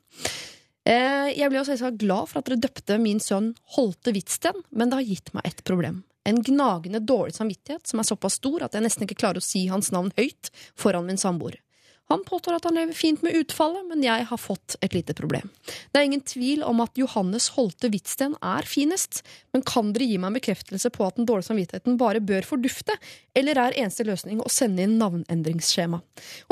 Eh, Jeg ble selvsagt glad for at dere døpte min sønn Holte Hvitsten, men det har gitt meg et problem. En gnagende dårlig samvittighet som er såpass stor at jeg nesten ikke klarer å si hans navn høyt foran min samboer. Han påstår at han lever fint med utfallet, men jeg har fått et lite problem. Det er ingen tvil om at Johannes Holte Hvitsten er finest, men kan dere gi meg en bekreftelse på at den dårlige samvittigheten bare bør fordufte, eller er eneste løsning å sende inn navnendringsskjema?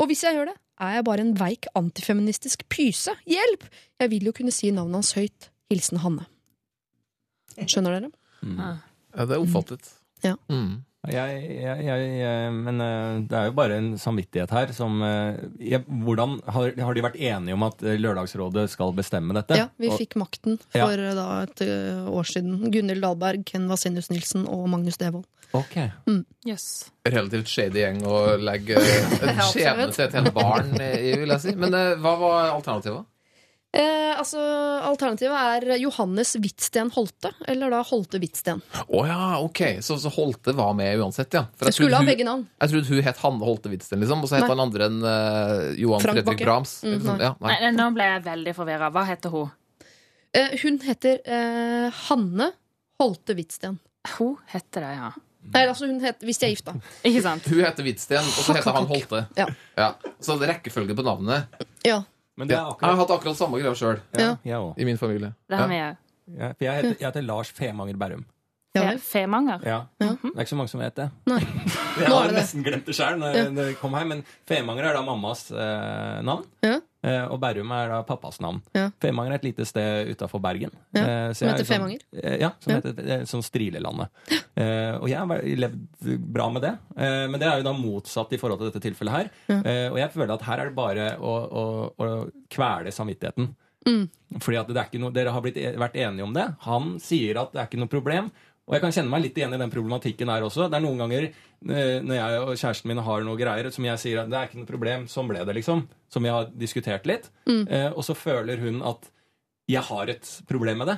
Og hvis jeg gjør det, er jeg bare en veik antifeministisk pyse. Hjelp! Jeg vil jo kunne si navnet hans høyt. Hilsen Hanne. Skjønner dere? Ja, det er oppfattet. Ja. Mm. Jeg, jeg, jeg, jeg, men eh, det er jo bare en samvittighet her som eh, jeg, Hvordan har, har de vært enige om at eh, Lørdagsrådet skal bestemme dette? Ja, vi Og- fikk makten for ja. da et år siden. Gunhild Dahlberg, Ken Vasenius Nilsen og Magnus Devold. Ok. Yes. Relativt shady gjeng å legge en Ja, skjebne til et helt barn i, vil jeg si. Men eh, hva var alternativet? Eh, altså, Alternativet er Johannes Hvitsten Holte, eller da Holte Hvitsten. Å ja, ok. Så, så Holte var med uansett, ja. For Jeg skulle ha begge navn. Jeg trodde hun het Hanne Holte Hvitsten, liksom, og så het han andre enn uh, Johan Frank Fredrik Brahms. Mm, nei. ja, nei. Nei, nå ble jeg veldig forvirra. Hva heter hun? Eh, hun heter eh, Hanne Holte Hvitsten. Hun heter det, ja. Nei, altså hun het, Hvis de er gift, da. Ikke sant? Hun heter Hvitsten, og så heter han Holte. Ja. Ja. Så det er rekkefølge på navnet. Ja. Men det Ja. er Jeg har hatt akkurat samme greia sjøl, ja, Ja. Jeg òg. i min familie. Det har vi Ja. òg. Ja, for jeg, heter, jeg heter Lars Femanger Bærum. Ja, Femanger. Ja. Ja. Det er ikke så mange som vet det. Nei. Jeg har nesten glemt det sjøl når Ja. kom her, men Femanger er da mammas eh, navn. Ja. Eh, og Bærum er da pappas navn. Ja. Femanger er et lite sted utafor Bergen. Ja, Eh, som er heter sånn- Femanger? eh, ja, som Ja. heter sånn Strilelandet. Ja. og jeg har levd bra med det. Men det er jo da motsatt i forhold til dette tilfellet her. Og jeg føler at her er det bare å, å, å kvele samvittigheten. Mm. Fordi at det er ikke noe, Dere har blitt, e, vært enige om det. Han sier at det er ikke noe problem. Og jeg kan kjenne meg litt igjen i den problematikken her også. Det er noen ganger eh, når jeg og kjæresten min har noe greier som jeg sier at det er ikke noe problem, sånn ble det, liksom. Som vi har diskutert litt. Eh, og så føler hun at jeg har et problem med det.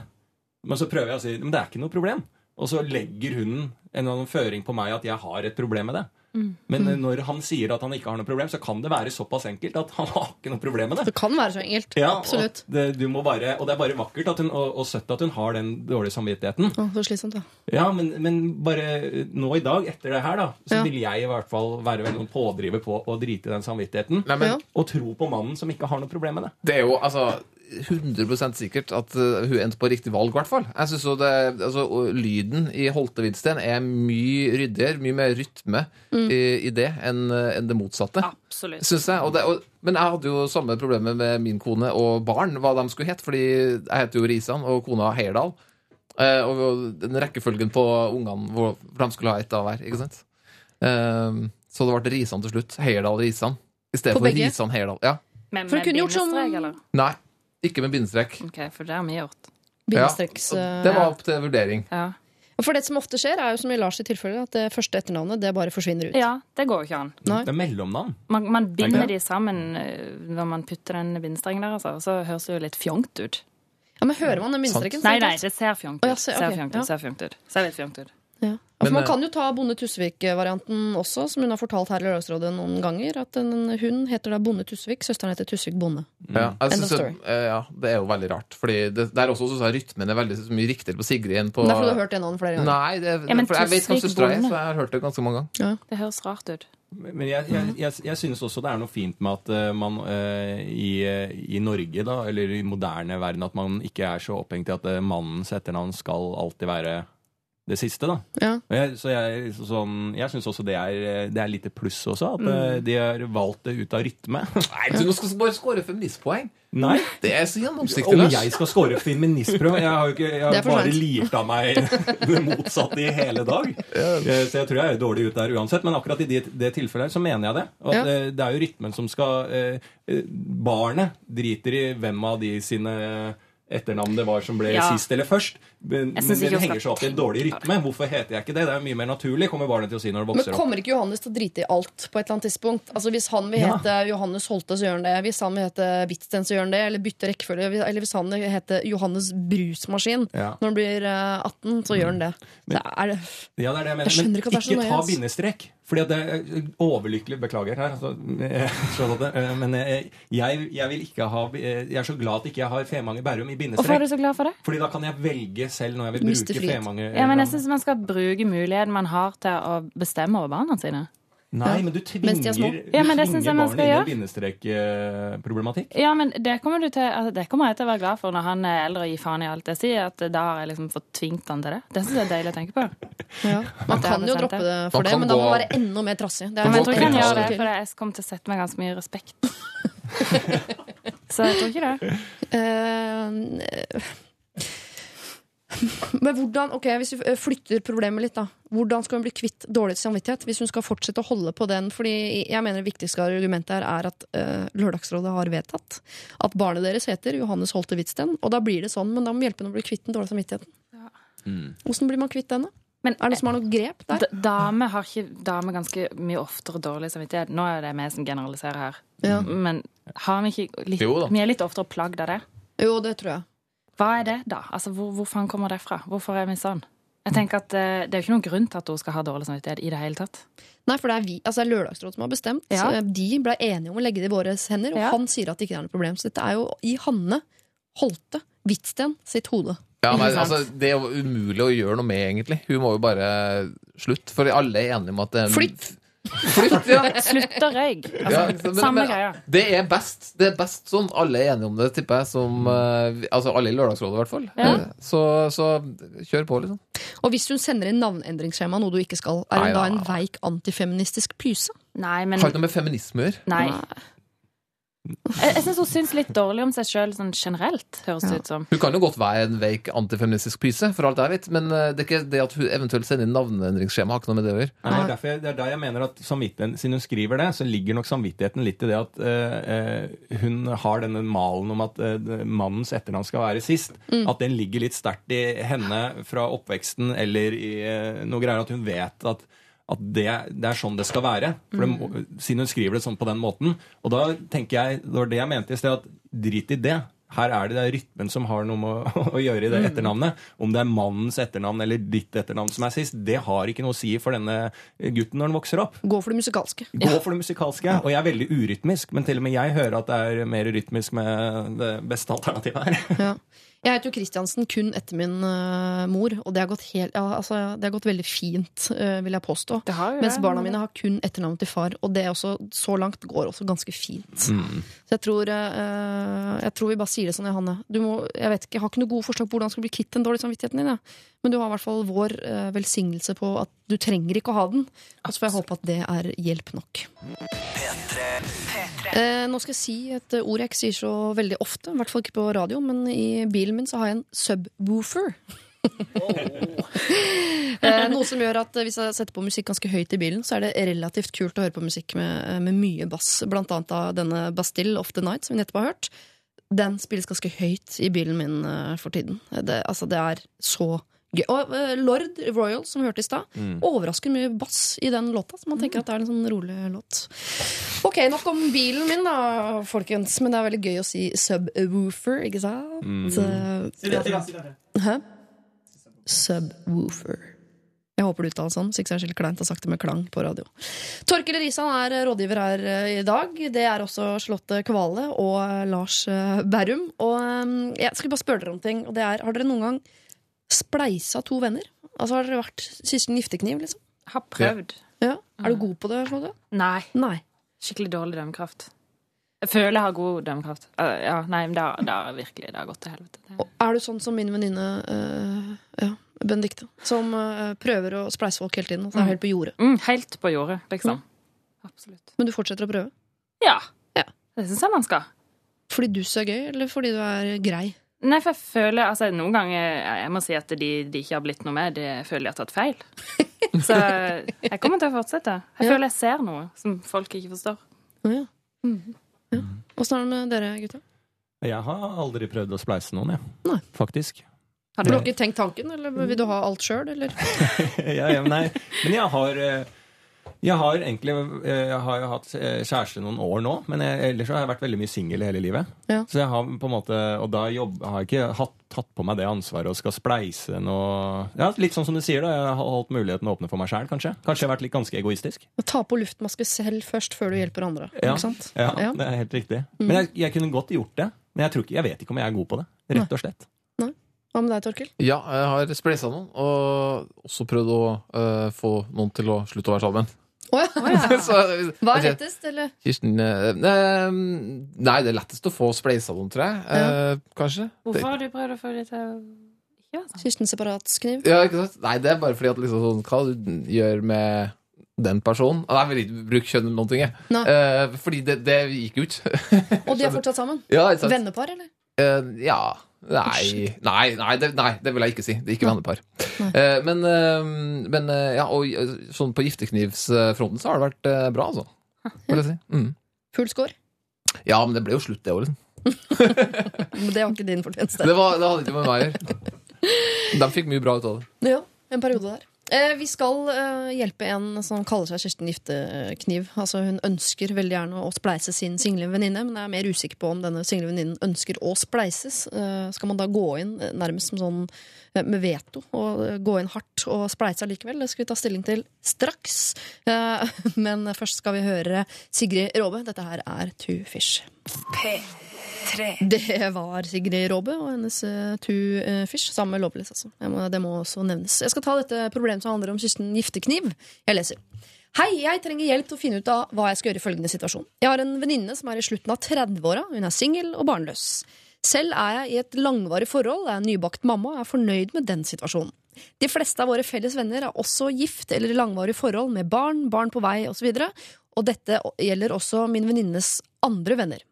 Men så prøver jeg å si men det er ikke noe problem. Og så legger hun en eller annen føring på meg at jeg har et problem med det. Men eh, når han sier at han ikke har noe problem, så kan det være såpass enkelt at han har ikke noe problem med det. Det kan være så enkelt. Ja, Absolutt. Og det, du må bare, og det er bare vakkert at hun, og, og søtt at hun har den dårlige samvittigheten. Å, så slitsomt, da. Ja, men, men bare nå i dag, etter det her, da, så Ja. vil jeg i hvert fall være veldig pådriver på å drite i den samvittigheten. Nei, men Ja. Og tro på mannen som ikke har noe problem med det. Det er jo altså 100 sikkert at uh, hun endte på riktig valg, i hvert fall. Jeg synes det, altså, Lyden i Holte Hvitsten er mye ryddigere, mye mer rytme i, i det enn en det motsatte. Absolutt. Synes jeg. Og det, og, men jeg hadde jo samme problemet med min kone og barn, hva de skulle hete. Fordi jeg heter jo Risan, og kona Heyerdahl. Eh, og den rekkefølgen på ungene hvor de skulle ha ett av hver. ikke sant? Eh, så det ble Risan til slutt. Heyerdahl Risan. I stedet På for begge? Risan Heyerdahl. Ja. Men For med gjort bindestrek, eller? Nei, ikke med bindestrek. Ok, for det har vi gjort. Bindestreks... Ja, eh, det var opp til vurdering. Ja. For det som ofte skjer, er jo som i Lars i tilfelle, at det første etternavnet det bare forsvinner ut. ja, det går jo ikke an. Nei. Det er mellomnavn. Man, man Er binder de sammen eh, når man putter den bindestrengen der, altså. Så høres det jo litt fjongt ut. Ja, men hører man den bindestreken? Nei, nei, det ser fjongt Å, ja, ut. okay. Ser fjongt ut, ser fjongt ut. Ser litt fjongt ut. Ja. For man eh, kan jo ta Bonde Tusvik-varianten også, som hun har fortalt her i Lørdagsrådet noen ganger. At en, hun heter da Bonde Tusvik, søsteren heter Tusvik Bonde. Ja, jeg synes, eh, ja, det er jo veldig rart. Fordi det, er også sånn at rytmen er veldig så mye riktigere på Sigrid enn på Det er fordi du har hørt det navnet flere ganger. Nei, det, Ja, men for jeg vet hva Tusvik søstera er, så jeg har hørt det ganske mange ganger. Ja. Det høres rart ut. Men jeg, jeg, jeg, jeg synes også det er noe fint med at eh, man uh, i, i Norge, da, eller i moderne verden, at man ikke er så opphengt i at mannens etternavn skal alltid være det siste, da. Ja. Og Jeg, så jeg, så sånn, jeg syns også det er, det er litt pluss også, at Mm. eh, de har valgt det ut av rytme. Nei, du nå skal bare score feministpoeng. Nei. Det er så gjennomsiktig. Om jeg skal score feministprøve Jeg har jo ikke, jeg har bare lirt av meg det motsatte i hele dag. Eh, Så jeg tror jeg er dårlig ut der uansett. Men akkurat i det, det tilfellet her så mener jeg det. Og Ja. eh, det er jo rytmen som skal Barnet driter i hvem av de sine etternavn det var som ble Ja. sist eller først. Men, men det henger seg opp i en dårlig rytme. Hvorfor heter jeg ikke det? Det er jo mye mer naturlig, kommer barnet til å si når det vokser opp. Men kommer ikke Johannes til å drite i alt på et eller annet tidspunkt? Altså Hvis han vil Ja. hete Johannes Holte, så gjør han det. Hvis han vil hete Bitsten, så gjør han det. Eller bytte rekkefølge. Eller hvis han vil hete Johannes Brusmaskin Ja. når han blir eh, 18, så gjør han det. Men- det er det. Ja, det er det jeg mener. Jeg skjønner Men ikke at det er så ikke ta bindestrek. Fordi at det er overlykkelig Beklager her, altså, jeg, eh, men eh, jeg, jeg vil ikke ha eh, Jeg er så glad at ikke jeg har Femanger Bærum i Hvorfor er du så glad for det? Fordi da kan jeg velge selv når jeg vil bruke frihet. Femanger. Ja, men jeg syns man skal bruke muligheten man har til å bestemme over barna sine. Nei, men du er tvinger, Ja, men du tvinger barnet inn i bindestrekproblematikk. Ja, men det kommer, du til, altså, det kommer jeg til å være glad for når han er eldre og gir faen i alt jeg sier. At da har jeg liksom fått tvingt han til det. Det syns jeg er deilig å tenke på. Man kan jo droppe det. for det, men da må man være enda mer trassig. Det er Men jeg tror ikke han gjør det, for jeg kommer til å sette meg ganske mye respekt. Så jeg tror ikke det. Eh, Men hvordan, ok, Hvis vi flytter problemet litt, da. Hvordan skal hun bli kvitt dårlig samvittighet? Hvis hun skal fortsette å holde på den? Fordi jeg mener Det viktigste argumentet her er at uh, Lørdagsrådet har vedtatt at barnet deres heter Johannes Holte Hvitsten. Og da blir det sånn, men da må hjelpe henne å bli kvitt den dårlige samvittigheten. Hvordan blir man kvitt den, da? Men Er det som har noe grep der? damer har ikke damer ganske mye oftere dårlig samvittighet. Nå er det vi som generaliserer her. Ja. Men har vi ikke litt Jo. Vi er litt oftere plagd av det. Jo, det tror jeg. Hva er det, da? Altså, hvor, hvor faen kommer det fra? Hvorfor er vi sånn? Jeg tenker at uh, Det er jo ikke noen grunn til at hun skal ha dårlig samvittighet i det hele tatt. Nei, for det er vi, altså det er Lørdagsrådet som har bestemt. Ja. Eh, De ble enige om å legge det i våre hender, og Ja. han sier at det ikke er noe problem. Så dette er jo i Hanne Holte Hvitsten sitt hode. Ja, men, altså, det er jo umulig å gjøre noe med, egentlig. Hun må jo bare slutte, for alle er enige om at det er en- Flytt! Flytt, ja. Slutt å røyke! Altså, Ja, men- samme men- greia. Det er best Det er best sånn. Alle er enige om det, tipper jeg. Som, eh, altså alle i Lørdagsrådet, i hvert fall. Ja. Så, så kjør på, liksom. Og hvis hun sender inn navneendringsskjema, noe du ikke skal, er hun Nei da da. en veik antifeministisk pyse? Nei, men Har ikke noe med feminisme å gjøre. Nei. Jeg, jeg syns hun syns litt dårlig om seg sjøl sånn generelt, høres det ut som. Hun kan jo godt være en veik antifeministisk pyse, for alt jeg vet, men eh, det er ikke det at hun eventuelt sender inn navneendringsskjema, har ikke noe med det å gjøre. Nei, det, er derfor jeg, det er der jeg mener at samvittigheten, Siden hun skriver det, så ligger nok samvittigheten litt i det at eh, eh, hun har denne malen om at uh, mannens etternavn skal være sist. At den ligger litt sterkt i henne fra oppveksten eller i uh, noe greier at hun vet at at det, det er sånn det skal være. For det må, Siden hun skriver det sånn på den måten. Og da tenker jeg, det var det jeg mente i sted, at drit i det. Her er det, det er rytmen som har noe med å, å gjøre i det etternavnet. Om det er mannens etternavn eller ditt etternavn som er sist, det har ikke noe å si for denne gutten når han vokser opp. Gå for det musikalske. Gå for det musikalske. Og jeg er veldig urytmisk, men til og med jeg hører at det er mer rytmisk med det beste alternativet her. Ja. Jeg heter jo Kristiansen kun etter min uh, mor, og det har gått, helt, ja, altså, det har gått veldig fint, uh, vil jeg påstå. Det har jo Mens barna mine har kun etternavnet til far, og det er også, så langt går også ganske fint. Så jeg tror, uh, jeg tror vi bare sier det sånn, Hanne. Du må, jeg vet ikke, jeg har ikke noe gode forslag på hvordan du skal bli kvitt den dårlige samvittigheten din. Ja. Men du har i hvert fall vår velsignelse på at du trenger ikke å ha den. Og så får jeg håpe at det er hjelp nok. Eh, nå skal jeg si et eh, ord jeg ikke sier så veldig ofte, i hvert fall ikke på radio, men i bilen min så har jeg en subwoofer. eh, noe som gjør at eh, hvis jeg setter på musikk ganske høyt i bilen, så er det relativt kult å høre på musikk med, eh, med mye bass. Blant annet av denne Bastille of the Night, som vi nettopp har hørt. Den spilles ganske høyt i bilen min for tiden. Det, altså, det er så. Og eh, Lord Royal, som vi hørte i stad, overraskende mye bass i den låta. Så man tenker at det er en sånn rolig låt. Ok, nok om bilen min, da, folkens. Men det er veldig gøy å si subwoofer, ikke sant? Si det til Hæ? Subwoofer. Jeg håper du uttaler sånn, så ikke så er skikkelig kleint å sagt det med klang på radio. Torkel Risan er rådgiver her eh, i dag. Det er også Charlotte Kvale og eh, Lars Berrum. Og jeg skal bare spørre dere om ting. Og det er, har dere noen gang spleisa to venner? Altså Har dere vært siste giftekniv, liksom? Har prøvd. Ja. Er du god på det? Charlotte? Nei. Nei. Skikkelig dårlig dømmekraft. Jeg føler jeg har god dømmekraft. Uh, Ja, nei, men det har, det har virkelig det har gått til helvete. Og er du sånn som min venninne uh, ja, Benedicte, som uh, prøver å spleise folk hele tiden? Og mm. helt på jordet. Mm, helt på jordet, liksom. Absolutt. Men du fortsetter å prøve? Ja. Ja. Det syns jeg man skal. Fordi du er gøy, eller fordi du er grei? Nei, for jeg føler altså Noen ganger Jeg må si at de, de ikke har blitt noe med. Det føler jeg har tatt feil. Så jeg kommer til å fortsette. Jeg Ja. føler jeg ser noe som folk ikke forstår. Ja. ja. Åssen er det med dere, gutta? Jeg har aldri prøvd å spleise noen, jeg. Nei. Faktisk. Har du ikke tenkt tanken, eller vil du ha alt sjøl, eller? ja, ja, nei. Men jeg har eh, Jeg har egentlig eh, Jeg har jo hatt eh, kjæreste noen år nå, men jeg, ellers så har jeg vært veldig mye singel hele livet. Ja. Så jeg har på en måte Og da jobb, har jeg ikke hatt, tatt på meg det ansvaret og skal spleise noe Ja, Litt sånn som du sier, da. Jeg har holdt muligheten åpne for meg sjæl, kanskje. Kanskje jeg har vært litt ganske egoistisk. Ta på luftmaske selv først, før du hjelper andre. Ja, Ja. det er helt riktig. Mm. Men jeg, jeg kunne godt gjort det. Men jeg, tror ikke, jeg vet ikke om jeg er god på det. Rett og slett. Hva med deg, Torkil? Ja, jeg har spleisa noen, og også prøvd å uh, få noen til å slutte å være sammen. Ja. Så, Hva er lettest, eller? Kirsten eh, Nei, det er lettest å få spleisa noen, tror jeg. Eh, kanskje. Hvorfor har du prøvd å få dem til sånn? Kirsten separatkniv? Ja, ikke sant? Nei, det er bare fordi at liksom sånn Hva du gjør med den personen Nei, jeg vil ikke bruke kjønn eller noen ting, jeg. Eh, fordi det, det gikk jo ikke. Og de er fortsatt sammen? Ja. Vennepar, eller? Eh, ja Nei, nei, nei, det, nei, det vil jeg ikke si. Det er ikke vennepar. Eh, men eh, men eh, ja, og eh, sånn på gifteknivsfronten så har det vært bra, altså. Vil jeg si. Mm. Full score? Ja, men det ble jo slutt, det òg, liksom. Det var ikke din fortjeneste. Det, var, det hadde ikke med meg å gjøre. De fikk mye bra ut av det. Ja, en periode der. Eh, vi skal eh, hjelpe en som kaller seg Kirsten Giftekniv. Altså, hun ønsker veldig gjerne å spleise sin single venninne, men er mer usikker på om denne single venninnen ønsker å spleises. Eh, skal man da gå inn nærmest som sånn med veto, og gå inn hardt og spleise allikevel? Det skal vi ta stilling til straks. Men først skal vi høre Sigrid Råbe. Dette her er Two Fish. P3. Det var Sigrid Råbe og hennes uh, Two eh, Fish, sammen med Lovelace. Altså. Jeg må, det må også nevnes. Jeg skal ta dette problemet som handler om Kirsten Giftekniv. Jeg leser. Hei, jeg trenger hjelp til å finne ut av hva jeg skal gjøre i følgende situasjon. Jeg har en venninne som er i slutten av 30-åra. Hun er singel og barnløs. Selv er jeg i et langvarig forhold, er nybakt mamma og er fornøyd med den situasjonen. De fleste av våre felles venner er også gift eller i langvarig forhold med barn, barn på vei osv., og, og dette gjelder også min venninnes andre venner.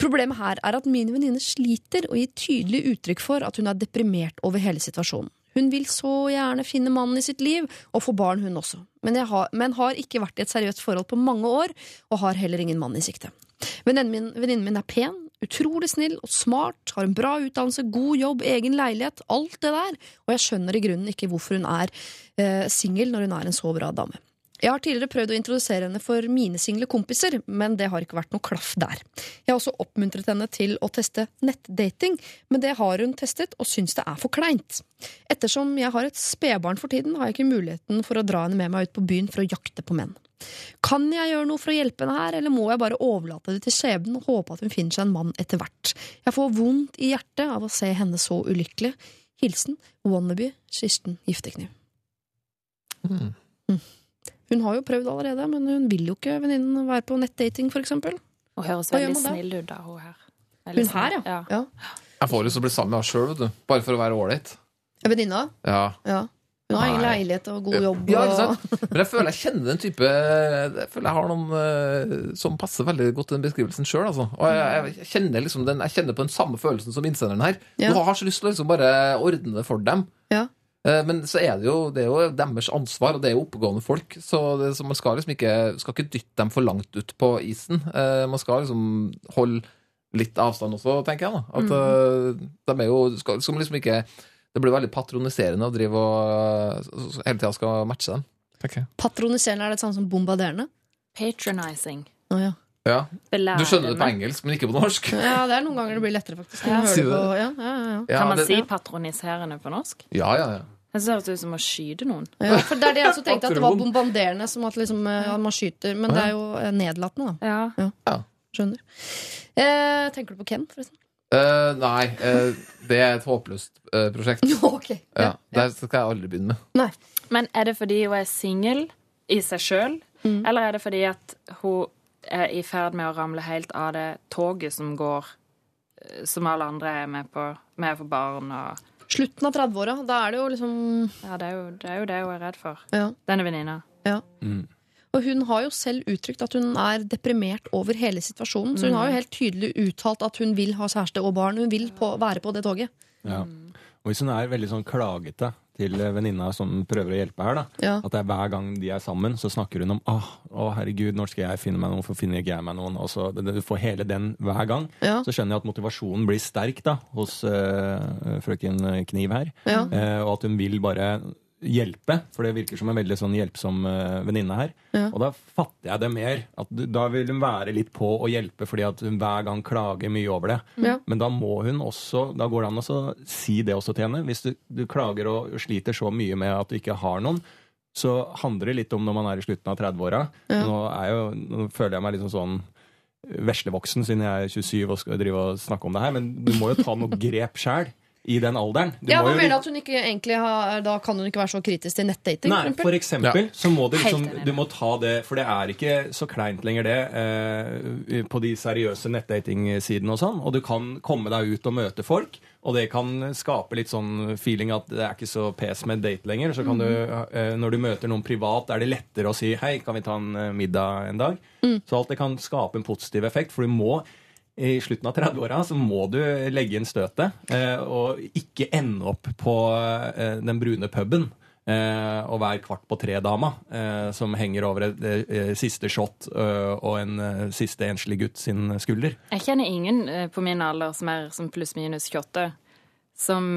Problemet her er at min venninne sliter og gir tydelig uttrykk for at hun er deprimert over hele situasjonen. Hun vil så gjerne finne mannen i sitt liv, og få barn hun også, men, har, men har ikke vært i et seriøst forhold på mange år, og har heller ingen mann i sikte. Venninnen min, venninnen min er pen, utrolig snill og smart, har en bra utdannelse, god jobb, egen leilighet, alt det der, og jeg skjønner i grunnen ikke hvorfor hun er eh, singel når hun er en så bra dame. Jeg har tidligere prøvd å introdusere henne for mine single kompiser, men det har ikke vært noe klaff der. Jeg har også oppmuntret henne til å teste nettdating, men det har hun testet og syns det er for kleint. Ettersom jeg har et spedbarn for tiden, har jeg ikke muligheten for å dra henne med meg ut på byen for å jakte på menn. Kan jeg gjøre noe for å hjelpe henne her, eller må jeg bare overlate det til skjebnen og håpe at hun finner seg en mann etter hvert? Jeg får vondt i hjertet av å se henne så ulykkelig. Hilsen wannabe Kirsten Giftekniv. Mm. Mm. Hun har jo prøvd allerede, men hun vil jo ikke venninnen være på nettdating, for eksempel. Hun høres veldig snill ut, da, hun her. Veldig Hun her, ja. ja. Jeg får lyst til å bli sammen med henne sjøl, vet du. Bare for å være ålreit. Venninna? Ja. Ja. Hun har egen leilighet og god jobb. Ja, ikke sant? Men jeg føler jeg kjenner den type Jeg føler jeg har noen eh, som passer veldig godt til den beskrivelsen sjøl. Altså. Og jeg, jeg, kjenner liksom den, jeg kjenner på den samme følelsen som innsenderen her. Ja. Du har så lyst til å liksom bare ordne det for dem. Ja. Eh, Men så er det jo, det er jo deres ansvar, og det er jo oppegående folk. Så, det, så man skal liksom ikke, skal ikke dytte dem for langt ut på isen. Eh, Man skal liksom holde litt avstand også, tenker jeg. da At mm. de er jo skal, skal man liksom ikke Det blir veldig patroniserende å drive og eh, hele tida skal matche dem. Okay. Patroniserende er det samme som bombarderende? Patronizing. Oh, ja. Ja. Du skjønner det på engelsk, men ikke på norsk. ja, det er noen ganger det blir lettere, faktisk. Ja. på, ja, ja, ja, ja. Ja, Kan man det- si patroniserende på norsk? Ja, ja, ja. Det ser ut som å skyte noen. Ja, for det er det jeg også tenkte, at det var Patron. bombarderende, som at, liksom, ja, man skyter. Men det er jo eh, nedlatende, da. Ja. Ja. Skjønner. Eh, tenker du på Ken, forresten? Uh, nei, Uh, det er et håpløst uh, prosjekt. okay. Ja, Det skal jeg aldri begynne med. Nei. Men er det fordi hun er singel i seg sjøl, Mm. eller er det fordi at hun er i ferd med å ramle helt av det toget som går, eh, som alle andre er med på, med for barn og Slutten av 30-åra, da er det jo liksom Ja, det er jo det, er jo det hun er redd for. Ja. Denne venninna. Ja. Mm. Og hun har jo selv uttrykt at hun er deprimert over hele situasjonen. Så hun har jo helt tydelig uttalt at hun vil ha kjæreste og barn. Hun vil på, være på det toget. Ja. Og hvis hun er veldig sånn klagete til venninna som prøver å hjelpe her, da. Ja. At det er hver gang de er sammen, så snakker hun om åh, å herregud, når skal jeg finne meg noen, hvorfor finner ikke jeg meg noen? Og så det- Du får hele den hver gang. Ja. Så skjønner jeg at motivasjonen blir sterk da, hos øh, frøken Kniv her. Ja. Eh, og at hun vil bare hjelpe, for det virker som en veldig sånn hjelpsom uh, venninne her. Ja. Og da fatter jeg det mer. At da vil hun være litt på å hjelpe, fordi at hun hver gang klager mye over det. Ja. Men da må hun også, da går det an å si det også til henne. Hvis du, du klager og sliter så mye med at du ikke har noen, så handler det litt om når man er i slutten av 30-åra. Ja. Nå, nå føler jeg meg liksom sånn veslevoksen siden jeg er 27 og skal drive og snakke om det her, men du må jo ta noe grep sjæl i den alderen. Du Ja, må jo at hun ikke egentlig har Da kan hun ikke være så kritisk til nettdating? Nei, for for eksempel? eksempel så må du liksom Du må ta det, for det er ikke så kleint lenger det eh, på de seriøse nettdatingsidene og sånn. Og du kan komme deg ut og møte folk, og det kan skape litt sånn feeling at det er ikke så pes med date lenger. Så kan du, eh, når du møter noen privat, er det lettere å si hei, kan vi ta en eh, middag en dag? Så alt det kan skape en positiv effekt, for du må i slutten av 30-åra så må du legge inn støtet eh, og ikke ende opp på eh, den brune puben. Eh, og være kvart på tre-dama eh, som henger over et eh, siste shot eh, og en siste enslig gutt sin skulder. Jeg kjenner ingen på min alder som er som pluss-minus 28, som,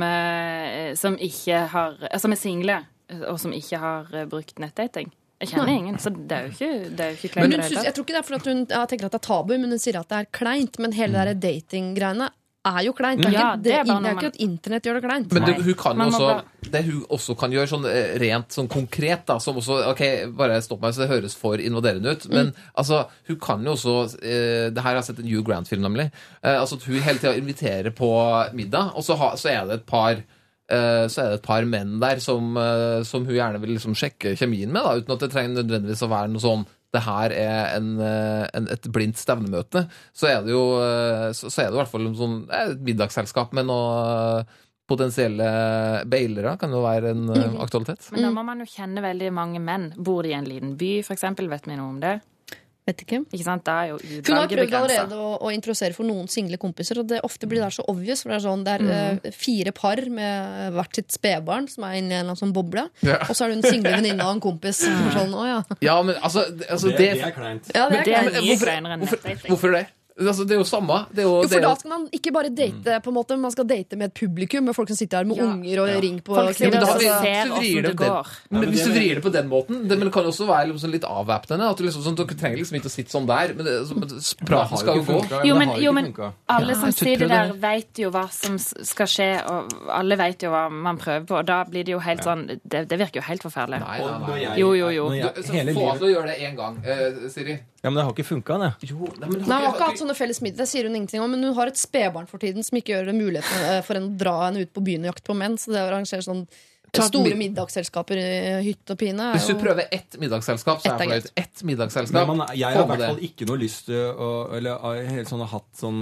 som ikke har Som er single, og som ikke har brukt nettdating. Jeg kjenner ingen, så det er jo ikke, det er jo ikke kleint. Men hun synes, jeg tror ikke det er fordi hun ja, tenker at det er tabu, men hun sier at det er kleint. Men hele det der datinggreiene er jo kleint. Det er, Ja, ikke, det det, er bare det er ikke at internett gjør det kleint. Men det, hun kan også, bare- det hun også kan gjøre sånn eh, rent sånn konkret, da, som også Ok, bare stopp meg så det høres for invaderende ut, men altså, hun kan jo også eh, Det her har jeg sett en Hugh Grant-film, nemlig. Eh, altså at hun hele tida inviterer på middag, og så, ha, så er det et par så er det et par menn der som, eh, som hun gjerne vil liksom sjekke kjemien med, da, uten at det trenger nødvendigvis å være noe sånn det her er en, eh, en, et blindt stevnemøte, så er det jo eh, så, så er det i hvert fall sånn, eh, et middagsselskap med noe potensielle bailere kan jo være en mm. aktualitet. Men da må man jo kjenne veldig mange menn. Bor de i en liten by, for eksempel? Vet vi noe om det? Vet ikke. Ikke sant? Det er jo Hun har prøvd allerede å, å introdusere for noen single kompiser, og det ofte blir det så obvious. For det er sånn, det er Mm. eh, fire par med hvert sitt spedbarn som er inne i en eller annen sånn boble. Ja. Og så er det en single venninne og en kompis. Sånn, ja. Ja, men altså, altså det, det, det er kleint. ja, det Men er Det er kleint. mye hvorfor- hvorfor, hvorfor det? Altså, det er jo samme. Det er jo, Jo, det for da skal man ikke bare date på en måte, man skal date med et publikum, med folk som sitter her med Ja. unger og ring på Folk da- hvis du vrir det på den- men men hvis du vrir det på den måten det, Men det kan jo også være liksom sånn litt avvæpnende. At du liksom, sånn, dere trenger liksom ikke å sitte sånn der. Men det, så, men praten skal jo gå. Jo, men, jo, men alle som sitter der, veit vet jo hva som skal skje, og alle vet jo hva man prøver på. Og da blir det jo helt sånn Det, det virker jo helt forferdelig. Nei, nei, nei. jeg- Jo, jo, jo. Få livet- til å gjøre det én gang, eh, Siri. Ja, men det har ikke funka, det. Jo, nei, men har ikke sånne felles middag, det sier hun ingenting om. Men hun har et spedbarn for tiden som ikke gjør det muligheten eh, for henne å dra henne ut på byen og jakte på menn. Så det å arrangere sånn store mid- middagsselskaper i hytt og pine Hvis du prøver ett middagsselskap, så er jeg fornøyd. Ett middagsselskap. Men man, jeg har i hvert fall ikke noe lyst til å Eller har helt sånn hatt sånn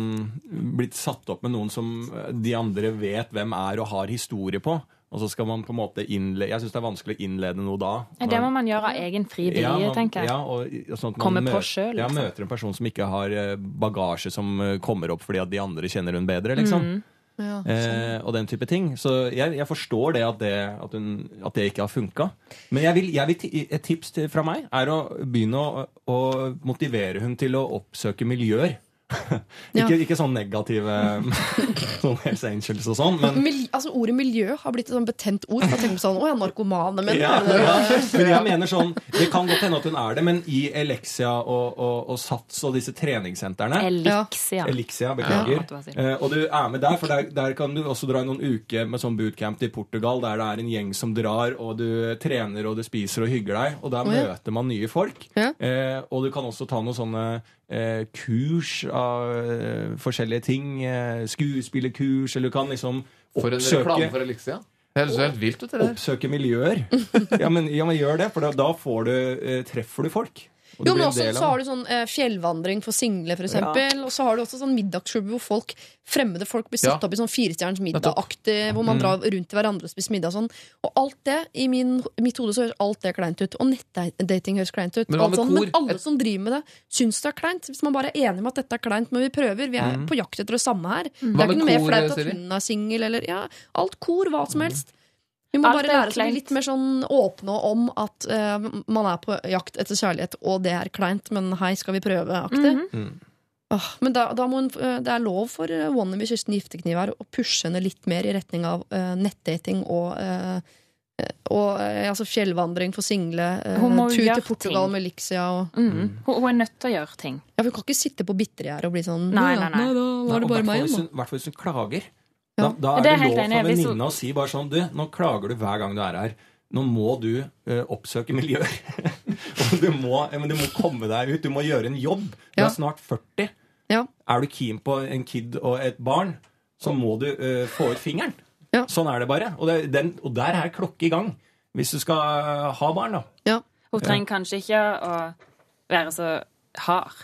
Blitt satt opp med noen som de andre vet hvem er og har historie på. Og så skal man på en måte innlede Jeg syns det er vanskelig å innlede noe da. Det må man gjøre av egen fri vilje, Ja, man- tenker jeg. Ja, og, og sånn at man Komme på sjøl. Liksom. Ja, møter en person som ikke har eh, bagasje som eh, kommer opp fordi at de andre kjenner hun bedre, liksom. Mm. ja. Eh, og den type ting. Så jeg, jeg forstår det at det, at hun, at det ikke har funka. Men jeg vil, jeg vil, et tips til, fra meg er å begynne å, å motivere hun til å oppsøke miljøer. Ja. ikke, ikke sånn negative sånn Hells Angels og sånn, men Mil altså, Ordet miljø har blitt et sånn betent ord. For tenker man sånn, å ja, narkomane menn. ja, ja. Men jeg mener sånn Det kan godt hende at hun er det, men i Elexia og, og, og Sats og disse treningssentrene Elixia. Elixia, Ja, beklager. Eh, og du er med der, for der, der kan du også dra noen uker med sånn bootcamp til Portugal, der det er en gjeng som drar, og du trener og du spiser og hygger deg. Og der oh, ja. møter man nye folk. Ja. Eh, og du kan også ta noen sånne kurs av eh, forskjellige ting. Eh, skuespillerkurs, eller du kan liksom For en oppsøke reklame for Elixia. Det høres helt vilt ut, det der. Oppsøke miljøer. Ja men, ja, men gjør det, for da, da får du, eh, treffer du folk. Jo, men også, så har du sånn eh, fjellvandring for single, for eksempel. Og så har du også sånn middagsklubb hvor folk, fremmede folk blir satt Ja. opp i sånn firestjerners middag-aktig, hvor man drar rundt til hverandre og spiser middag og sånn. Og alt det, i min, mitt hode så høres alt det kleint ut. Og nettdating høres kleint ut. Men Alt sånn, men alle som driver med det, syns det er kleint. Hvis man bare er enig om at dette er kleint, men vi prøver. Vi er på jakt etter det samme her. Det er ikke noe mer flaut at hun er singel, eller ja, alt kor, hva som helst. Vi må Alt bare lære oss å bli litt mer sånn åpne om at uh, man er på jakt etter kjærlighet, og det er kleint, men hei, skal vi prøve-aktig. Åh, men da, da må hun, eh, det er lov for uh, wannabe Kirsten Giftekniv her å pushe henne litt mer i retning av uh, nettdating og eh, og altså fjellvandring for single. tur til Portugal ting. med Lixia og Mm. Hun, hun er nødt til å gjøre ting. Ja, Hun kan ikke sitte på bittergjerdet og bli sånn Nei, nei, nei, nei. da var det bare meg igjen, hun- hvertfall hvis hun klager. Ja. Da, da er Det det, er det lov for venninna å si bare sånn Du, nå klager du hver gang du er her. Nå må du uh, oppsøke miljøer. og du må, men du må komme deg ut. Du må gjøre en jobb. Du er snart 40. Ja. Er du keen på en kid og et barn, så må du uh, få ut fingeren. Ja. Sånn er det bare. Og, det, den, og der er klokke i gang. Hvis du skal eh, ha barn, da. Ja. Hun trenger kanskje ikke å være så hard.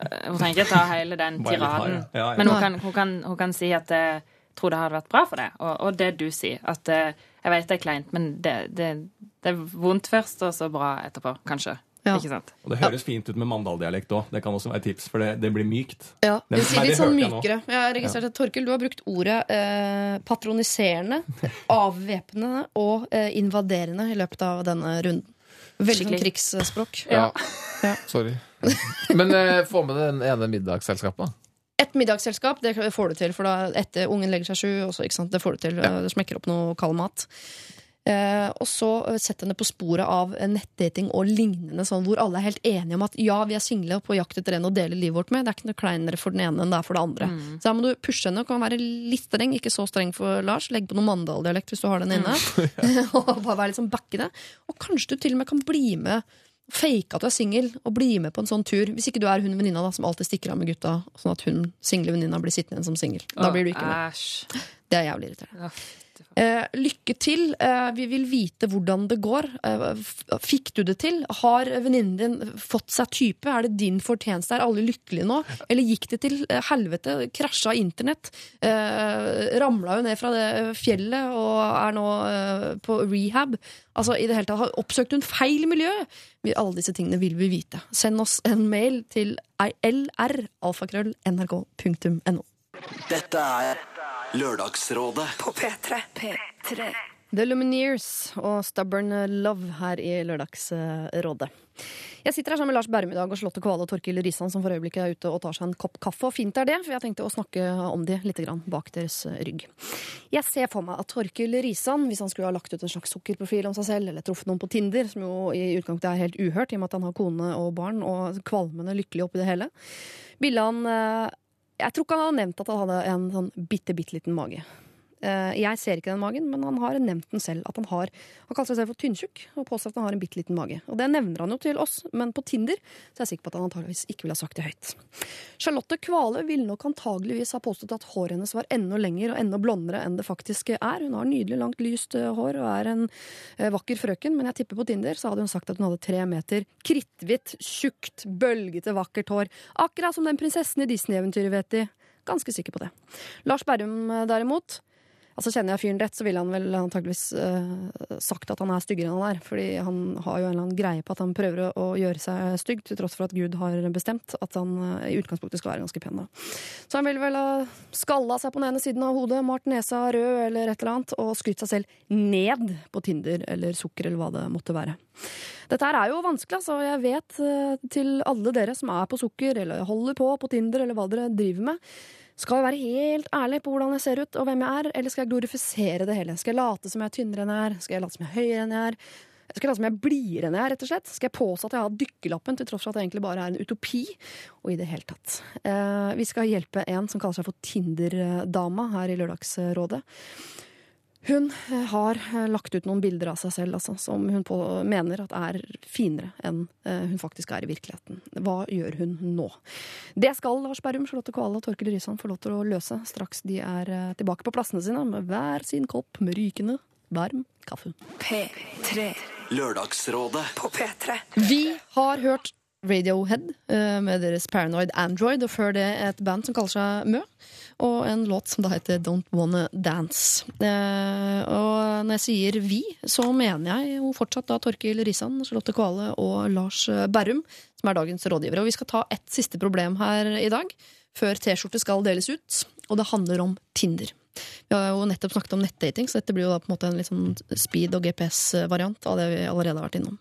Hun trenger ikke ta hele den Bare hard, tiraden. ja. Men hun kan, hun, kan, hun kan si at jeg tror det hadde vært bra for deg. Og, og det du sier. At eh, jeg vet det er kleint, men det, det, det er vondt først, og så bra etterpå. Kanskje. Ja. Ikke sant? Og det høres fint ut med Mandal-dialekt òg. Det kan også være et tips, for det, det blir mykt. Ja, Det- sier litt sånn mykere. Jeg har registrert at Torkel, du har brukt ordet eh, patroniserende, avvæpnende og eh, invaderende i løpet av denne runden. Veldig sånn krigsspråk. Ja. Ja. Sorry. Men eh, få med den ene middagsselskapet, da. Et middagsselskap det får du til, for da etter ungen legger seg sju, Også, ikke sant, det får du til. Det smekker opp noe kald mat. Eh, og så setter sett henne på sporet av eh, nettdating og lignende, sånn, hvor alle er helt enige om at ja, vi er single og på jakt etter en å dele livet vårt med. Det er ikke noe kleinere for den ene enn det er for det andre. Så her må du pushe henne. Kan være litt streng, ikke så streng for Lars. Legg på noe Mandal-dialekt hvis du har den inne. og bare være litt sånn backende. Og kanskje du til og med kan bli med Fake at du er singel og bli med på en sånn tur. Hvis ikke du er hun venninna da, som alltid stikker av med gutta, sånn at hun single venninna blir sittende igjen som singel. Da blir du ikke med. Det er jævlig irriterende. Eh, lykke til. Eh, vi vil vite hvordan det går. Eh, fikk du det til? Har venninnen din fått seg type? Er det din fortjeneste? Er alle lykkelige nå? Eller gikk det til eh, helvete? Krasja internett? Eh, Ramla jo ned fra det fjellet og er nå eh, på rehab? Altså, i det hele tatt, har- Oppsøkte hun feil miljø? Alle disse tingene vil vi vite. Send oss en mail til lralfakrøll.nrk.no. Dette er Lørdagsrådet På P3. P3. The Lumineers og Stubborn Love her i Lørdagsrådet. Jeg sitter her sammen med Lars Berrum i dag og Slotte Kvale og Torkil Risan, som for øyeblikket er ute og tar seg en kopp kaffe. Og fint er det, for jeg tenkte å snakke om de litt grann bak deres rygg. Jeg ser for meg at Torkil Risan, hvis han skulle ha lagt ut en slags sukkerprofil om seg selv, eller truffet noen på Tinder, som jo i utgangspunktet er helt uhørt, i og med at han har kone og barn og kvalmende lykkelig oppi det hele, ville han eh, Jeg tror ikke han hadde nevnt at han hadde en sånn bitte, bitte liten mage. Eh, Jeg ser ikke den magen, men han har nevnt den selv. At han har Han kaller seg selv for tynntjukk og påstår at han har en bitte liten mage. Og det nevner han jo til oss, men på Tinder så er jeg sikker på at han antageligvis ikke ville ha sagt det høyt. Charlotte Kvale ville nok antageligvis ha påstått at håret hennes var enda lengre og enda blondere enn det faktisk er. Hun har nydelig langt, lyst eh, hår og er en eh, vakker frøken, men jeg tipper på Tinder så hadde hun sagt at hun hadde tre meter kritthvitt, tjukt, bølgete, vakkert hår. Akkurat som den prinsessen i Disney-eventyret, vet de. Ganske sikker på det. Lars Berrum derimot Altså Kjenner jeg fyren rett, så ville han vel antageligvis uh, sagt at han er styggere enn han er. Fordi han har jo en eller annen greie på at han prøver å, å gjøre seg stygg, til tross for at Gud har bestemt at han uh, i utgangspunktet skal være ganske pen. da. Så han ville vel ha skalla seg på den ene siden av hodet, malt nesa rød eller et eller annet, og skrytt seg selv ned på Tinder eller sukker eller hva det måtte være. Dette her er jo vanskelig, altså. Jeg vet eh, til alle dere som er på sukker eller holder på på Tinder eller hva dere driver med. Skal jeg være helt ærlig på hvordan jeg ser ut og hvem jeg er, eller skal jeg glorifisere det hele? Skal jeg late som jeg er tynnere enn jeg er? Skal jeg late som jeg er høyere enn jeg er? Skal jeg late som jeg er blidere enn jeg er, rett og slett? Skal jeg påstå at jeg har dykkerlappen, til tross for at det egentlig bare er en utopi? Og i det hele tatt. Eh, vi skal hjelpe en som kaller seg for Tinder-dama her i Lørdagsrådet. Hun eh, har eh, lagt ut noen bilder av seg selv altså, som hun på, mener at er finere enn eh, hun faktisk er i virkeligheten. Hva gjør hun nå? Det skal Lars Berrum, Charlotte Koala og Torkil Rysand få lov til å løse straks de er tilbake på plassene sine med hver sin kopp med rykende varm kaffe. P3. Lørdagsrådet. På P3. Vi har hørt Radiohead med deres Paranoid Android, og før det et band som kaller seg Mø, og en låt som da heter Don't Wanna Dance. Eh, og når jeg sier vi, så mener jeg jo fortsatt da Torkil Risan, Charlotte Kvale og Lars Berrum, som er dagens rådgivere. Og vi skal ta ett siste problem her i dag, før T-skjorte skal deles ut, og det handler om Tinder. Vi har jo nettopp snakket om nettdating, så dette blir jo da på en måte en litt sånn speed- og GPS-variant av det vi allerede har vært innom.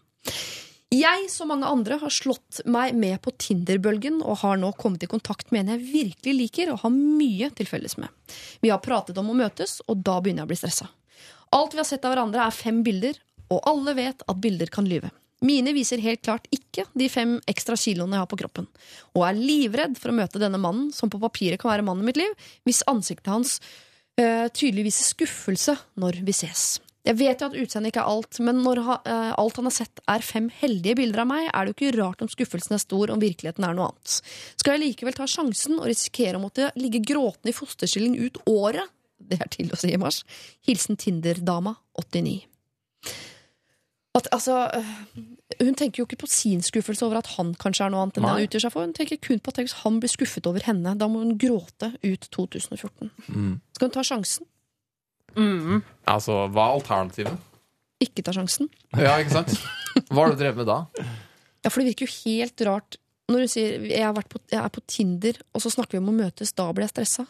Jeg, som mange andre, har slått meg med på Tinder-bølgen og har nå kommet i kontakt med en jeg virkelig liker og har mye til felles med. Vi har pratet om å møtes, og da begynner jeg å bli stressa. Alt vi har sett av hverandre, er fem bilder, og alle vet at bilder kan lyve. Mine viser helt klart ikke de fem ekstra kiloene jeg har på kroppen, og er livredd for å møte denne mannen, som på papiret kan være mannen i mitt liv, hvis ansiktet hans øh, tydelig viser skuffelse når vi ses. Jeg vet jo at utseendet ikke er alt, men når ha, uh, alt han har sett er fem heldige bilder av meg, er det jo ikke rart om skuffelsen er stor om virkeligheten er noe annet. Skal jeg likevel ta sjansen og risikere å måtte ligge gråtende i fosterstilling ut året? Det er til å si i mars. Hilsen Tinder-dama 89. At, altså, øh, hun tenker jo ikke på sin skuffelse over at han kanskje er noe annet enn det han utgjør seg for. Hun tenker kun på at hvis han blir skuffet over henne, da må hun gråte ut 2014. Skal hun ta sjansen? Altså, hva er alternativet? Ikke ta sjansen? Ja, ikke sant? Hva har du drevet med da? Ja, for det virker jo helt rart når du sier jeg, har vært på, jeg er på Tinder, og så snakker vi om å møtes, da blir jeg stressa.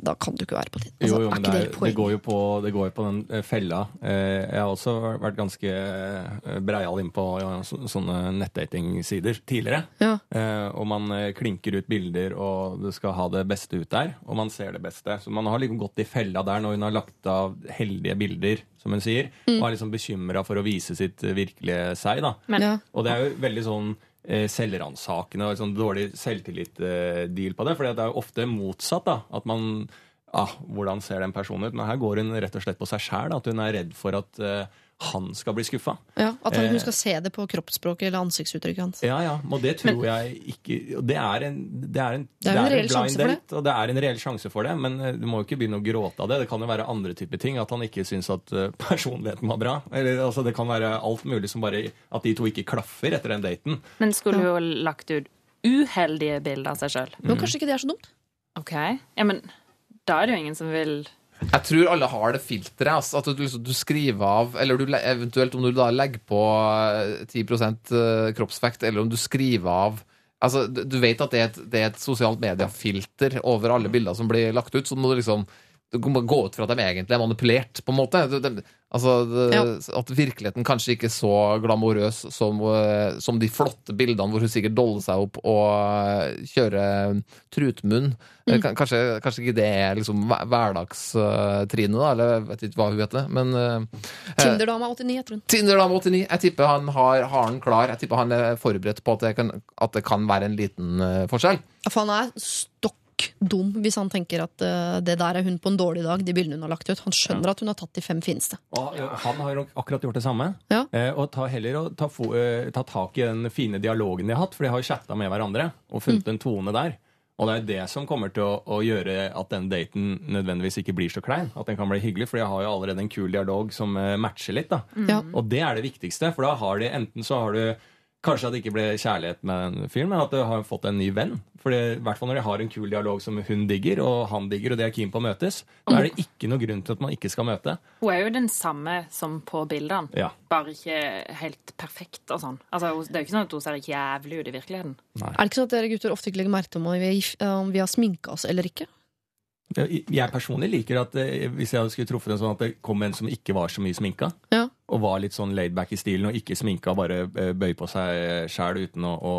Da kan du ikke være på Tinder. Altså, Jo, jo, men det, det er, det, går jo på, det går jo på den eh, fella. Eh, Jeg har også vært ganske eh, breial inn på ja, så- sånne nettdatingsider tidligere. Ja. Eh, Og man klinker ut bilder, og du skal ha det beste ut der. Og man ser det beste. Så man har liksom gått i fella der når hun har lagt av heldige bilder, som hun sier, Mm. og er liksom bekymra for å vise sitt virkelige seg. da. Men Ja. Og det er jo veldig sånn selvransakende og sånn dårlig selvtillit-deal på det. For det er jo ofte motsatt. da, At man ah, Hvordan ser den personen ut? Men her går hun rett og slett på seg sjæl. At hun er redd for at eh, han skal bli skuffa. Ja, at han, Eh. hun skal se det på kroppsspråket eller ansiktsuttrykket hans. Ja, ja, og det tror jeg ikke og Det er en, det er en, Det er jo en reell sjanse for det. og det er en reell sjanse for det. Men eh, du må jo ikke begynne å gråte av det. Det kan jo være andre typer ting. At han ikke syns at eh, personligheten var bra. Eller, altså, det kan være alt mulig som bare At de to ikke klaffer etter den daten. Men skulle hun jo lagt ut uheldige bilder av seg sjøl? Mm. kanskje ikke det er så dumt? OK. Ja, men da er det jo ingen som vil Jeg tror alle har det filteret. Altså, at du, liksom, du skriver av Eller du, eventuelt om du da legger på eh, 10 eh, kroppsvekt, eller om du skriver av Altså, du, vet at det er, et, det er et sosialt mediefilter over alle bilder som blir lagt ut, så må du liksom gå ut fra at de egentlig er manipulert, på en måte. De, de, altså, det, Ja. At virkeligheten kanskje ikke er så glamorøs som, eh, som de flotte bildene hvor hun sikkert doller seg opp og eh, kjører trutmunn. Mm. Kanskje, kanskje ikke det er liksom hverdagstrinet, da, eller jeg vet ikke hva hun heter. Men Tinderdama 89 heter hun. Tinder-dame 89, jeg tipper han har, har den klar. Jeg tipper han er forberedt på at det kan, at det kan være en liten eh, forskjell. Ja, for han er stokk dum hvis han tenker at uh, det der er hun på en dårlig dag, de bildene hun har lagt ut. Han skjønner at hun har tatt de fem fineste. Og han har akkurat gjort det samme. Ja. Uh, og ta heller og ta, eh, ta tak i den fine dialogen de har hatt, for de har chatta med hverandre og funnet en tone der. Og det er det som kommer til å, å gjøre at den daten nødvendigvis ikke blir så klein. At den kan bli hyggelig, for jeg har jo allerede en kul dialog som matcher litt. da. Mm. Og det er det viktigste, for da har de enten så har du Kanskje at det ikke ble kjærlighet med den fyren, men at du har fått en ny venn. For i hvert fall når de har en kul dialog som hun digger, og han digger, og de er keen på å møtes, da er det ikke noe grunn til at man ikke skal møte. Hun er jo den samme som på bildene, Ja. bare ikke helt perfekt og sånn. Altså, det er jo ikke sånn at hun ser ikke jævlig ut i virkeligheten. Nei. Er det ikke sånn at dere gutter ofte ikke legger merke til om vi, om vi har sminka oss eller ikke? Jeg personlig liker at eh, hvis jeg skulle truffet en sånn at det kom en som ikke var så mye sminka, Ja. Og var litt sånn laidback i stilen og ikke sminka, bare eh, bøy på seg sjæl uten å, å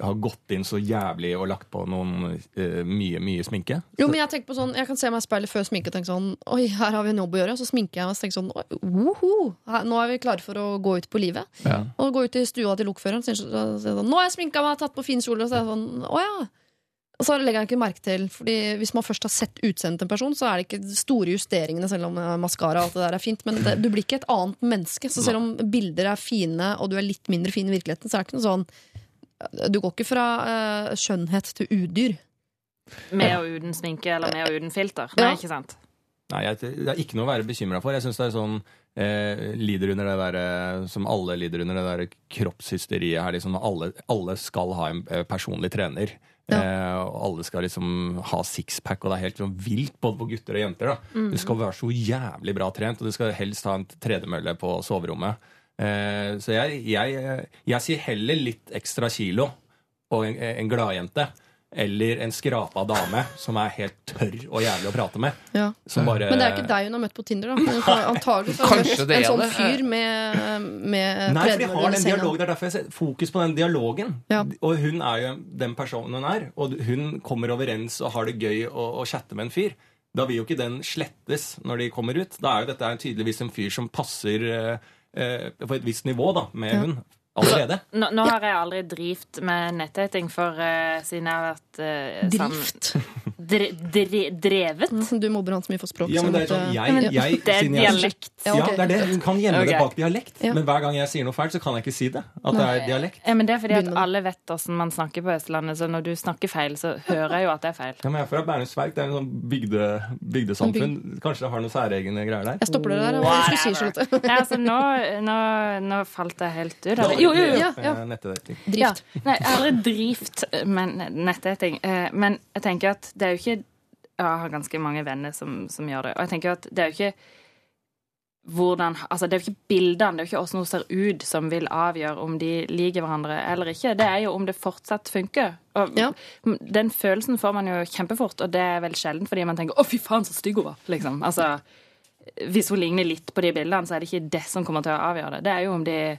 ha gått inn så jævlig og lagt på noen uh, mye, mye sminke. Jo, men Jeg tenker på sånn, jeg kan se meg i speilet før sminke og tenke sånn Oi, her har vi en jobb å gjøre. Så sminker jeg meg og tenker sånn «Oi, woho, her, Nå er vi klare for å gå ut på livet. Ja. Og gå ut i stua til lokføreren og sier så- så- så- sånn Nå har jeg sminka meg, tatt på fin kjole. Og så er jeg sånn Å ja. Og så legger jeg ikke merke til Fordi Hvis man først har sett utseendet til en person, så er det ikke store justeringene, selv om eh, maskara og alt det der er fint. Men det, du blir ikke et annet menneske. Så selv om bilder er fine, og du er litt mindre fin i virkeligheten, så er det ikke noe sånn Du går ikke fra uh, skjønnhet til udyr. Med og uten sminke eller med og uten filter. Ja. Nei, ikke sant? Nei, jeg, det er ikke noe å være bekymra for. Jeg syns det er sånn eh, Lider under det derre Som alle lider under det der kroppshysteriet her. Liksom, alle, alle skal ha en eh, personlig trener. Eh, og alle skal liksom ha sixpack, og det er helt sånn vilt både på gutter og jenter. da. Du skal være så jævlig bra trent, og du skal helst ha en tredemølle på soverommet. Eh, så jeg, jeg, jeg sier heller litt ekstra kilo og en, en gladjente. Eller en skrapa dame som er helt tørr og jævlig å prate med. Ja. Som bare, Men det er ikke deg hun har møtt på Tinder, da. Hun har Antagelig møtt en sånn fyr med, med Nei, for de har den dialogen. Det er derfor jeg ser fokus på den dialogen. Ja. Og hun er jo den personen hun er. Og hun kommer overens og har det gøy å, å chatte med en fyr. Da vil jo ikke den slettes når de kommer ut. Da er jo dette tydeligvis en fyr som passer eh, eh, på et visst nivå da, med Ja. hun allerede. Nå, nå har jeg aldri drivt med nettdating, for uh, siden jeg har vært uh, Drift. Dre, dre, drevet. Du mobber han så mye for språk. Ja, men det er sånn, jeg, jeg, det er jeg- dialekt. Ja, Ja, det er det. Hun kan gjemme det bak dialekt. Ja. Men hver gang jeg sier noe feil, så kan jeg ikke si det. At det er dialekt. Ja, men det er fordi at alle vet hvordan man snakker på Østlandet, så når du snakker feil, så hører jeg jo at det er feil. Ja, men jeg er fra Bærums Verk. Det er en sånn bygde, bygdesamfunn. Kanskje det har noen særegne greier der? Jeg stopper det der. Hva skal du si, Charlotte? Altså, nå, nå, nå falt jeg helt ut av det. Jo, jo, jo. Ja. Eh, Ja. Nei, aldri drift men nettdating. Eh, Men jeg tenker at det er jo ikke Jeg har ganske mange venner som, som gjør det. Og jeg tenker at det er jo ikke hvordan Altså, det er jo ikke bildene, det er jo ikke hvordan hun ser ut, som vil avgjøre om de liker hverandre eller ikke. Det er jo om det fortsatt funker. Og Ja. den følelsen får man jo kjempefort, og det er vel sjelden fordi man tenker 'Å, fy faen, så stygg hun var', liksom. Altså hvis hun ligner litt på de bildene, så er det ikke det som kommer til å avgjøre det. Det er jo om de,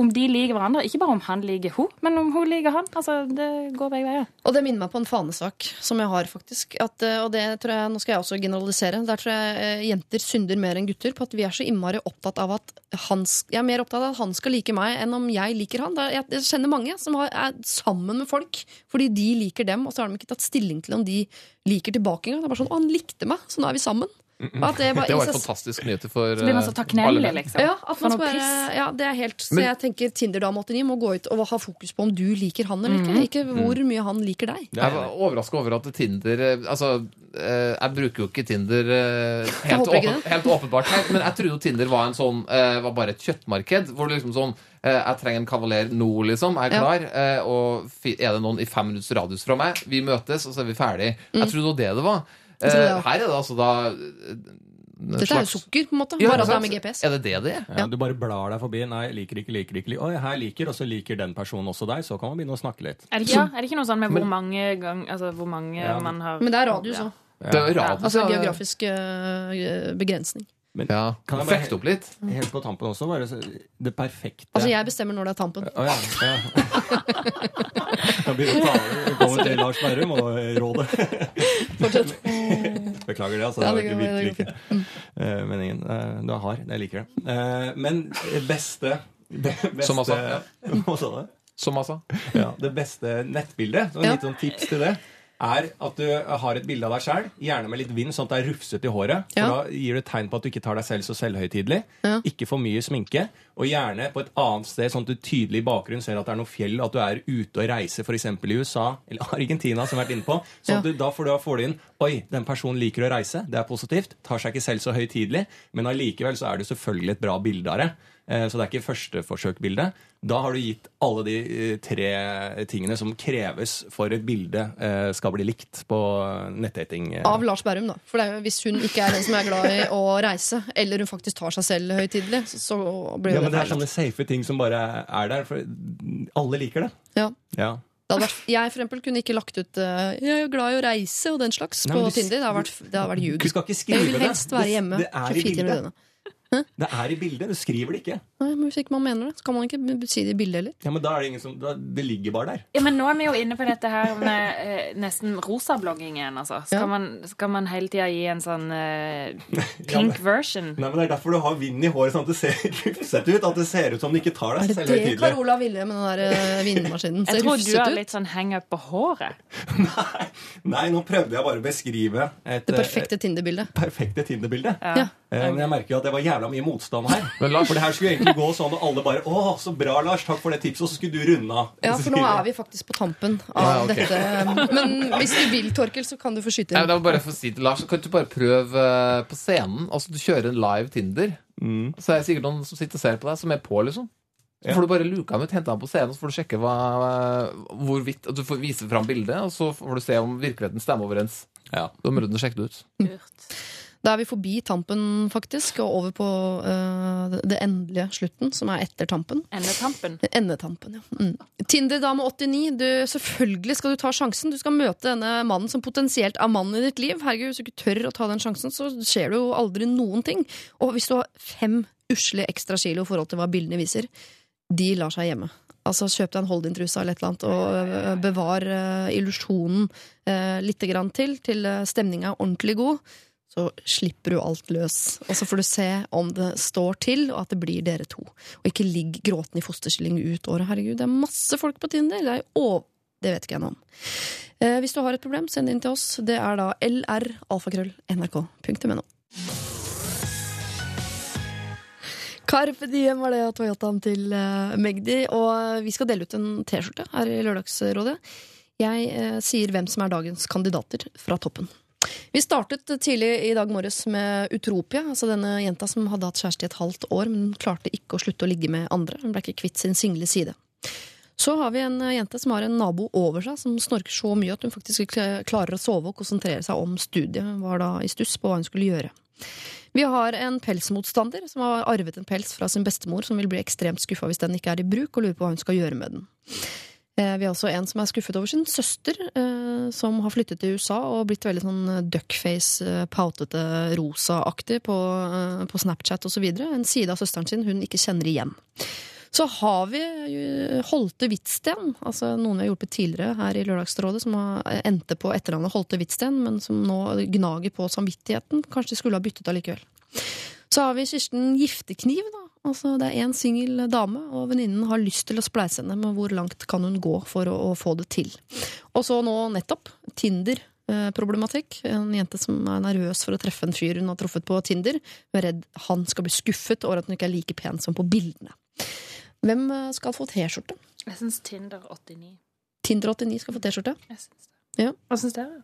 om de liker hverandre. Ikke bare om han liker hun, men om hun liker han. Altså, det går begge veier. Og det minner meg på en fanesak som jeg har, faktisk. At, eh, og det tror jeg, Nå skal jeg også generalisere. Der tror jeg eh, jenter synder mer enn gutter på at vi er så innmari opptatt av at han Jeg er mer opptatt av at han skal like meg enn om jeg liker han. Jeg, kjenner mange som er sammen med folk fordi de liker dem, og så har de ikke tatt stilling til om de liker tilbake engang. Det er bare sånn 'Å, han likte meg, så nå er vi sammen'. Det bare Det var en fantastisk nyhet for Så blir man så eh, takknemlig, liksom. Ja, piss. ja, det er helt Så Men- jeg tenker Tinder-dame 89 må gå ut og ha fokus på om du liker han eller ikke. Ikke hvor mye han liker deg. Jeg er, var overraska over at Tinder eh, Altså, eh, jeg bruker jo ikke Tinder helt, ikke åpen, helt åpenbart her, men jeg trodde jo Tinder var en sånn Var bare et kjøttmarked. Hvor det liksom sånn Jeg trenger en kavaler nå, liksom. Jeg er klar. Ja. Og er det noen i fem minutts radius fra meg? Vi møtes, og så er vi ferdig. Jeg trodde det var det det var. Eh. Her er det altså da Dette slags... Er jo sukker, på en måte. Ja, Bare at det er med GPS. Er det det det er? ja, du bare blar deg forbi. Nei, liker ikke, liker ikke. Oi, her liker, og så liker den personen også deg. Så kan man begynne å snakke litt. Er det ikke, er det ikke noe sånn med hvor mange gang, altså, hvor mange Ja. man har Men det er radius òg. Er radio, Altså så- geografisk uh, begrensning. Ja. Kan jeg fekte opp litt. Helt på tampen også, bare det perfekte Altså jeg bestemmer når det er tampen. Å ja. ja. Jeg begynner å ta over. Til Lars Berrum og rådet. Beklager det, altså. Det Ja, var det ikke virkelig ikke eh, meningen. Eh, Du er hard. Jeg liker det. Eh, Men det beste, beste Som altså, ja. Hva sa du? Som altså. Ja, det beste nettbildet, så Ja. litt sånn tips til det, er at du har et bilde av deg sjøl, gjerne med litt vind, sånn at det er rufsete i håret. For Ja. da gir du tegn på at du ikke tar deg selv så selvhøytidelig. Ja. Ikke for mye sminke. Og gjerne på et annet sted, sånn at du tydelig i bakgrunnen ser at det er noe fjell, at du er ute og reiser, f.eks. i USA eller Argentina, som vi har vært inne på. Så at Ja. du, da får du, får du inn Oi, den personen liker å reise. Det er positivt. Tar seg ikke selv så høytidelig. Men allikevel så er det selvfølgelig et bra bilde av det. Eh, Så det er ikke førsteforsøk-bildet. Da har du gitt alle de eh, tre tingene som kreves for et bilde eh, skal bli likt på nettdating. Av Lars Berrum, da. For det er hvis hun ikke er den som er glad i å reise, eller hun faktisk tar seg selv høytidelig, så- blir Ja, jo men det det er sånne safe ting som bare er der. For alle liker det. Ja. Ja. Det vært, jeg for eksempel kunne ikke lagt ut 'jeg er jo glad i å reise' og den slags Nei, på du- Tinder. Det hadde vært, det hadde vært ljug. Jeg vil helst være hjemme Det er 24 timer i bildet. Det er i bildet. Du skriver det ikke. Nei, men Hvis ikke man mener det, så kan man ikke si det i bildet heller. Ja, men da er det ingen som da, Det ligger bare der. Ja, men nå er vi jo inne på dette her med eh, nesten rosa-blogging igjen, altså. Skal, Ja. man, skal man hele tida gi en sånn eh, pink version? Nei, men Det er derfor du har vind i håret, sånn at det ser rufsete ut. At det ser ut som du ikke tar Er deg det selv det høytidelig. Carola ville med den der eh, vindmaskinen? Jeg tror du har ut. litt sånn hang-up på håret. Nei, nei, nå prøvde jeg bare å beskrive et, Det perfekte Tinder-bildet. eh, perfekte Tinder-bilde. Ja. Ja. Eh, Men jeg merker jo at det var jævla mye motstand her. Men Lars- For det her skulle egentlig gå sånn, og alle bare 'Å, så bra, Lars. Takk for det tipset.' Og så skulle du runde av. Ja, for nå er vi faktisk på tampen av Ja, okay. dette. Men hvis du vil, Torkel, så kan du få skyte Nei, inn. det var bare for å si til Lars, Kan du bare prøve eh, på scenen? Altså Du kjører en live Tinder. Mm. Så er det sikkert noen som sitter og ser på deg, som er på, liksom. Så får du bare luka ham ut, hente ham på scenen, så får du sjekke hva, hvorvidt at Du får vise fram bildet, og så får du se om virkeligheten stemmer overens. Ja. Da må du sjekke det ut. Lurt. Da er vi forbi tampen, faktisk, og over på uh, det endelige slutten, som er etter tampen. Endetampen. Endetampen, ja. Mm. Tinder-dame 89, du, selvfølgelig skal du ta sjansen. Du skal møte denne mannen som potensielt er mannen i ditt liv. Herregud, Hvis du ikke tør å ta den sjansen, så skjer det jo aldri noen ting. Og hvis du har fem usle ekstra kilo i forhold til hva bildene viser, de lar seg hjemme. Altså Kjøp deg en hold-in-truse eller et eller annet, og øh, bevar uh, illusjonen uh, litt grann til, til stemninga er ordentlig god. Så slipper du alt løs. Og så får du se om det står til, og at det blir dere to. Og ikke ligg gråtende i fosterstilling ut året. Herregud, det er masse folk på Tinder. Det, er det vet ikke jeg noe om. Eh, hvis du har et problem, send det inn til oss. Det er da lralfakrøll.nrk.no. Carpe Diem var det av Toyotaen til eh, Magdi. Og vi skal dele ut en T-skjorte her i Lørdagsrådet. Jeg eh, sier hvem som er dagens kandidater fra toppen. Vi startet tidlig i dag morges med Utropia, altså denne jenta som hadde hatt kjæreste i et halvt år, men klarte ikke å slutte å ligge med andre. Hun ble ikke kvitt sin single side. Så har vi en jente som har en nabo over seg som snorker så mye at hun faktisk ikke klarer å sove og konsentrere seg om studiet. Hun var da i stuss på hva hun skulle gjøre. Vi har en pelsmotstander som har arvet en pels fra sin bestemor, som vil bli ekstremt skuffa hvis den ikke er i bruk, og lurer på hva hun skal gjøre med den. Eh, Vi har også en som er skuffet over sin søster, eh, som har flyttet til USA og blitt veldig sånn duckface, eh, pautete, rosa-aktig på, på Snapchat osv. En side av søsteren sin hun ikke kjenner igjen. Så har vi Holte Hvitsten, altså noen vi har hjulpet tidligere her i Lørdagsrådet, som endte på etternavnet Holte Hvitsten, men som nå gnager på samvittigheten. Kanskje de skulle ha byttet allikevel. Så har vi Kirsten Giftekniv, da. Altså, det er én singel dame, og venninnen har lyst til å spleise henne, men hvor langt kan hun gå for å, å få det til? Og så nå nettopp Tinder-problematikk. En jente som er nervøs for å treffe en fyr hun har truffet på Tinder. Hun er redd han skal bli skuffet over at hun ikke er like pen som på bildene. Hvem eh, skal få T-skjorte? Jeg syns Tinder 89. Tinder89 skal få T-skjorte. Jeg syns det. Ja. Hva syns dere?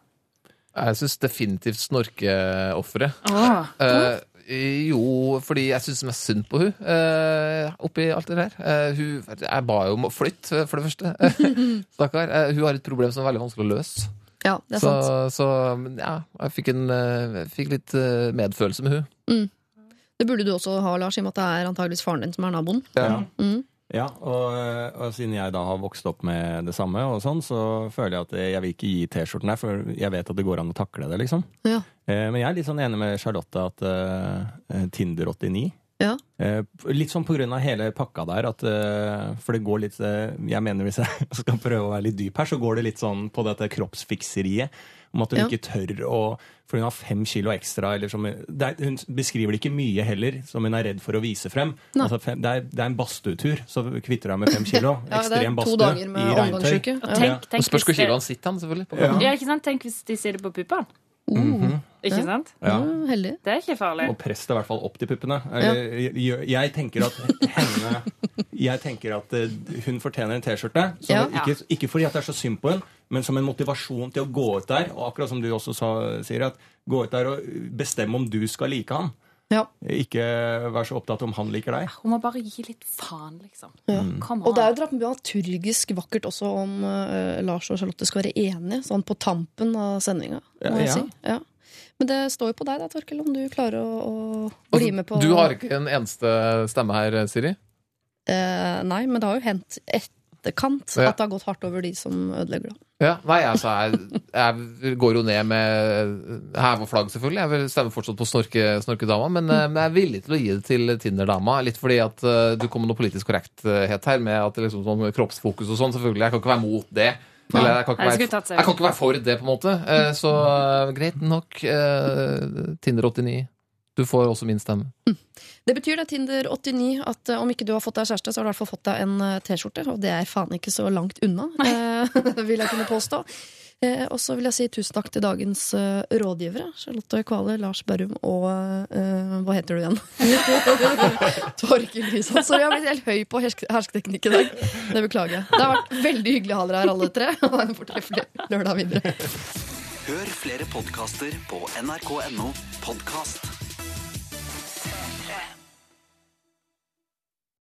Jeg syns definitivt snorkeofferet. Ah. Eh, jo, fordi jeg syns mest synd på hun eh, oppi alt det der. Eh, hun, jeg ba jo om å flytte, for det første. Stakkar. Eh, hun har et problem som er veldig vanskelig å løse. Ja, det er Så, sant. så ja, jeg fikk, en, eh, jeg fikk litt eh, medfølelse med hun. Det burde du også ha, Lars, i og med at det er antageligvis faren din som er naboen. Ja. Mm. Ja, og, og siden jeg da har vokst opp med det samme, og sånn, så føler jeg at jeg vil ikke gi T-skjorten her, for jeg vet at det går an å takle det, liksom. Ja. Eh, men jeg er litt sånn enig med Charlotte at eh, Tinder89 Ja. eh, Litt sånn av hele pakka der, at, eh, for det går litt eh, Jeg mener hvis jeg skal prøve å være litt dyp her, så går det litt sånn på dette kroppsfikseriet. Om at hun Ja. ikke tør å For hun har fem kilo ekstra. Eller som, det er, hun beskriver det ikke mye heller, som hun er redd for å vise frem. Altså, fem, det, er, det er en badstuetur, så kvitter hun med fem kilo. Ja, Ekstrem badstue i regntøy. Ja. tenk, tenk spørs hvor kiloen sitter han, selvfølgelig. På Ja. Ja, ikke sant? Tenk hvis de sier det på puppene. Uh, Ikke sant? Ja. ja, heldig. Det er ikke farlig. Og press det i hvert fall opp til puppene. Eller, jeg, jeg tenker at henne Jeg tenker at eh, hun fortjener en T-skjorte. Ja. Ikke, ikke fordi at det er så synd på henne, men som en motivasjon til å gå ut der. Og akkurat som du også sa, sier, at gå ut der og bestemme om du skal like han. Ja. Ikke vær så opptatt om han liker deg. Hun må bare gi litt faen, liksom. Ja. Come Og det er jo dramaturgisk vakkert også om uh, Lars og Charlotte skal være enige, sånn på tampen av sendinga, må Ja, jeg ja. si. Ja. Men det står jo på deg da, Torkel, om du klarer å, å bli med på Altså, Du har ikke en eneste stemme her, Siri? eh, Nei, men det har jo hendt etterkant Ja. at det har gått hardt over de som ødelegger det. Ja, nei, altså, jeg, jeg går jo ned med hev og flagg, selvfølgelig. Jeg vil stemme fortsatt på snorke, snorkedama, men, eh, men jeg er villig til å gi det til Tinder-dama. Litt fordi at eh, du kommer med noe politisk korrekthet her, med at liksom sånn kroppsfokus og sånn. Selvfølgelig, jeg kan ikke være mot det. Eller jeg kan være, jeg kan ikke være for det, på en måte. Eh, Så greit nok. eh, Tinder89. Du får også min stemme. Det betyr det, Tinder89, at eh, om ikke du har fått deg kjæreste, så har du i hvert fall fått deg en eh, T-skjorte, og det er faen ikke så langt unna, eh, vil jeg kunne påstå. Eh, og så vil jeg si tusen takk til dagens eh, rådgivere. Charlotte Kvale, Lars Berrum og eh, Hva heter du igjen? Torkil Risan. Så jeg har blitt helt høy på hersk hersketeknikk i dag. Det beklager jeg. Det har vært veldig hyggelig å ha dere her alle tre. Og en fortreffelig lørdag videre. Hør flere podkaster på nrk.no podkast.